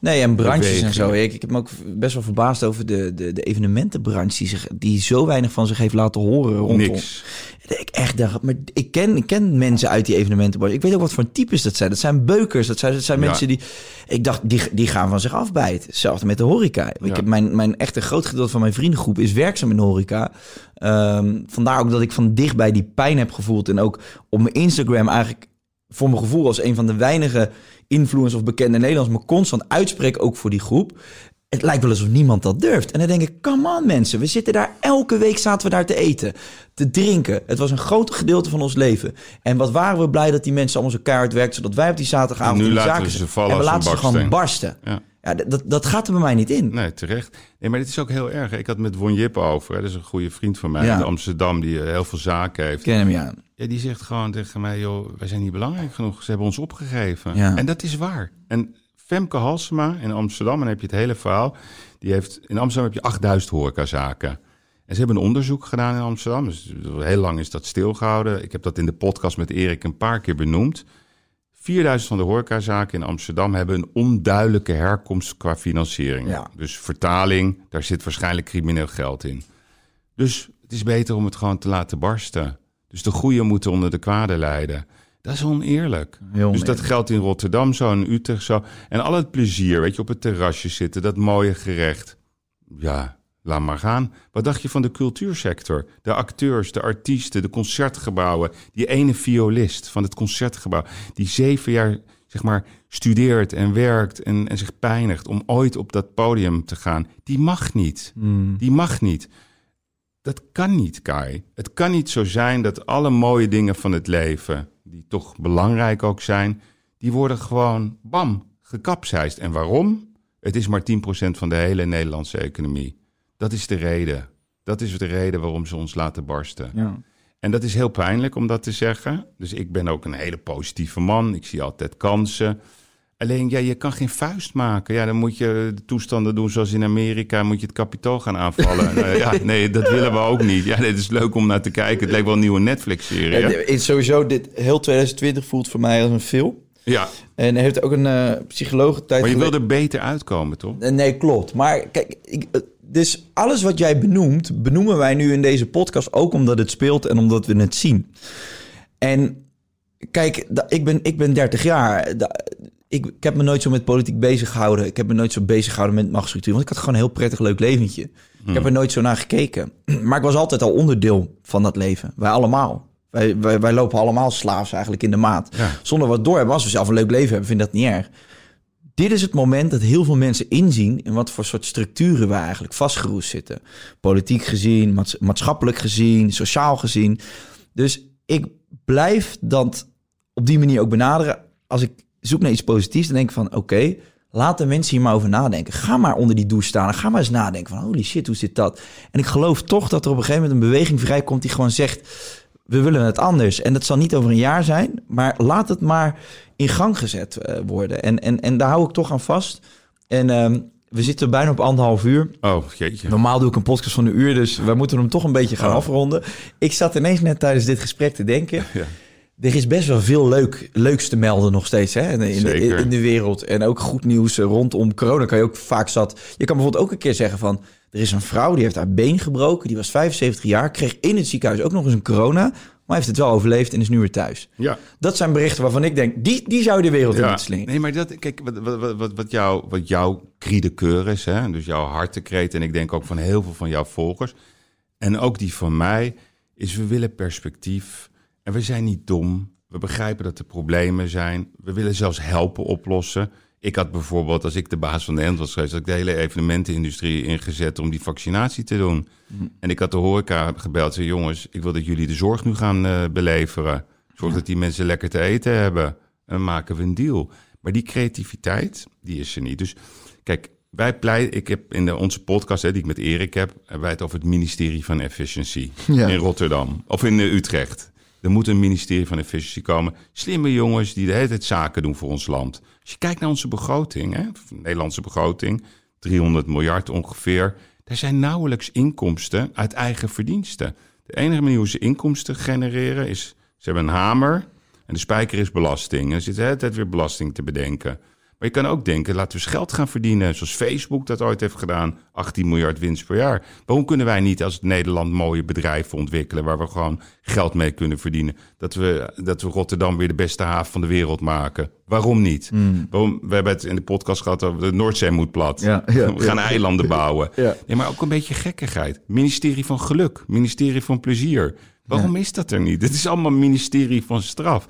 Speaker 2: Nee, en branches en zo. Ik, ik heb me ook best wel verbaasd over de, de, de evenementenbranche... Die, zich, die zo weinig van zich heeft laten horen rondom...
Speaker 1: Niks.
Speaker 2: Ik echt dacht, maar ik ken, ik ken mensen uit die evenementenbranche. Ik weet ook wat voor types dat zijn. Dat zijn beukers. Dat zijn, dat zijn
Speaker 1: Ja.
Speaker 2: mensen die... Ik dacht, die, die gaan van zich afbijten. Hetzelfde met de horeca. Ik
Speaker 1: Ja.
Speaker 2: heb mijn, mijn echt een groot gedeelte van mijn vriendengroep is werkzaam in de horeca. Ehm, vandaar ook dat ik van dichtbij die pijn heb gevoeld. En ook op mijn Instagram eigenlijk voor mijn gevoel als een van de weinige influencers of bekende Nederlanders me constant uitspreek ook voor die groep. Het lijkt wel alsof niemand dat durft. En dan denk ik, come on mensen, we zitten daar elke week zaten we daar te eten, te drinken. Het was een groot gedeelte van ons leven. En wat waren we blij dat die mensen allemaal zo keihard werkten, zodat wij op die zaterdagavond
Speaker 1: nu
Speaker 2: in de zaken
Speaker 1: ze vallen
Speaker 2: en we laten ze gewoon barsten.
Speaker 1: Ja.
Speaker 2: Ja, dat, dat gaat er bij mij niet in.
Speaker 1: Nee, terecht. Nee, maar dit is ook heel erg. Ik had met Won Jip over, hè, dat is een goede vriend van mij
Speaker 2: Ja.
Speaker 1: in Amsterdam, die eh, heel veel zaken heeft.
Speaker 2: Ken hem, ja.
Speaker 1: Ja, die zegt gewoon tegen mij, joh, wij zijn niet belangrijk genoeg. Ze hebben ons opgegeven.
Speaker 2: Ja.
Speaker 1: En dat is waar. En Femke Halsema in Amsterdam, en dan heb je het hele verhaal. Die heeft, in Amsterdam heb je 8000 horecazaken. En ze hebben een onderzoek gedaan in Amsterdam. Dus heel lang is dat stilgehouden. Ik heb dat in de podcast met Erik een paar keer benoemd. 4000 van de horecazaken in Amsterdam hebben een onduidelijke herkomst qua financiering.
Speaker 2: Ja.
Speaker 1: Dus vertaling, daar zit waarschijnlijk crimineel geld in. Dus het is beter om het gewoon te laten barsten. Dus de goede moeten onder de kwade lijden. Dat is oneerlijk. Dus dat geldt in Rotterdam zo, in Utrecht zo. En al het plezier, weet je, op het terrasje zitten, dat mooie gerecht. Ja, laat maar gaan. Wat dacht je van de cultuursector? De acteurs, de artiesten, de concertgebouwen. Die ene violist van het concertgebouw, die zeven jaar, zeg maar, studeert en werkt en, en zich pijnigt om ooit op dat podium te gaan. Die mag niet. Die mag niet. Dat kan niet, Kai. Het kan niet zo zijn dat alle mooie dingen van het leven, die toch belangrijk ook zijn, die worden gewoon, bam, gekapseist. En waarom? Het is maar 10% van de hele Nederlandse economie. Dat is de reden. Dat is de reden waarom ze ons laten barsten.
Speaker 2: Ja.
Speaker 1: En dat is heel pijnlijk om dat te zeggen. Dus ik ben ook een hele positieve man. Ik zie altijd kansen. Alleen, ja, je kan geen vuist maken. Ja, dan moet je de toestanden doen zoals in Amerika. Moet je het kapitool gaan aanvallen. Nou ja, nee, dat willen we ook niet. Ja, dit is leuk om naar te kijken. Het lijkt wel een nieuwe Netflix-serie.
Speaker 2: Ja, sowieso, dit heel 2020 voelt voor mij als een film.
Speaker 1: Ja,
Speaker 2: En hij heeft ook een eh psycholoog tijd
Speaker 1: maar je wil er beter uitkomen, toch?
Speaker 2: Eh, Nee, klopt. Maar kijk, ik, eh, dus alles wat jij benoemt, benoemen wij nu in deze podcast ook omdat het speelt en omdat we het zien. En kijk, ik ben, ik ben 30 jaar. Ik, ik heb me nooit zo met politiek bezig gehouden. Ik heb me nooit zo bezig gehouden met machtsstructuur. Want ik had gewoon een heel prettig, leuk leventje. Ik heb er nooit zo naar gekeken. Maar ik was altijd al onderdeel van dat leven. Wij allemaal. Wij, wij, wij lopen allemaal slaafs eigenlijk in de maat.
Speaker 1: Ja.
Speaker 2: Zonder wat door hebben. Als we zelf een leuk leven hebben, vind ik dat niet erg. Dit is het moment dat heel veel mensen inzien in wat voor soort structuren we eigenlijk vastgeroest zitten. Politiek gezien, maats- maatschappelijk gezien, sociaal gezien. Dus ik blijf dat op die manier ook benaderen. Als ik zoek naar iets positiefs, dan denk ik van oké, laat de mensen hier maar over nadenken. Ga maar onder die douche staan en ga maar eens nadenken van holy shit, hoe zit dat? En ik geloof toch dat er op een gegeven moment een beweging vrijkomt die gewoon zegt we willen het anders. En dat zal niet over een jaar zijn, maar laat het maar in gang gezet eh, worden. En, en, en daar hou ik toch aan vast. En ehm, we zitten bijna op anderhalf uur.
Speaker 1: Oh, jeetje.
Speaker 2: Normaal doe ik een podcast van een uur, dus wij moeten hem toch een beetje gaan
Speaker 1: Oh.
Speaker 2: afronden. Ik zat ineens net tijdens dit gesprek te denken.
Speaker 1: Ja.
Speaker 2: Er is best wel veel leuk, leuks te melden nog steeds hè, in, in, in, in de wereld. En ook goed nieuws eh, rondom corona kan je ook vaak zat. Je kan bijvoorbeeld ook een keer zeggen van... er is een vrouw die heeft haar been gebroken, die was 75 jaar... kreeg in het ziekenhuis ook nog eens een corona... maar heeft het wel overleefd en is nu weer thuis.
Speaker 1: Ja.
Speaker 2: Dat zijn berichten waarvan ik denk, die, die zou je de wereld in
Speaker 1: Ja,
Speaker 2: moeten slingen.
Speaker 1: nee, maar dat, kijk, wat, wat, wat- wat, wat, jou, wat jouw cri de coeur is, hè? dus jouw hartekreet, en ik denk ook van heel veel van jouw volgers, en ook die van mij, is we willen perspectief. En we zijn niet dom. We begrijpen dat er problemen zijn. We willen zelfs helpen oplossen. Ik had bijvoorbeeld, als ik de baas van Nederland was geweest, had ik de hele evenementenindustrie ingezet om die vaccinatie te doen. En ik had de horeca gebeld. Zei, jongens, ik wil dat jullie de zorg nu gaan eh, beleveren. Zorg dat die mensen lekker te eten hebben. En dan maken we een deal. Maar die creativiteit, die is er niet. Dus kijk, wij pleiten, ik heb in de, onze podcast hè, die ik met Erik heb, hebben wij het over het ministerie van Efficiëntie
Speaker 2: Ja.
Speaker 1: in Rotterdam. Of in eh, Utrecht. Er moet een ministerie van Efficiëntie komen. Slimme jongens die de hele tijd zaken doen voor ons land. Als je kijkt naar onze begroting, hè, de Nederlandse begroting, 300 miljard ongeveer. Daar zijn nauwelijks inkomsten uit eigen verdiensten. De enige manier hoe ze inkomsten genereren is, ze hebben een hamer en de spijker is belasting. En zit de hele tijd weer belasting te bedenken. Maar je kan ook denken, laten we eens geld gaan verdienen. Zoals Facebook dat ooit heeft gedaan. 18 miljard winst per jaar. Waarom kunnen wij niet als Nederland mooie bedrijven ontwikkelen... waar we gewoon geld mee kunnen verdienen? Dat we, dat we Rotterdam weer de beste haven van de wereld maken. Waarom niet? Waarom, we hebben het in de podcast gehad over de Noordzee moet plat.
Speaker 2: Ja, ja,
Speaker 1: we gaan
Speaker 2: ja.
Speaker 1: eilanden bouwen.
Speaker 2: Ja.
Speaker 1: Nee, maar ook een beetje gekkigheid. Ministerie van Geluk, ministerie van Plezier. Waarom is dat er niet? Het is allemaal ministerie van straf.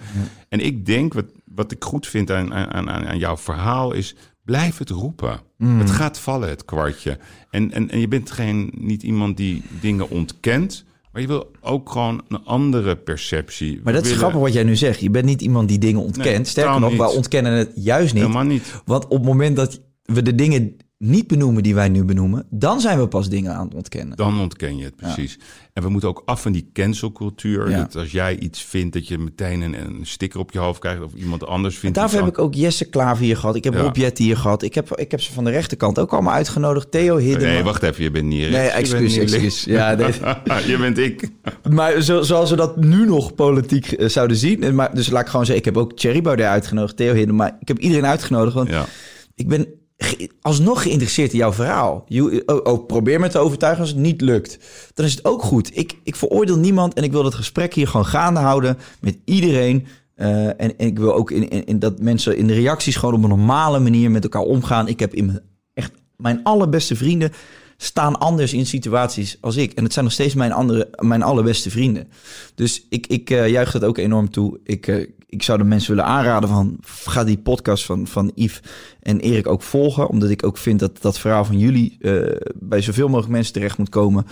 Speaker 1: En ik denk, wat, wat ik goed vind aan, aan, aan, aan jouw verhaal is... blijf het roepen.
Speaker 2: Mm.
Speaker 1: Het gaat vallen, het kwartje. En, en, en je bent geen, niet iemand die dingen ontkent... maar je wil ook gewoon een andere perceptie.
Speaker 2: Maar dat is grappig wat jij nu zegt. Je bent niet iemand die dingen ontkent.
Speaker 1: Nee,
Speaker 2: Sterker nog, wij
Speaker 1: niet.
Speaker 2: ontkennen het juist niet.
Speaker 1: Helemaal niet.
Speaker 2: Want op het moment dat we de dingen niet benoemen die wij nu benoemen, dan zijn we pas dingen aan het ontkennen.
Speaker 1: Dan ontken je het precies. En we moeten ook af van die cancelcultuur.
Speaker 2: Ja.
Speaker 1: Dat als jij iets vindt, dat je meteen een, een sticker op je hoofd krijgt... of iemand anders vindt
Speaker 2: Daarvoor
Speaker 1: iets
Speaker 2: heb ik ook Jesse Klaver hier gehad. Ik heb
Speaker 1: Ja.
Speaker 2: Rob Jet hier gehad. Ik heb, ik heb ze van de rechterkant ook allemaal uitgenodigd. Theo Hidden.
Speaker 1: Nee, wacht even, je bent niet rechts.
Speaker 2: Nee,
Speaker 1: je
Speaker 2: excuus,
Speaker 1: niet
Speaker 2: excuus. Ja, nee.
Speaker 1: je bent ik.
Speaker 2: Maar zo, zoals we dat nu nog politiek eh, zouden zien. En Maar, dus laat ik gewoon zeggen, ik heb ook Thierry Baudet uitgenodigd, Theo Hidden. Maar ik heb iedereen uitgenodigd, want
Speaker 1: Ja.
Speaker 2: ik ben alsnog geïnteresseerd in jouw verhaal. Je, probeer me te overtuigen als het niet lukt. Dan is het ook goed. Ik, ik veroordeel niemand en ik wil dat gesprek hier gewoon gaande houden met iedereen. Eh, en, ik wil ook in, in, dat mensen in de reacties gewoon op een normale manier met elkaar omgaan. Ik heb in echt mijn allerbeste vrienden staan anders in situaties als ik. En het zijn nog steeds mijn, andere, mijn allerbeste vrienden. Dus ik, ik eh, juich dat ook enorm toe. Ik, eh, ik zou de mensen willen aanraden van... ga die podcast van, van Yves en Erik ook volgen. Omdat ik ook vind dat dat verhaal van jullie... eh, bij zoveel mogelijk mensen terecht moet komen.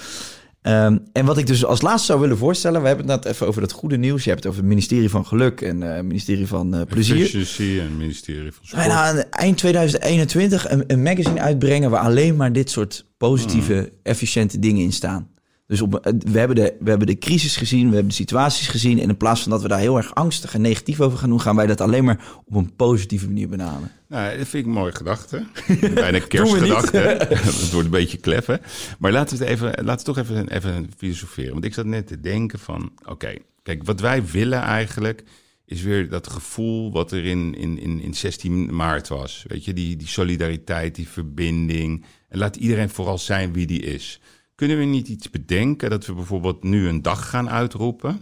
Speaker 2: Ehm, en wat ik dus als laatste zou willen voorstellen... we hebben het net even over dat goede nieuws. Je hebt het over het ministerie van Geluk en eh, het ministerie van eh, Plezier.
Speaker 1: Efficiëntie en ministerie van Sport.
Speaker 2: Gaan eind 2021 een, een magazine uitbrengen waar alleen maar dit soort positieve, efficiënte dingen in staan. Dus op, eh, we, hebben de, we hebben de crisis gezien, we hebben de situaties gezien. En in plaats van dat we daar heel erg angstig en negatief over gaan doen, gaan wij dat alleen maar op een positieve manier benaderen.
Speaker 1: Nou, dat vind ik een mooie gedachte. Bijna kerstgedachte. Het wordt een beetje klef, hè? Maar laten we het even, laten we toch even, even filosoferen. Want ik zat net te denken van... Oké, kijk, wat wij willen eigenlijk... is weer dat gevoel wat er in, in, in, in 16 maart was. Weet je, die, die solidariteit, die verbinding. En laat iedereen vooral zijn wie die is. Kunnen we niet iets bedenken dat we bijvoorbeeld nu een dag gaan uitroepen?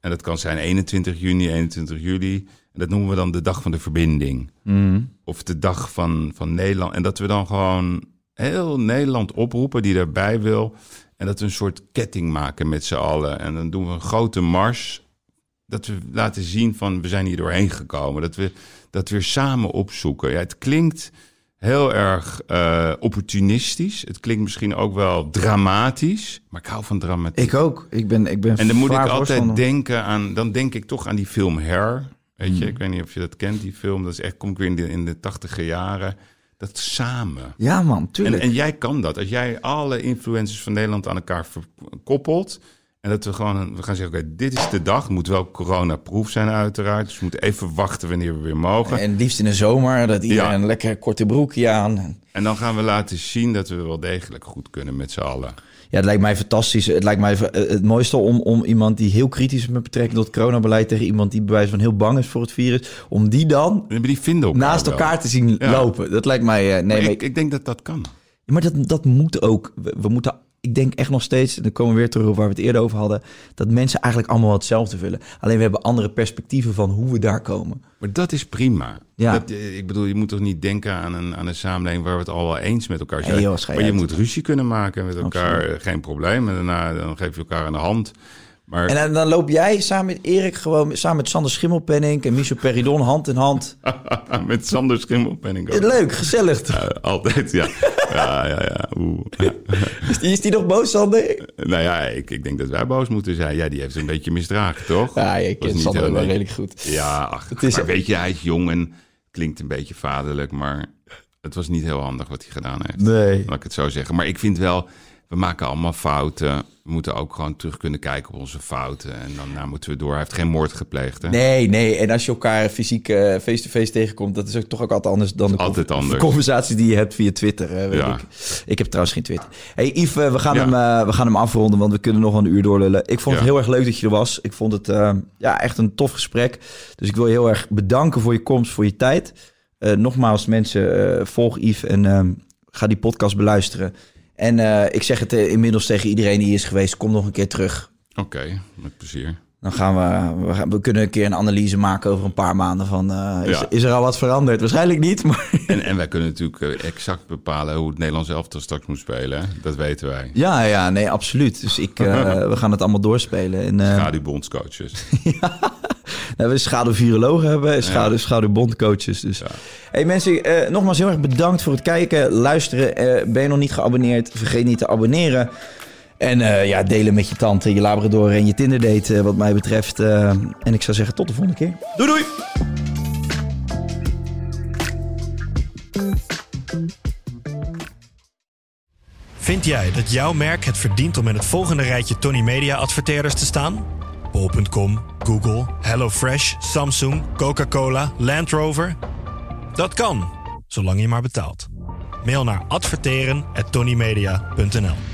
Speaker 1: En dat kan zijn 21 juni, 21 juli. En dat noemen we dan de dag van de verbinding. Of de dag van, van Nederland. En dat we dan gewoon heel Nederland oproepen die daarbij wil. En dat we een soort ketting maken met z'n allen. En dan doen we een grote mars. Dat we laten zien van we zijn hier doorheen gekomen. Dat we dat weer samen opzoeken. Ja, het klinkt heel erg eh, opportunistisch. Het klinkt misschien ook wel dramatisch. Maar ik hou van dramatiek.
Speaker 2: Ik ook. Ik ben, ik ben
Speaker 1: En dan moet ik altijd denken aan, dan denk ik toch aan die film Hair. Weet
Speaker 2: Hmm.
Speaker 1: je, ik weet niet of je dat kent, die film. Dat is echt, kom ik weer in de, in de tachtiger jaren. Dat samen.
Speaker 2: Ja man,
Speaker 1: En,
Speaker 2: tuurlijk.
Speaker 1: en jij kan dat. Als jij alle influencers van Nederland aan elkaar verkoppelt. En dat we gewoon, we gaan zeggen, oké, dit is de dag. Het moet wel coronaproof zijn uiteraard. Dus we moeten even wachten wanneer we weer mogen.
Speaker 2: En liefst in de zomer, dat iedereen
Speaker 1: Ja.
Speaker 2: een lekker korte broekje aan.
Speaker 1: En dan gaan we laten zien dat we wel degelijk goed kunnen met z'n allen.
Speaker 2: Ja, het lijkt mij fantastisch. Het lijkt mij eh, het mooiste om, om iemand die heel kritisch is met betrekking tot het coronabeleid tegen iemand die bij wijze van heel bang is voor het virus, om die dan
Speaker 1: die vinden elkaar
Speaker 2: naast
Speaker 1: wel.
Speaker 2: elkaar te zien
Speaker 1: Ja.
Speaker 2: lopen. Dat lijkt mij. eh, nee,
Speaker 1: Maar
Speaker 2: maar,
Speaker 1: ik, ik denk dat dat kan.
Speaker 2: Maar dat, dat moet ook. We, we moeten, ik denk echt nog steeds, en dan komen we weer terug op waar we het eerder over hadden, dat mensen eigenlijk allemaal hetzelfde willen. Alleen we hebben andere perspectieven van hoe we daar komen.
Speaker 1: Maar dat is prima.
Speaker 2: Ja.
Speaker 1: Dat, eh, ik bedoel, je moet toch niet denken aan een, aan een samenleving waar we het al wel eens met elkaar zijn.
Speaker 2: Schei
Speaker 1: maar je
Speaker 2: uit.
Speaker 1: moet ruzie kunnen maken met elkaar,
Speaker 2: Absoluut.
Speaker 1: eh, geen probleem. En daarna dan geef je elkaar aan de hand. Maar
Speaker 2: En dan, dan loop jij samen met Erik gewoon, samen met Sander Schimmelpenning en Michel Peridon hand in hand.
Speaker 1: met Sander Schimmelpenning ook.
Speaker 2: Leuk, gezellig. toch?
Speaker 1: Ja, altijd, ja. Ja, ja, ja.
Speaker 2: Is die, is die nog boos, Sander?
Speaker 1: Nou ja, ik, ik denk dat wij boos moeten zijn. Ja, die heeft een beetje misdragen, toch?
Speaker 2: Ja, kent
Speaker 1: niet
Speaker 2: Sander wel redelijk goed.
Speaker 1: Ja, ach,
Speaker 2: Het is-
Speaker 1: maar weet je, hij is jong en klinkt een beetje vaderlijk, maar het was niet heel handig wat hij gedaan heeft.
Speaker 2: Nee.
Speaker 1: Laat ik het zo zeggen. Maar ik vind wel, we maken allemaal fouten. We moeten ook gewoon terug kunnen kijken op onze fouten. En dan nou, moeten we door. Hij heeft geen moord gepleegd, hè?
Speaker 2: Nee, nee. En als je elkaar fysiek eh, face-to-face tegenkomt, dat is ook toch ook altijd anders dan de
Speaker 1: Altijd
Speaker 2: conversatie die je hebt via Twitter. hè, weet
Speaker 1: Ja.
Speaker 2: ik. ik heb trouwens geen Twitter. Hey Yves, eh, we gaan,
Speaker 1: Ja.
Speaker 2: hem, eh, we gaan hem afronden, want we kunnen nog een uur doorlullen. Ik vond het heel erg leuk dat je er was. Ik vond het ja, echt een tof gesprek. Dus ik wil je heel erg bedanken voor je komst, voor je tijd. Nogmaals, mensen, volg Yves en eh, ga die podcast beluisteren. En eh, ik zeg het eh, inmiddels tegen iedereen die is geweest, kom nog een keer terug.
Speaker 1: Oké, met plezier.
Speaker 2: Dan gaan we, we, gaan- we kunnen een keer een analyse maken over een paar maanden van, eh, is,
Speaker 1: Ja.
Speaker 2: is er al wat veranderd? Waarschijnlijk niet, maar
Speaker 1: En, en wij kunnen natuurlijk eh, exact bepalen hoe het Nederlands elftal straks moet spelen. hè? Dat weten wij.
Speaker 2: ja, ja, nee, absoluut. Dus ik, eh, we gaan het allemaal doorspelen. En, eh
Speaker 1: Schaduwbondscoaches.
Speaker 2: nou, we schaduwvirologen hebben, schaduw, schaduwbondcoaches. Dus. Hey mensen, nogmaals heel erg bedankt voor het kijken, luisteren. Ben je nog niet geabonneerd? Vergeet niet te abonneren. En eh, ja, delen met je tante, je Labrador en je Tinder date, eh, wat mij betreft. Eh, en ik zou zeggen, tot de volgende keer. Doei doei!
Speaker 4: Vind jij dat jouw merk het verdient om in het volgende rijtje Tony Media adverteerders te staan? Bol.com, Google, HelloFresh, Samsung, Coca-Cola, Land Rover? Dat kan, zolang je maar betaalt. Mail naar adverteren@tonymedia.nl.